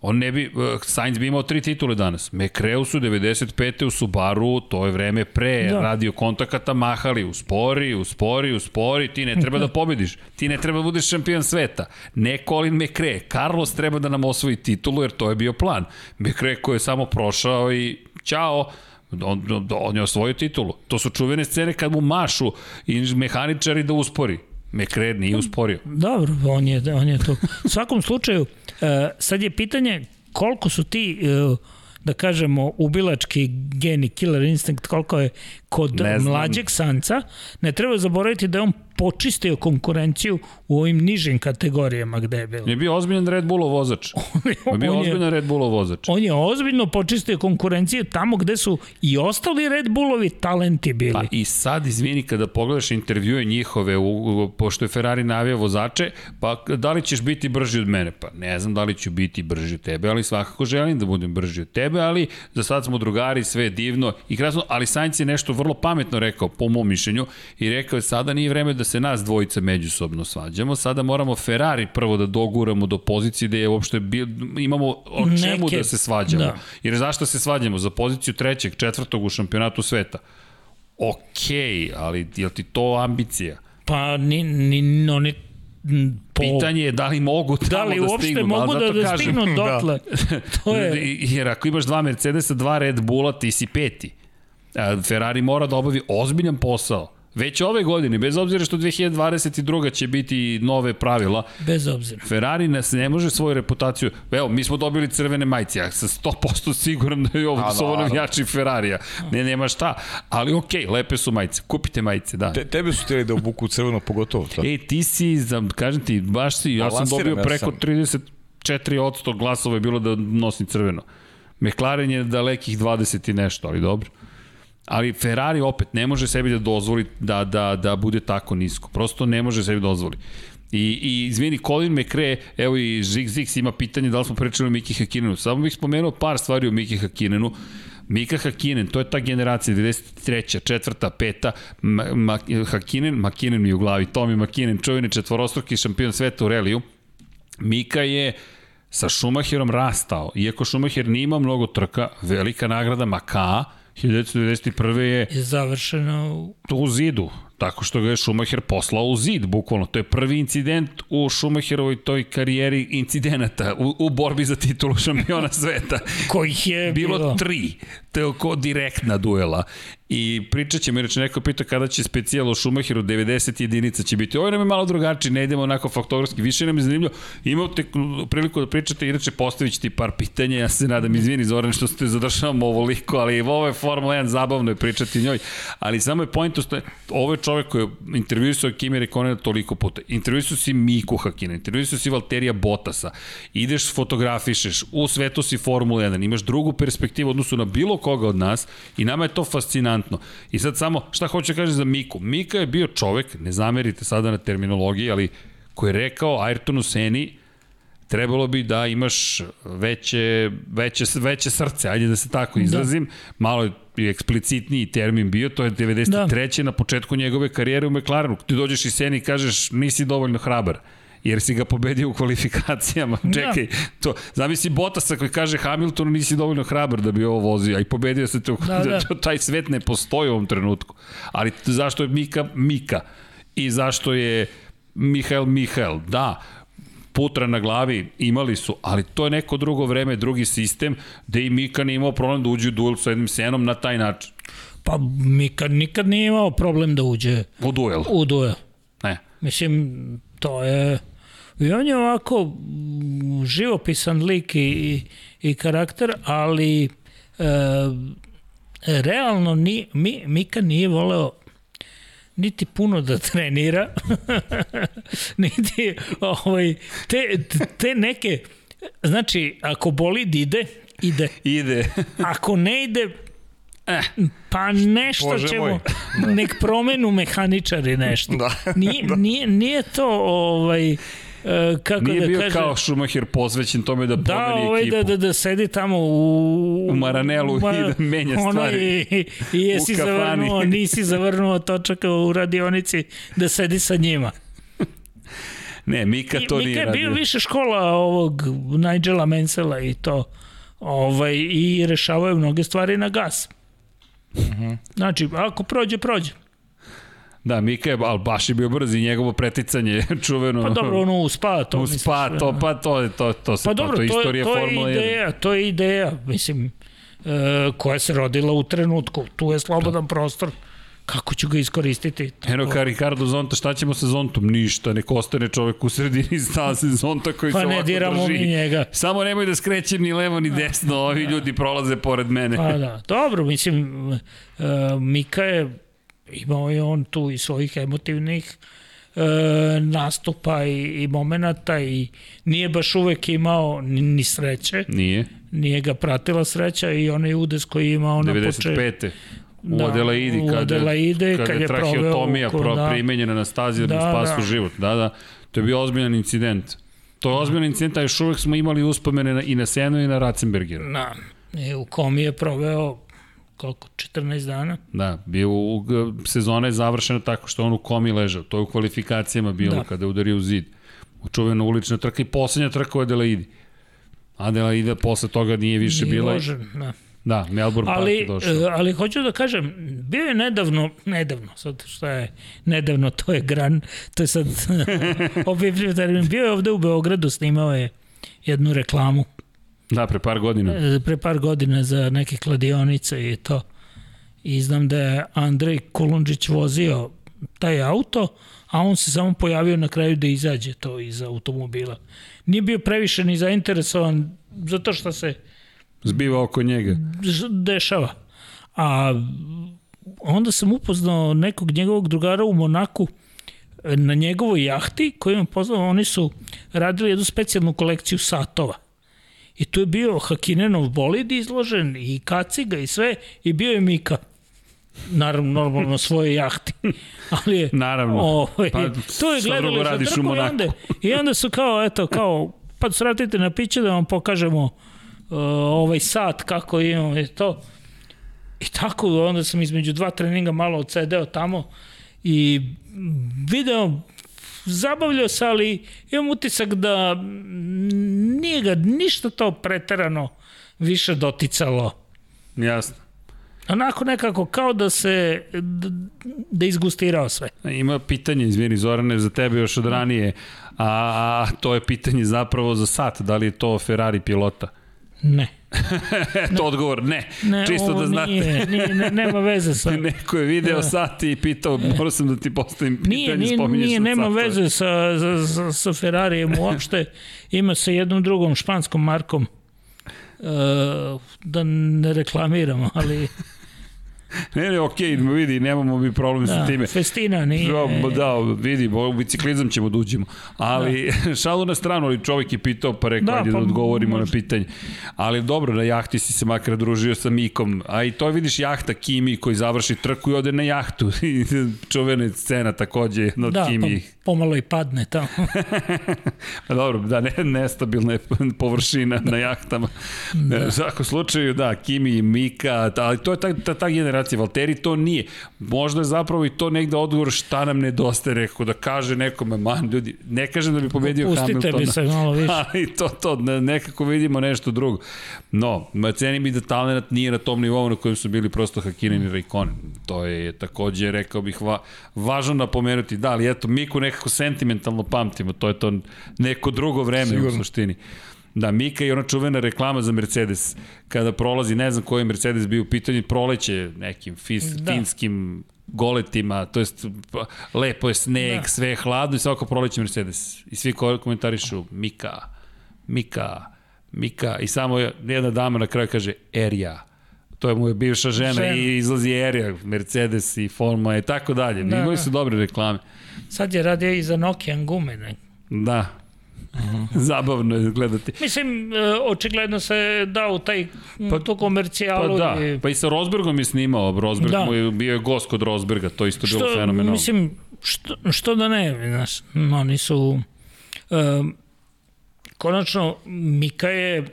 on ne bi, uh, Sainz bi imao tri titule danas. McRae su 95. u Subaru, to je vreme pre da. radio kontakata, mahali, uspori, uspori, uspori, ti ne treba da pobediš, ti ne treba da budeš šampion sveta. Ne Colin McRae, Carlos treba da nam osvoji titulu, jer to je bio plan. McRae koji je samo prošao i ćao, on, on je osvojio titulu. To su čuvene scene kad mu mašu i mehaničari da uspori. McRae nije usporio. Dobro, on je, on je to. U svakom slučaju, uh, sad je pitanje koliko su ti uh, da kažemo, ubilački geni, killer instinct, koliko je kod mlađeg sanca, ne treba zaboraviti da je on počistio konkurenciju u ovim nižim kategorijama gde je bilo. Je bio ozbiljan Red Bullov vozač. on je bio ozbiljan Red Bullov vozač. On je ozbiljno počistio konkurenciju tamo gde su i ostali Red Bullovi talenti bili. Pa i sad, izvini, kada pogledaš intervjue njihove, u, u, pošto je Ferrari navija vozače, pa da li ćeš biti brži od mene? Pa ne znam da li ću biti brži od tebe, ali svakako želim da budem brži od tebe, ali za sad smo drugari, sve je divno i krasno, ali Sainz je nešto vrlo pametno rekao, po mom mišljenju, i rekao je sada nije vreme da se nas dvojica međusobno svađamo, sada moramo Ferrari prvo da doguramo do pozicije da je uopšte bil, imamo o čemu Neke, da se svađamo. Da. Jer zašto se svađamo? Za poziciju trećeg, četvrtog u šampionatu sveta. Okej, ali je li ti to ambicija? Pa ni, ni, oni po... Pitanje je da li mogu tamo da, li da stignu. Da mogu da, da stignu dotle. Da. to je... Jer ako imaš dva Mercedesa, dva Red Bulla, ti si peti. Ferrari mora da obavi ozbiljan posao Već ove godine, bez obzira što 2022. će biti nove pravila. Bez obzira. Ferrari nas ne može svoju reputaciju. Evo, mi smo dobili crvene majice, ja sam 100% siguran da je ovo, da su ovo navijači Ferrarija. Ne, nema šta. Ali okej, okay, lepe su majice. Kupite majice, da. Te, tebe su htjeli da obuku crveno pogotovo. Sad. E, ti si, kažem ti, baš si, ja sam dobio preko 34% glasova je bilo da nosim crveno. McLaren je dalekih 20 i nešto, ali dobro. Ali Ferrari opet ne može sebi da dozvoli da, da, da bude tako nisko. Prosto ne može sebi da dozvoli. I, i izvini, Colin McRae, evo i Zig Zix ima pitanje da li smo pričali o Miki Hakinenu. Samo bih spomenuo par stvari o Miki Hakinenu. Mika Hakinen, to je ta generacija 93. četvrta, peta, Ma, Ma, Hakinen, Makinen mi u glavi, Tomi Makinen, čuveni četvorostruki šampion sveta u reliju. Mika je sa Schumacherom rastao, iako Schumacher nije imao mnogo trka, velika nagrada Makaa, 1991. je... Je završeno u... u zidu, tako što ga je Schumacher poslao u zid, bukvalno. To je prvi incident u Schumacherovoj toj karijeri incidenata u, u borbi za titulu šampiona sveta. Kojih je bilo? Bilo tri. To je oko direktna duela. I pričat ćemo, jer neko pita kada će specijal u Schumacheru 90 jedinica će biti. Ovo nam je malo drugačije, ne idemo onako faktorski, više nam je zanimljivo. Imate priliku da pričate, inače postavit ću ti par pitanja, ja se nadam, izvini Zoran što ste zadržavamo ovoliko, ali ovo je Formula 1, zabavno je pričati njoj. Ali samo je point, ovo je čovek koji je intervjuisao Kimi Rekonena toliko puta. Intervjuisao si Miku Hakina, intervjuisao si Valterija Botasa, ideš, fotografišeš, u svetu si Formula 1, imaš drugu perspektivu odnosu na bilo koga od nas i nama je to fascinantno. I sad samo, šta hoće da za Miku? Mika je bio čovek, ne zamerite sada na terminologiji, ali koji je rekao Ayrtonu Seni, trebalo bi da imaš veće, veće, veće srce, ajde da se tako da. izrazim, da. malo je eksplicitniji termin bio, to je 93. Da. na početku njegove karijere u McLarenu. Ti dođeš i Seni i kažeš nisi dovoljno hrabar jer si ga pobedio u kvalifikacijama. Da. Čekaj, to, zamisli Botasa koji kaže Hamiltonu nisi dovoljno hrabar da bi ovo vozio, a i pobedio se to, da, da. taj svet ne postoji u ovom trenutku. Ali zašto je Mika Mika? i zašto je Mihael Mihael. Da, putra na glavi imali su, ali to je neko drugo vreme, drugi sistem, gde i Mika nije imao problem da uđe u duel sa jednim senom na taj način. Pa Mika nikad nije imao problem da uđe u duel. U duel. Ne. Mislim, to je... I on je ovako živopisan lik i, i karakter, ali e, realno ni, mi, Mika nije voleo niti puno da trenira, niti ovaj, te, te neke, znači, ako bolid ide, ide. Ide. ako ne ide, Eh, pa nešto Bože ćemo, moj. nek promenu mehaničari nešto. Da. Nije, da. nije, nije to ovaj, kako Nije da bio kaže, kao Schumacher posvećen tome da, da promeni ovaj, ekipu. Da, da, da sedi tamo u... U Maranelu ma, i da menja stvari. I, i jesi zavrnuo, nisi zavrnuo točaka u radionici da sedi sa njima. ne, Mika to I, nije Mika je bio više škola ovog Nigela Mansella i to. Ovaj, I rešavaju mnoge stvari na gas. Uh mhm. -huh. Znači, ako prođe, prođe. Da, Mika je, ali baš je bio brz i njegovo preticanje čuveno. Pa dobro, ono u spa to U spa to, da. pa to, je, to, to, se, pa, dobro, to, je istorija to je, Formula 1. To je ideja, to je ideja, mislim, e, koja se rodila u trenutku. Tu je slobodan da. prostor kako ću ga iskoristiti. Eno ka Ricardo Zonta, šta ćemo sa Zontom? Ništa, neko ostane čovek u sredini staze Zonta koji pa se ovako drži. Pa ne diramo mi njega. Samo nemoj da skrećem ni levo ni desno, ovi ljudi prolaze pored mene. Pa da, dobro, mislim, uh, Mika je imao je on tu i svojih emotivnih e, nastupa i, i momenata i nije baš uvek imao ni, ni sreće. Nije. Nije ga pratila sreća i onaj udes koji je imao na početku. 95. U da, Adelaidi, kada, Adelaide, kada, kada je traheotomija pro, da, primenjena na stazi da, da spasu da. život. Da, da. To je bio ozbiljan incident. To je ozbiljan incident, a još uvek smo imali uspomene na, i na Senu i na Ratzenbergera. Da. I u komi je proveo koliko, 14 dana? Da, bio u, sezona je završena tako što on u komi ležao. To je u kvalifikacijama bilo da. kada je udario u zid. Učuvena ulična trka i poslednja trka u Adelaidi. Adelaida posle toga nije više nije bila. Ložen, da. Da, Melbourne ali, Park je došao. E, ali hoću da kažem, bio je nedavno, nedavno, sad šta je nedavno, to je gran, to je sad objevljiv termin, bio je ovde u Beogradu, snimao je jednu reklamu Da, pre par godina. E, pre par godina za neke kladionice i to. I znam da je Andrej Kulundžić vozio taj auto, a on se samo pojavio na kraju da izađe to iz automobila. Nije bio previše ni zainteresovan zato što se zbiva oko njega. Dešava. A onda sam upoznao nekog njegovog drugara u Monaku na njegovoj jahti koju imam poznao, oni su radili jednu specijalnu kolekciju satova. I tu je bio Hakinenov bolid izložen i kaciga i sve i bio je Mika naravno normalno na svojoj jahti. Ali je, naravno. Ovaj, pa, to je gledali za trku i onda, i onda su kao, eto, kao, pa sratite na piće da vam pokažemo uh, ovaj sat kako imamo i to. I tako, onda sam između dva treninga malo odsedeo tamo i video zabavljao se, ali imam utisak da nije ga ništa to preterano više doticalo. Jasno. Onako nekako kao da se, da, da izgustirao sve. Ima pitanje, izvini Zorane, za tebe još od ranije, a, a to je pitanje zapravo za sat, da li je to Ferrari pilota? Ne. to odgovor, ne. ne Čisto da znate. Nije, nije, ne, nema veze sa... Neko je video da. sat i pitao, morao sam da ti postavim pitanje, nije, nije, nije, nema veze sa, sa, sa, sa Ferrarijem uopšte. Ima sa jednom drugom španskom markom. Uh, da ne reklamiramo, ali ne, ne, okej, okay, vidi, nemamo mi problem da, sa time. Festina nije... Da, da vidi, u biciklizam ćemo da uđemo. Ali, da. šalu na stranu, ali čovjek je pitao, pa rekao, da, ajde pa, da odgovorimo može. na pitanje. Ali dobro, na jahti si se makar družio sa Mikom. A i to vidiš jahta Kimi koji završi trku i ode na jahtu. Čuvena scena takođe jedna od da, Kimi. Pa, pomalo i padne tamo. pa dobro, da, ne, nestabilna je površina na jahtama. Da. U svakom slučaju, da, Kimi i Mika, ali to je ta, ta, ta generacija generacije. Valteri to nije. Možda je zapravo i to negde odgovor šta nam nedostaje, rekao, da kaže nekome, man, ljudi, ne kažem da bi pobedio Pustite Hamiltona. Pustite bi se malo više. Ali to, to, nekako vidimo nešto drugo. No, ceni mi da talent nije na tom nivou na kojem su bili prosto Hakinen i Raikkonen. To je takođe, rekao bih, va, važno napomenuti. Da, ali eto, Miku nekako sentimentalno pamtimo, to je to neko drugo vreme Sigurno. u suštini. Da, Mika i ona čuvena reklama za Mercedes, kada prolazi, ne znam koji Mercedes bio u pitanju, proleće nekim fis, da. finskim goletima, to jest lepo je sneg, da. sve je hladno i svako proleće Mercedes. I svi komentarišu Mika, Mika, Mika i samo jedna dama na kraju kaže Erija. To je moja bivša žena, žena. i izlazi Erija, Mercedes i Forma i tako dalje. Da, Imali da. su dobre reklame. Sad je radio i za Nokia gume. Ne? Da, Zabavno je gledati. Mislim, e, očigledno se dao taj, pa, tu komercijalu. Pa da, i... pa i sa Rosbergom je snimao. Rosberg da. mu je bio je gost kod Rosberga, to isto što, bilo fenomenalno. Mislim, što, što da ne, znaš, oni su... Um, konačno, Mika je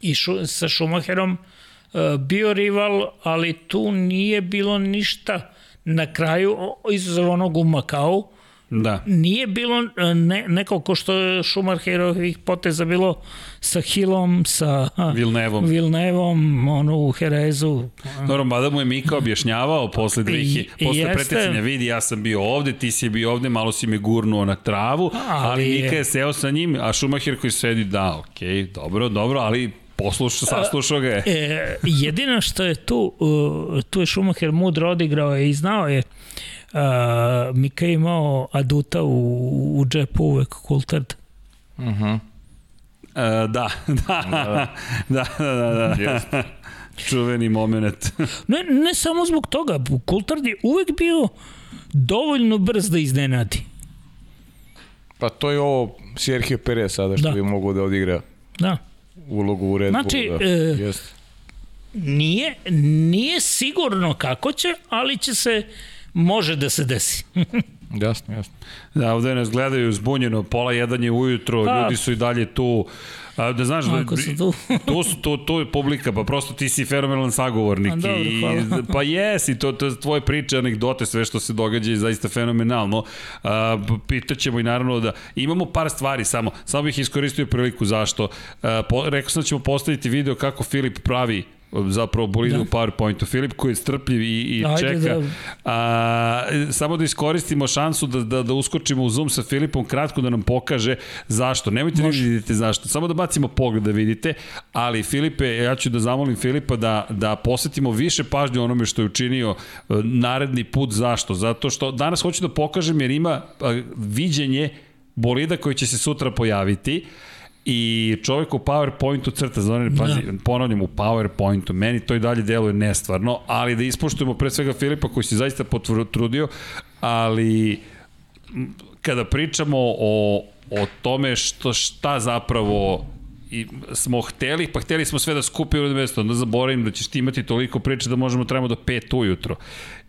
i šu, sa Schumacherom uh, bio rival, ali tu nije bilo ništa na kraju, izuzav onog u Makau, Da. Nije bilo e, ne, neko ko što je Schumacherovih poteza bilo sa Hillom, sa Vilnevom, Vilnevom ono u Herezu. Dobro, mada mu je Mika objašnjavao posle, dvih, posle jeste, preticanja, vidi, ja sam bio ovde, ti si bio ovde, malo si me gurnuo na travu, ali, ali Mika je seo sa njim, a Schumacher koji sedi, da, okej, okay, dobro, dobro, ali poslušao, saslušao ga je. E, jedino što je tu, tu je Schumacher mudro odigrao je i znao je Uh, Mika je imao aduta u, u džepu uvek kultard. Uh -huh. uh, da, da, da, da, da, da. Yes. Čuveni moment. ne, ne samo zbog toga, Kultard je uvek bio dovoljno brz da iznenadi. Pa to je ovo Sergio Perez sada što da. bi mogo da odigra da. ulogu u Red znači, Bullu. Da. E, Jest. nije, nije sigurno kako će, ali će se može da se desi. jasno, jasno. Da, ovde nas gledaju zbunjeno, pola jedan je ujutro, pa, ljudi su i dalje tu. A, da znaš, da, tu. tu, su, tu, tu je publika, pa prosto ti si fenomenalan sagovornik. A, dobro, i, hvala. pa jesi, to, to je tvoje priče, anegdote, sve što se događa je zaista fenomenalno. A, pitaćemo i naravno da imamo par stvari samo, samo bih iskoristio priliku zašto. A, po, rekao sam da ćemo postaviti video kako Filip pravi zapravo bolide da. u PowerPointu. Filip koji je strpljiv i, i Ajde čeka. Da. A, samo da iskoristimo šansu da, da, da uskočimo u Zoom sa Filipom kratko da nam pokaže zašto. Nemojte da vidite zašto. Samo da bacimo pogled da vidite, ali Filipe, ja ću da zamolim Filipa da, da posetimo više pažnje onome što je učinio e, naredni put. Zašto? Zato što danas hoću da pokažem jer ima viđenje bolida koji će se sutra pojaviti. I čovjek u PowerPointu crta, znači, pazi, da. ponavljam, u PowerPointu, meni to i dalje deluje nestvarno, ali da ispoštujemo pre svega Filipa koji se zaista potrudio, ali kada pričamo o, o tome što, šta zapravo i smo hteli, pa hteli smo sve da skupimo na mesto, onda zaboravim da ćeš ti imati toliko priče da možemo trebamo do 5 ujutro.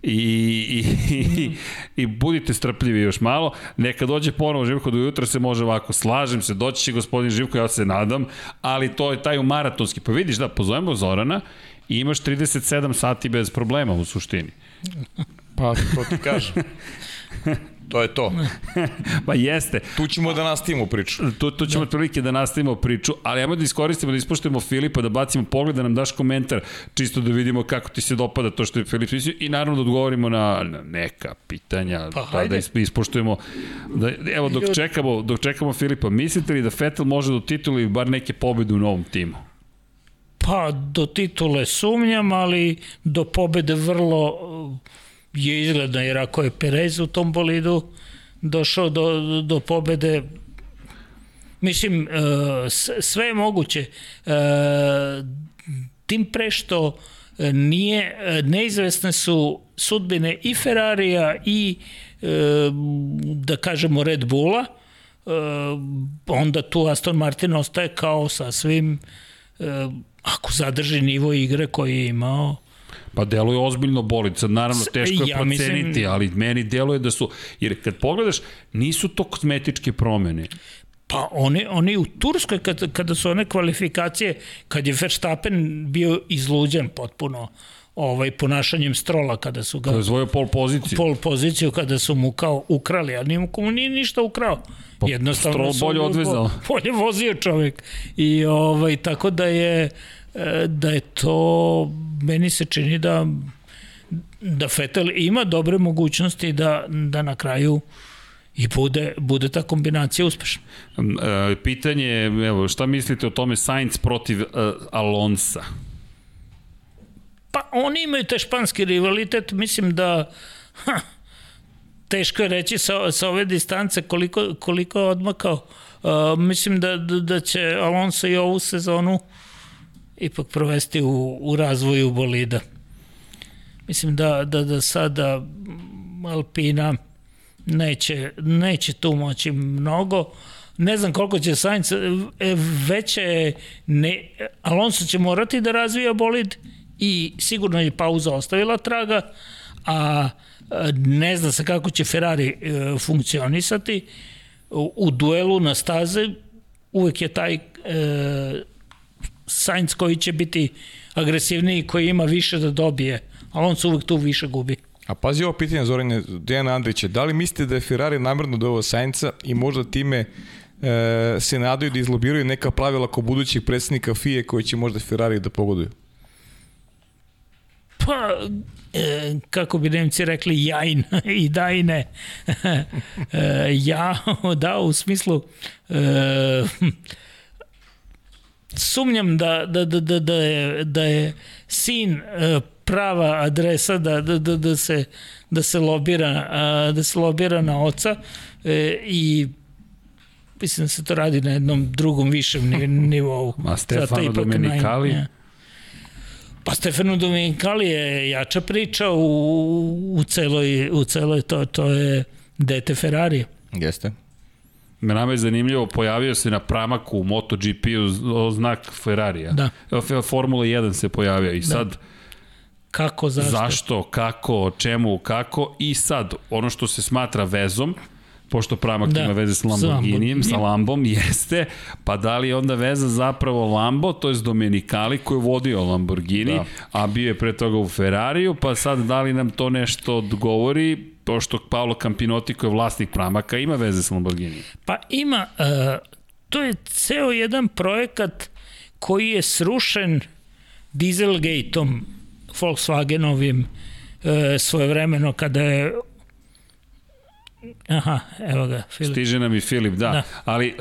I, i, i, i budite strpljivi još malo. Neka dođe ponovo Živko do jutra se može ovako. Slažem se, doći će gospodin Živko, ja se nadam, ali to je taj u maratonski. Pa vidiš da, pozovemo Zorana i imaš 37 sati bez problema u suštini. Pa, to ti kažem. To je to. pa jeste. Tu ćemo da nastavimo priču. Tu, tu ćemo da. prilike da nastavimo priču, ali ajmo da iskoristimo, da ispoštujemo Filipa, da bacimo pogled, da nam daš komentar, čisto da vidimo kako ti se dopada to što je Filip mislio i naravno da odgovorimo na, na neka pitanja, pa, da, da ispoštujemo. Da, evo, dok čekamo, dok čekamo Filipa, mislite li da Vettel može do titula bar neke pobede u novom timu? Pa, do titule sumnjam, ali do pobede vrlo je izgledno, jer ako je Perez u tom bolidu došao do, do pobede, mislim, e, sve je moguće. E, tim pre što nije, neizvesne su sudbine i Ferrarija i e, da kažemo Red Bulla, onda tu Aston Martin ostaje kao sa svim ako zadrži nivo igre koji je imao Pa deluje ozbiljno boli, sad naravno teško je ja proceniti, mislim... ali meni deluje da su, jer kad pogledaš, nisu to kozmetičke promene. Pa oni, oni u Turskoj, kad, kada su one kvalifikacije, kad je Verstappen bio izluđen potpuno, ovaj ponašanjem Strola kada su ga... Zvojio pol poziciju. Pol poziciju kada su mu kao ukrali, a nije mu nije ništa ukrao. Pa, Jednostavno Stroll bolje odvezao. Bolje vozio čovek. I ovaj, tako da je e, da je to meni se čini da da Fetel ima dobre mogućnosti da, da na kraju i bude, bude ta kombinacija uspešna. E, pitanje je, evo, šta mislite o tome Sainz protiv uh, Alonsa? Pa oni imaju te španski rivalitet, mislim da ha, teško je reći sa, sa ove distance koliko, koliko je odmakao. Uh, mislim da, da, da će Alonso i ovu sezonu ipak provesti u, u razvoju bolida. Mislim da, da, da sada Alpina neće, neće tu moći mnogo. Ne znam koliko će Sainz, e, veće ne, Alonso će morati da razvija bolid i sigurno je pauza ostavila traga, a ne zna se kako će Ferrari e, funkcionisati. U duelu na staze uvek je taj e, Sainz koji će biti agresivniji, koji ima više da dobije, a on se uvek tu više gubi. A pazi ovo pitanje Zorine Dejana Andrića, da li mislite da je Ferrari namrno do ovo Sainca i možda time e, se nadaju da izlobiraju neka pravila ko budućih predsednika FIE koji će možda Ferrari da pogoduju? Pa, e, kako bi Nemci rekli, jajn i da i ne. e, ja, da, u smislu, e, sumnjam da, da, da, da, da, je, da je sin e, prava adresa da, da, da, da, se, da, se lobira, da se lobira na oca e, i mislim da se to radi na jednom drugom višem nivou. A Stefano Domenicali? Ja. Pa Stefano Domenicali je jača priča u, u celoj, u celoj to, to je dete Ferrari. Jeste. Me nama je zanimljivo, pojavio se na pramaku u MotoGP-u znak Ferrarija. Da. Formula 1 se pojavio i da. sad Kako, zašto? Zašto, kako, čemu, kako i sad ono što se smatra vezom, pošto Pramak da, ima veze sa Lamborghinijem, sa Lambom, jeste, pa da li je onda veza zapravo Lambo, to je Domenicali koji je vodio Lamborghini, da. a bio je pre toga u Ferrariju, pa sad da li nam to nešto odgovori, pošto Paolo Campinotti koji je vlasnik Pramaka ima veze sa Lamborghinijem? Pa ima, uh, to je ceo jedan projekat koji je srušen Dieselgate-om Volkswagenovim e, svojevremeno kada je Aha, evo ga, Filip. Stiže nam i Filip, da. da. Ali e,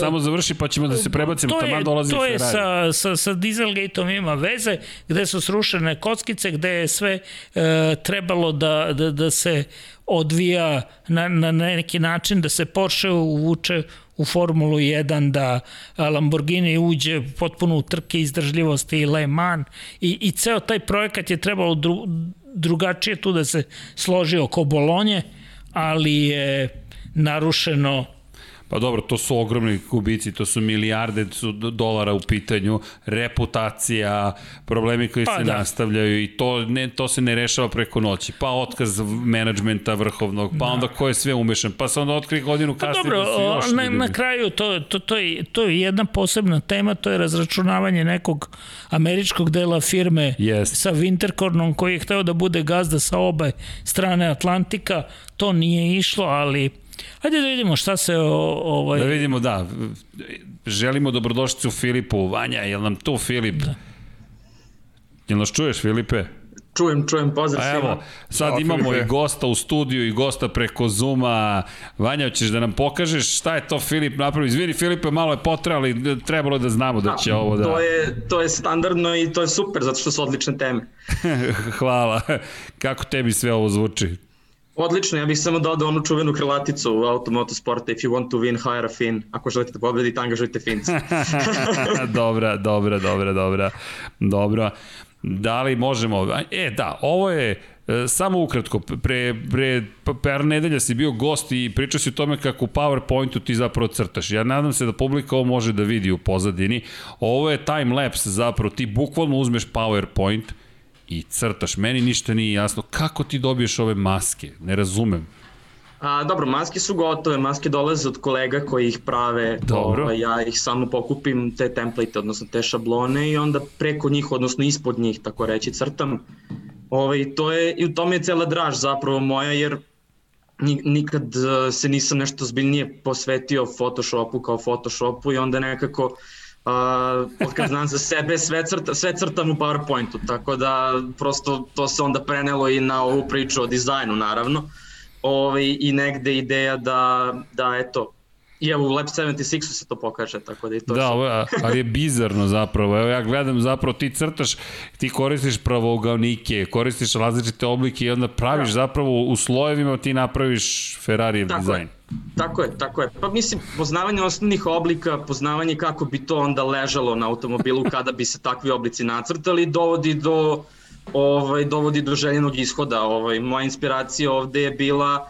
samo završi pa ćemo da se prebacimo, tamo dolazi To je sa, sa, sa Dieselgate-om ima veze, gde su srušene kockice, gde je sve e, trebalo da, da, da se odvija na, na neki način, da se Porsche uvuče u Formulu 1, da Lamborghini uđe potpuno u trke izdržljivosti i Le Mans i, i ceo taj projekat je trebalo dru, drugačije tu da se složi oko Bolonje, ali je narušeno Pa dobro, to su ogromni kubici, to su milijarde su dolara u pitanju, reputacija, problemi koji pa, se da. nastavljaju i to, ne, to se ne rešava preko noći. Pa otkaz menadžmenta vrhovnog, pa da. onda ko je sve umešan, pa se onda otkrije godinu pa kasnije pa, dobro, da još na, na kraju to, to, to, je, to je jedna posebna tema, to je razračunavanje nekog američkog dela firme yes. sa Winterkornom koji je hteo da bude gazda sa obe strane Atlantika, to nije išlo, ali Hajde da vidimo šta se o, ovaj... Da vidimo, da. Želimo dobrodošlicu Filipu. Vanja, je nam tu Filip? Da. Jel nas čuješ, Filipe? Čujem, čujem, pozdrav svima. Evo, sad o, imamo Filipe. i gosta u studiju i gosta preko Zuma. Vanja, ćeš da nam pokažeš šta je to Filip napravio? Izvini, Filipe, malo je potrebalo, ali trebalo da znamo da će A, ovo da... To je, to je standardno i to je super, zato što su odlične teme. Hvala. Kako tebi sve ovo zvuči? Odlično, ja bih samo dodao onu čuvenu krilaticu u Automoto Sporta, if you want to win, hire a Fin. Ako želite da pobedite, angažujte Finca. dobra, dobra, dobra, dobra. Dobro. Da li možemo... E, da, ovo je e, samo ukratko, pre, pre par nedelja si bio gost i pričao si o tome kako u PowerPointu ti zapravo crtaš. Ja nadam se da publika ovo može da vidi u pozadini. Ovo je time lapse zapravo, ti bukvalno uzmeš PowerPoint, i crtaš. Meni ništa nije jasno. Kako ti dobiješ ove maske? Ne razumem. A, dobro, maske su gotove, maske dolaze od kolega koji ih prave. Dobro. Ovaj, ja ih samo pokupim te template, odnosno te šablone i onda preko njih, odnosno ispod njih, tako reći, crtam. Ovaj, to je, I u tome je cela draž zapravo moja, jer nikad e, se nisam nešto zbiljnije posvetio Photoshopu kao Photoshopu i onda nekako uh, kad znam za sebe sve, crta, sve crtam u PowerPointu, tako da prosto to se onda prenelo i na ovu priču o dizajnu naravno. Ovaj, i negde ideja da, da eto, I evo u Lab 76 se to pokaže, tako da i to Da, ovo, ali je bizarno zapravo. Evo ja gledam zapravo ti crtaš, ti koristiš pravougalnike, koristiš različite oblike i onda praviš da. zapravo u slojevima ti napraviš Ferrarijev tako dizajn. Je. Tako je, tako je. Pa mislim, poznavanje osnovnih oblika, poznavanje kako bi to onda ležalo na automobilu kada bi se takvi oblici nacrtali, dovodi do ovaj, dovodi do željenog ishoda. Ovaj, moja inspiracija ovde je bila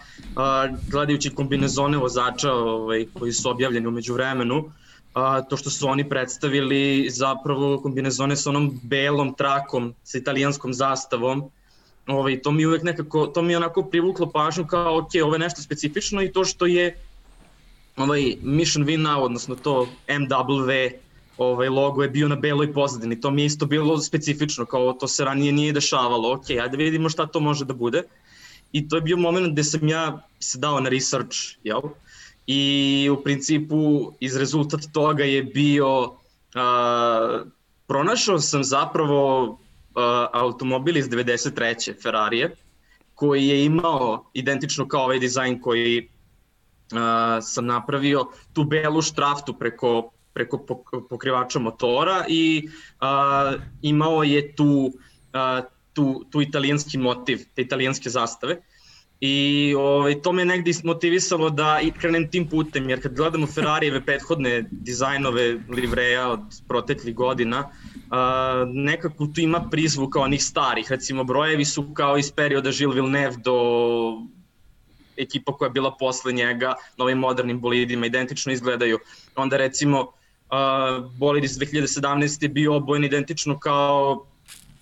gledajući kombinezone vozača ovaj, koji su objavljeni umeđu vremenu, a, to što su oni predstavili zapravo kombinezone sa onom belom trakom sa italijanskom zastavom, ovaj, to mi uvek nekako, to mi onako privuklo pažnju kao, ok, ovo je nešto specifično i to što je ovaj Mission Win odnosno to MW ovaj logo je bio na beloj pozadini. To mi je isto bilo specifično, kao to se ranije nije dešavalo. Ok, ajde vidimo šta to može da bude. I to je bio moment gde sam ja se dao na research, jel? I u principu iz rezultat toga je bio a, pronašao sam zapravo a, automobil iz 93. Ferrarije koji je imao identično kao ovaj dizajn koji a, sam napravio tu belu štraftu preko preko pokrivača motora i a, imao je tu, a, tu, tu italijanski motiv, te italijanske zastave. I ovaj, to me negdje motivisalo da i krenem tim putem, jer kad gledamo Ferrarijeve prethodne dizajnove livreja od proteklih godina, a, nekako tu ima prizvuk kao onih starih, recimo brojevi su kao iz perioda Gilles Villeneuve do ekipa koja je bila posle njega na ovim modernim bolidima, identično izgledaju. Onda recimo uh, bolid iz 2017 je bio obojen identično kao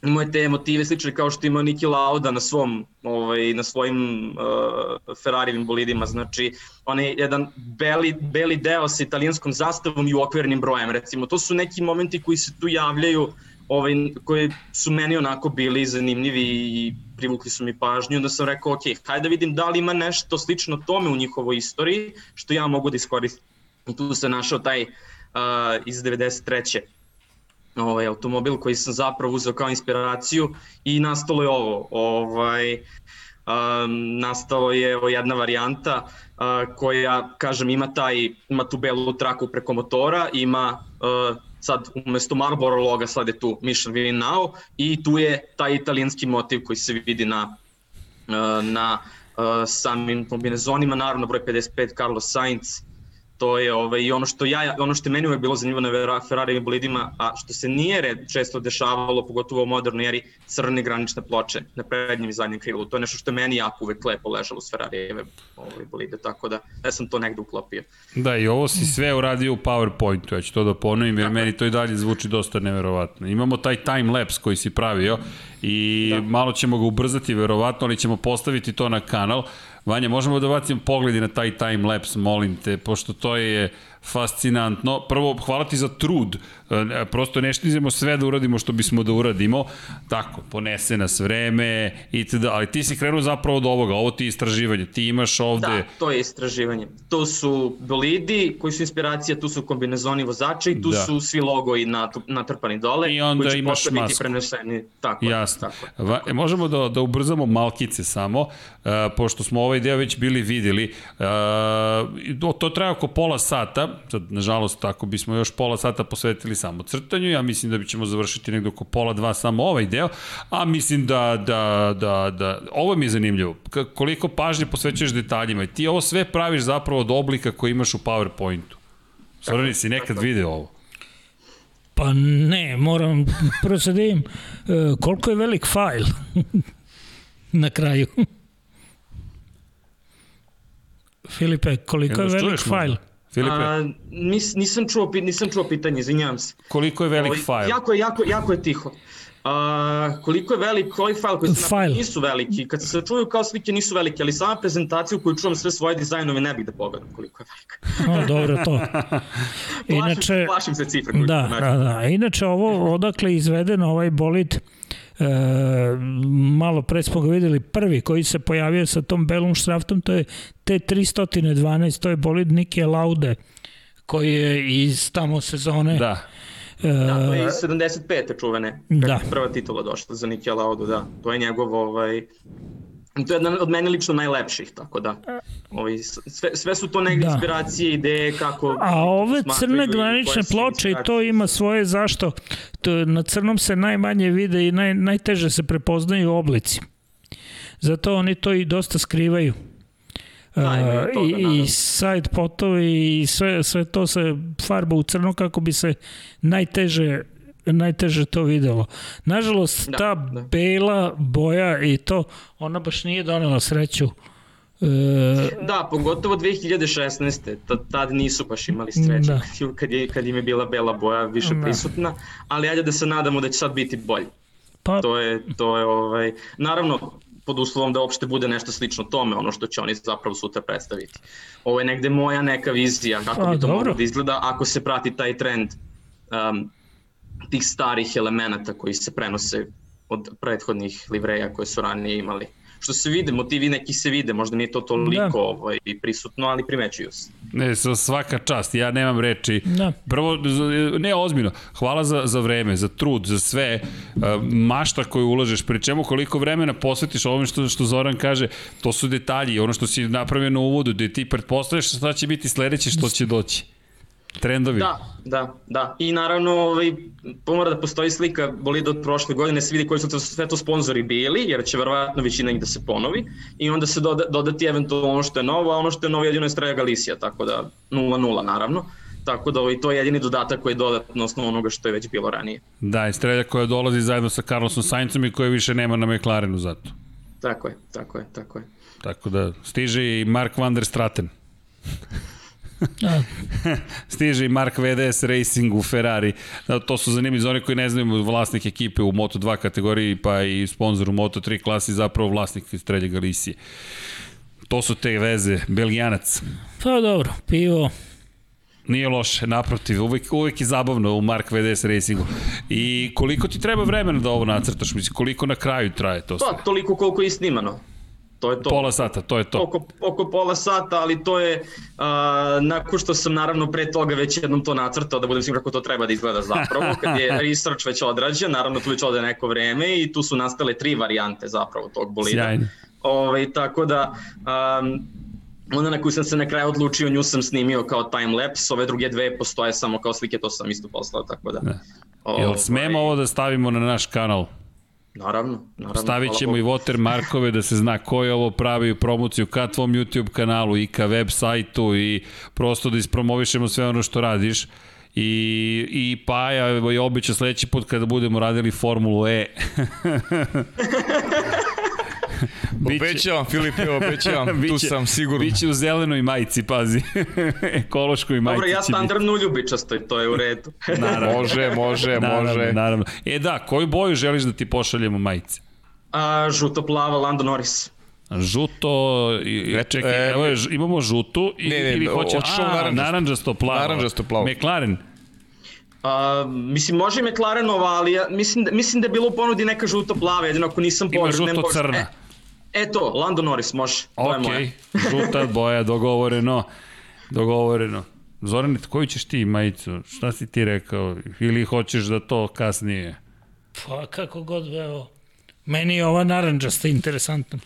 imao te motive slične kao što ima Niki Lauda na svom ovaj na svojim uh, Ferrarijevim bolidima. Znači onaj jedan beli beli deo sa italijanskom zastavom i okvirnim brojem recimo. To su neki momenti koji se tu javljaju ovaj koji su meni onako bili zanimljivi i privukli su mi pažnju. Da sam rekao ok, hajde da vidim da li ima nešto slično tome u njihovoj istoriji što ja mogu da iskoristim. I tu se našao taj uh, uh, iz 93. Ovaj automobil koji sam zapravo uzeo kao inspiraciju i nastalo je ovo. Ovaj um, nastalo je ovo jedna varijanta uh, koja, kažem, ima, taj, ima tu belu traku preko motora, ima uh, sad umesto Marlboro loga slede tu Mission Win Now i tu je taj italijanski motiv koji se vidi na, uh, na uh, samim kombinezonima, naravno broj 55 Carlos Sainz, to je ovaj, i ono što ja ono što meni uvek bilo zanimljivo na Ferrari bolidima, a što se nije red, često dešavalo, pogotovo u modernoj eri, crne granične ploče na prednjem i zadnjem krilu. To je nešto što je meni jako uvek lepo ležalo s Ferrarijeve ovaj, bolide, tako da ja sam to negde uklopio. Da, i ovo si sve uradio u PowerPointu, ja ću to da ponovim, jer Tako. meni to i dalje zvuči dosta neverovatno. Imamo taj time lapse koji si pravio i da. malo ćemo ga ubrzati verovatno, ali ćemo postaviti to na kanal. Vanja, možemo da bacimo pogledi na taj time lapse, molim te, pošto to je fascinantno. Prvo, hvala ti za trud. E, prosto ne štizemo sve da uradimo što bismo da uradimo. Tako, ponese nas vreme itd. Ali ti si krenuo zapravo od ovoga. Ovo ti je istraživanje. Ti imaš ovde... Da, to je istraživanje. To su bolidi koji su inspiracija, tu su kombinezoni vozača i tu da. su svi logoji natrpani dole. I onda koji imaš masku. preneseni. Tako, Jasno. Tako, tako. Va, možemo da, da ubrzamo malkice samo, uh, pošto smo ovaj deo već bili videli. Uh, to traje oko pola sata sad nažalost tako bismo još pola sata posvetili samo crtanju, ja mislim da ćemo završiti negde oko pola dva samo ovaj deo, a mislim da, da, da, da ovo mi je zanimljivo, K koliko pažnje posvećuješ detaljima i ti ovo sve praviš zapravo od oblika koji imaš u PowerPointu. Sorani, si nekad video ovo? Pa ne, moram prvo sad da vidim uh, koliko je velik fajl na kraju. Filipe, koliko je velik fajl? Možda? Filipe? A, nis, nisam, čuo, nisam čuo pitanje, izvinjavam se. Koliko je velik o, ovaj, fajl? Jako je, jako, jako je tiho. A, koliko je velik, koji file koji se file. nisu veliki, kad se čuju kao slike nisu velike, ali sama prezentacija u kojoj čuvam sve svoje dizajnove ne bih da pogledam koliko je velika. no, dobro to. Inače, plašim, plašim se cifre koju da, da, da. Inače ovo odakle izveden ovaj bolid E, malo pre smo ga videli prvi koji se pojavio sa tom belom štraftom, to je T312, to je bolid Nike Laude koji je iz tamo sezone da. Uh, da, to je iz 75. čuvene. Da. Prva titula došla za Nike Laudu, da. To je njegov ovaj, To je jedan od mene lično najlepših, tako da. Ovi, sve, sve su to neke da. inspiracije, ideje kako... A ove crne granične ploče i to ima svoje zašto. To, na crnom se najmanje vide i naj, najteže se prepoznaju oblici. Zato oni to i dosta skrivaju. Da, toga, i, i side potovi i sve, sve to se farba u crno kako bi se najteže najteže to videlo. Nažalost, da, ta da. bela boja i to, ona baš nije donela sreću. E... Da, pogotovo 2016. Tad nisu baš imali sreće da. kad, je, kad im je bila bela boja više da. prisutna, ali ajde da se nadamo da će sad biti bolje. Pa... To je, to je ovaj, naravno, pod uslovom da uopšte bude nešto slično tome, ono što će oni zapravo sutra predstaviti. Ovo je negde moja neka vizija kako A, bi to dobro. moglo da izgleda ako se prati taj trend um, tih starih elemenata koji se prenose od prethodnih livreja koje su ranije imali. Što se vide, motivi neki se vide, možda nije to toliko da. ovaj, prisutno, ali primećuju se. Ne, svaka čast, ja nemam reči. Da. Prvo, ne ozbiljno, hvala za, za vreme, za trud, za sve, mašta koju ulažeš, pri čemu koliko vremena posvetiš ovome što, što Zoran kaže, to su detalji, ono što si napravio na uvodu, gde ti pretpostavljaš šta će biti sledeće što će doći. Trendovi. Da, da, da. I naravno, ovaj, pomora da postoji slika bolida od prošle godine, se vidi koji su to, sve to sponzori bili, jer će verovatno većina njih da se ponovi, i onda se doda, dodati eventualno ono što je novo, a ono što je novo jedino je Straja Galicija, tako da 0-0 naravno. Tako da ovaj, to je jedini dodatak koji je dodatno osnovu onoga što je već bilo ranije. Da, i Strelja koja dolazi zajedno sa Carlosom Saincom i koja više nema na McLarenu zato. Tako je, tako je, tako je. Tako da stiže i Mark van der Straten. Da. Stiže i Mark VDS Racing u Ferrari. Da, to su zanimljivi za oni koji ne znaju vlasnik ekipe u Moto2 kategoriji, pa i sponsor u Moto3 klasi, zapravo vlasnik iz Trelje Galicije. To su te veze, Belgijanac. Pa dobro, pivo, Nije loše, naprotiv, uvek, uvek je zabavno u Mark VDS Racingu. I koliko ti treba vremena da ovo nacrtaš? Mislim, koliko na kraju traje to sve? Pa, toliko koliko je snimano to je to. Pola sata, to je to. Oko, oko pola sata, ali to je, uh, nakon što sam naravno pre toga već jednom to nacrtao, da budem siguran kako to treba da izgleda zapravo, kad je research već odrađen, naravno tu već ode neko vreme i tu su nastale tri varijante zapravo tog bolida. Sjajno. Ove, ovaj, tako da, um, Onda na koju sam se na kraju odlučio, nju sam snimio kao timelapse, ove druge dve postoje samo kao slike, to sam isto poslao, tako da. Ne. Jel smemo ovo da stavimo na naš kanal? Naravno, naravno. Stavit ćemo i watermarkove da se zna ko je ovo pravi promociju ka tvom YouTube kanalu i ka web sajtu i prosto da ispromovišemo sve ono što radiš. I, i Paja je običao sledeći put kada budemo radili Formulu E. Biće, obećavam, Filipe, obećavam, biće, tu sam sigurno. Biće u zelenoj majici, pazi. Ekološkoj majici. Dobro, ja standardno ljubičastoj, to je u redu. naravno. Može, može, naravno, može. Naravno. E da, koju boju želiš da ti pošaljemo majice? A, žuto-plava Lando Norris. Žuto, čekaj, e, evo je, imamo žutu i, ne, ne, ili hoće, a, naranđasto plavo. Naranđasto plavo. McLaren. A, mislim, može i McLarenova, ali ja, mislim, da, mislim da je bilo u ponudi neka žuto-plava, jedino ako nisam pogrešan. Ima žuto-crna. E, Eto, Lando Norris, može. Ok, žuta boja, dogovoreno. Dogovoreno. Zorane, koju ćeš ti majicu? Šta si ti rekao? Ili hoćeš da to kasnije? Pa kako god veo. Meni je ova naranđasta interesantna.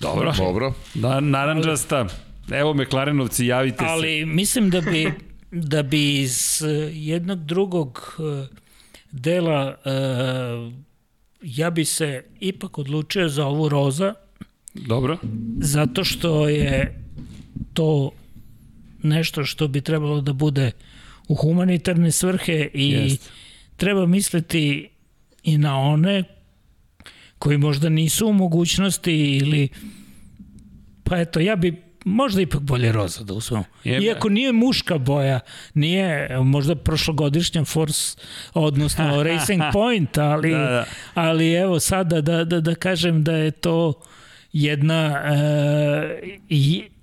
Dobro. Dobro. Da, naranđasta. Evo McLarenovci, javite ali, se. Ali mislim da bi, da bi iz jednog drugog eh, dela uh, ja bi se ipak odlučio za ovu roza. Dobro. Zato što je to nešto što bi trebalo da bude u humanitarne svrhe i Jest. treba misliti i na one koji možda nisu u mogućnosti ili pa eto ja bi možda ipak bolje roza da uzmemo. Iako nije muška boja, nije možda prošlogodišnja Force, odnosno Racing Point, ali, da, da. ali evo sada da, da, da kažem da je to jedna e,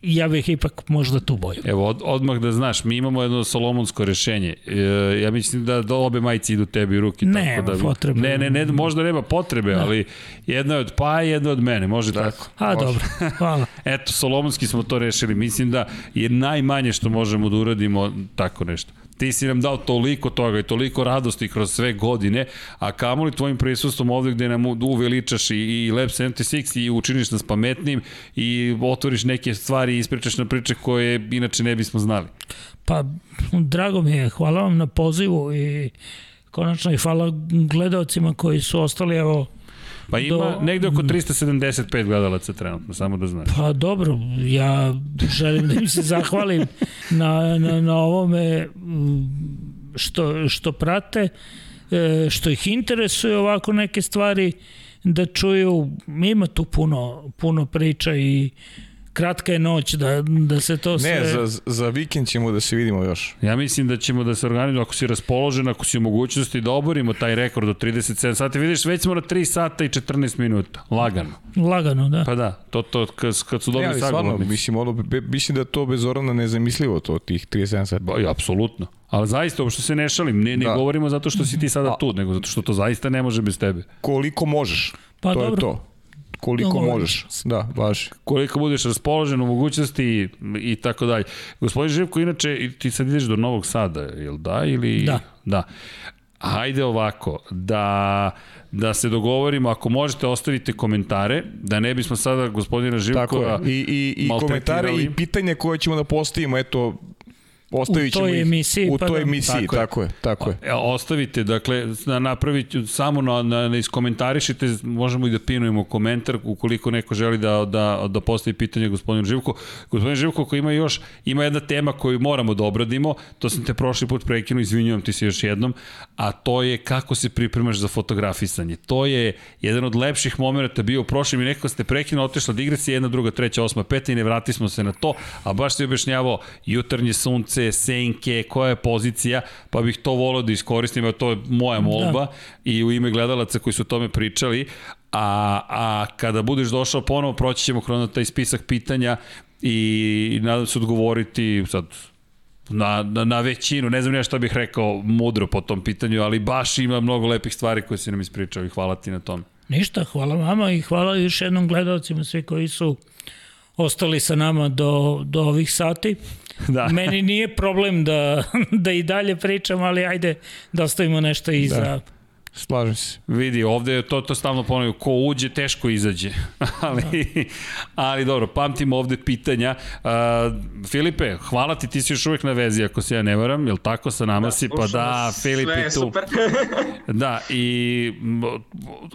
ja bih ipak možda tu boju. Evo, od, odmah da znaš, mi imamo jedno solomonsko rešenje. E, ja mislim da, da obe majice idu tebi u ruki. Ne, tako da, potrebe. Ne, ne, ne, možda nema potrebe, da. ali jedna je od pa jedna od mene, može da. tako. A, može. dobro, hvala. Eto, solomonski smo to rešili. Mislim da je najmanje što možemo da uradimo tako nešto ti si nam dao toliko toga i toliko radosti kroz sve godine, a kamoli tvojim prisustvom ovde gde nam uveličaš i, i Lab 76 i učiniš nas pametnim i otvoriš neke stvari i ispričaš na priče koje inače ne bismo znali. Pa, drago mi je, hvala vam na pozivu i konačno i hvala gledalcima koji su ostali, evo, Pa ima do, negde oko 375 gledalaca trenutno, samo da znaš. Pa dobro, ja želim da im se zahvalim na, na, na ovome mm, što, što prate, e, što ih interesuje ovako neke stvari, da čuju, ima tu puno, puno priča i kratka je noć da, da se to sve... Ne, za, za vikend ćemo da se vidimo još. Ja mislim da ćemo da se organizujemo, ako si raspoložen, ako si u mogućnosti da oborimo taj rekord od 37 sati. Vidiš, već smo na 3 sata i 14 minuta. Lagano. Lagano, da. Pa da, to, to kad, kad su dobri sagovornici. Mislim, ono, be, mislim da to bez Orana nezamislivo, to tih 37 sati. Ba, ja, apsolutno. Ali zaista, uopšte se ne šalim, ne, ne da. govorimo zato što si ti sada tu, nego zato što to zaista ne može bez tebe. Koliko možeš, pa, to dobro. je to koliko Dogovor. možeš. Da, baš. Koliko budeš raspoložen u mogućnosti i, i tako dalje. Gospodin Živko, inače, ti sad ideš do Novog Sada, jel da? Ili... Da. Da. Hajde ovako, da, da se dogovorimo, ako možete ostavite komentare, da ne bismo sada gospodina Živkova Tako je. I, i, i komentare i pitanje koje ćemo da postavimo, eto, Ostavit ćemo u toj emisiji, u pa toj da. emisiji, tako, tako je. Tako je. E, ostavite, dakle, na, napravite, samo na, na, na iskomentarišite, možemo i da pinujemo komentar ukoliko neko želi da, da, da postavi pitanje gospodinu Živku. Gospodin Živko, ko ima još, ima jedna tema koju moramo da obradimo, to sam te prošli put prekinuo, izvinjujem ti se još jednom, a to je kako se pripremaš za fotografisanje. To je jedan od lepših momenta bio u prošlim i neko ste prekinuo, otišla da igraci, jedna, druga, treća, osma, peta i ne vrati smo se na to, a baš ti objašnjavao jutarnje sunce, utakmice, senke, koja je pozicija, pa bih to volao da iskoristim, a to je moja molba da. i u ime gledalaca koji su o tome pričali, a, a kada budeš došao ponovo, proći ćemo kroz taj spisak pitanja i nadam se odgovoriti sad na, na, na većinu, ne znam ja šta bih rekao mudro po tom pitanju, ali baš ima mnogo lepih stvari koje si nam ispričao i hvala ti na tome. Ništa, hvala vama i hvala još jednom gledalcima svi koji su ostali sa nama do, do ovih sati. Da. Meni nije problem da, da i dalje pričam, ali ajde da ostavimo nešto i da. Slažem se. Vidi, ovde je to, to stavno ponavljaju, ko uđe, teško izađe. ali, ali dobro, pamtimo ovde pitanja. Uh, Filipe, hvala ti, ti si još uvek na vezi, ako se ja ne varam, jel tako sa nama da, si? Pa da, Filipe tu. Super. da, i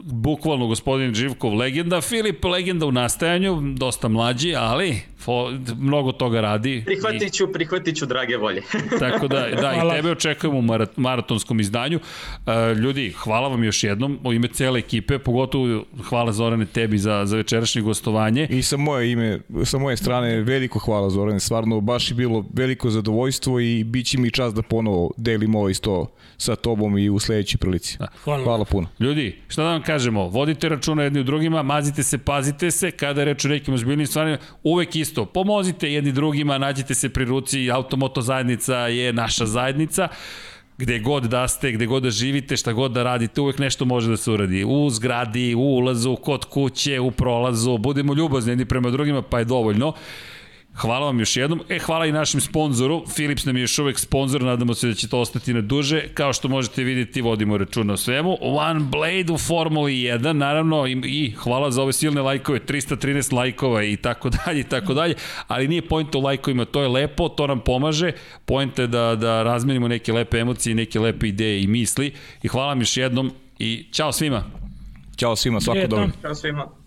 bukvalno gospodin Živkov legenda, Filip legenda u nastajanju, dosta mlađi, ali fo, mnogo toga radi. Prihvatit ću, prihvatit ću drage volje. tako da, da, i tebe očekujemo u maratonskom izdanju. Uh, ljudi, hvala vam još jednom u ime cele ekipe, pogotovo hvala Zorane tebi za, za večerašnje gostovanje. I sa moje ime, sa moje strane veliko hvala Zorane, stvarno baš je bilo veliko zadovoljstvo i bit će mi čast da ponovo delim ovo isto sa tobom i u sledećoj prilici. Da. Hvala. hvala puno. Ljudi, šta da vam kažemo, vodite računa jedni u drugima, mazite se, pazite se, kada je reč o nekim ozbiljnim stvarima, uvek isto, pomozite jedni drugima, nađite se pri ruci, automoto zajednica je naša zajednica gde god da ste, gde god da živite, šta god da radite, uvek nešto može da se uradi. U zgradi, u ulazu, kod kuće, u prolazu, budemo ljubazni jedni prema drugima, pa je dovoljno. Hvala vam još jednom. E, hvala i našem sponzoru. Philips nam je još uvek sponsor, nadamo se da će to ostati na duže. Kao što možete vidjeti, vodimo računa o svemu. One Blade u Formuli 1, naravno, i, i hvala za ove silne lajkove, 313 lajkova i tako dalje, i tako dalje, ali nije pojenta u lajkovima, to je lepo, to nam pomaže. Pojenta je da, da razmenimo neke lepe emocije, neke lepe ideje i misli. I hvala vam još jednom i čao svima. Ćao svima, svako dobro. Ćao svima.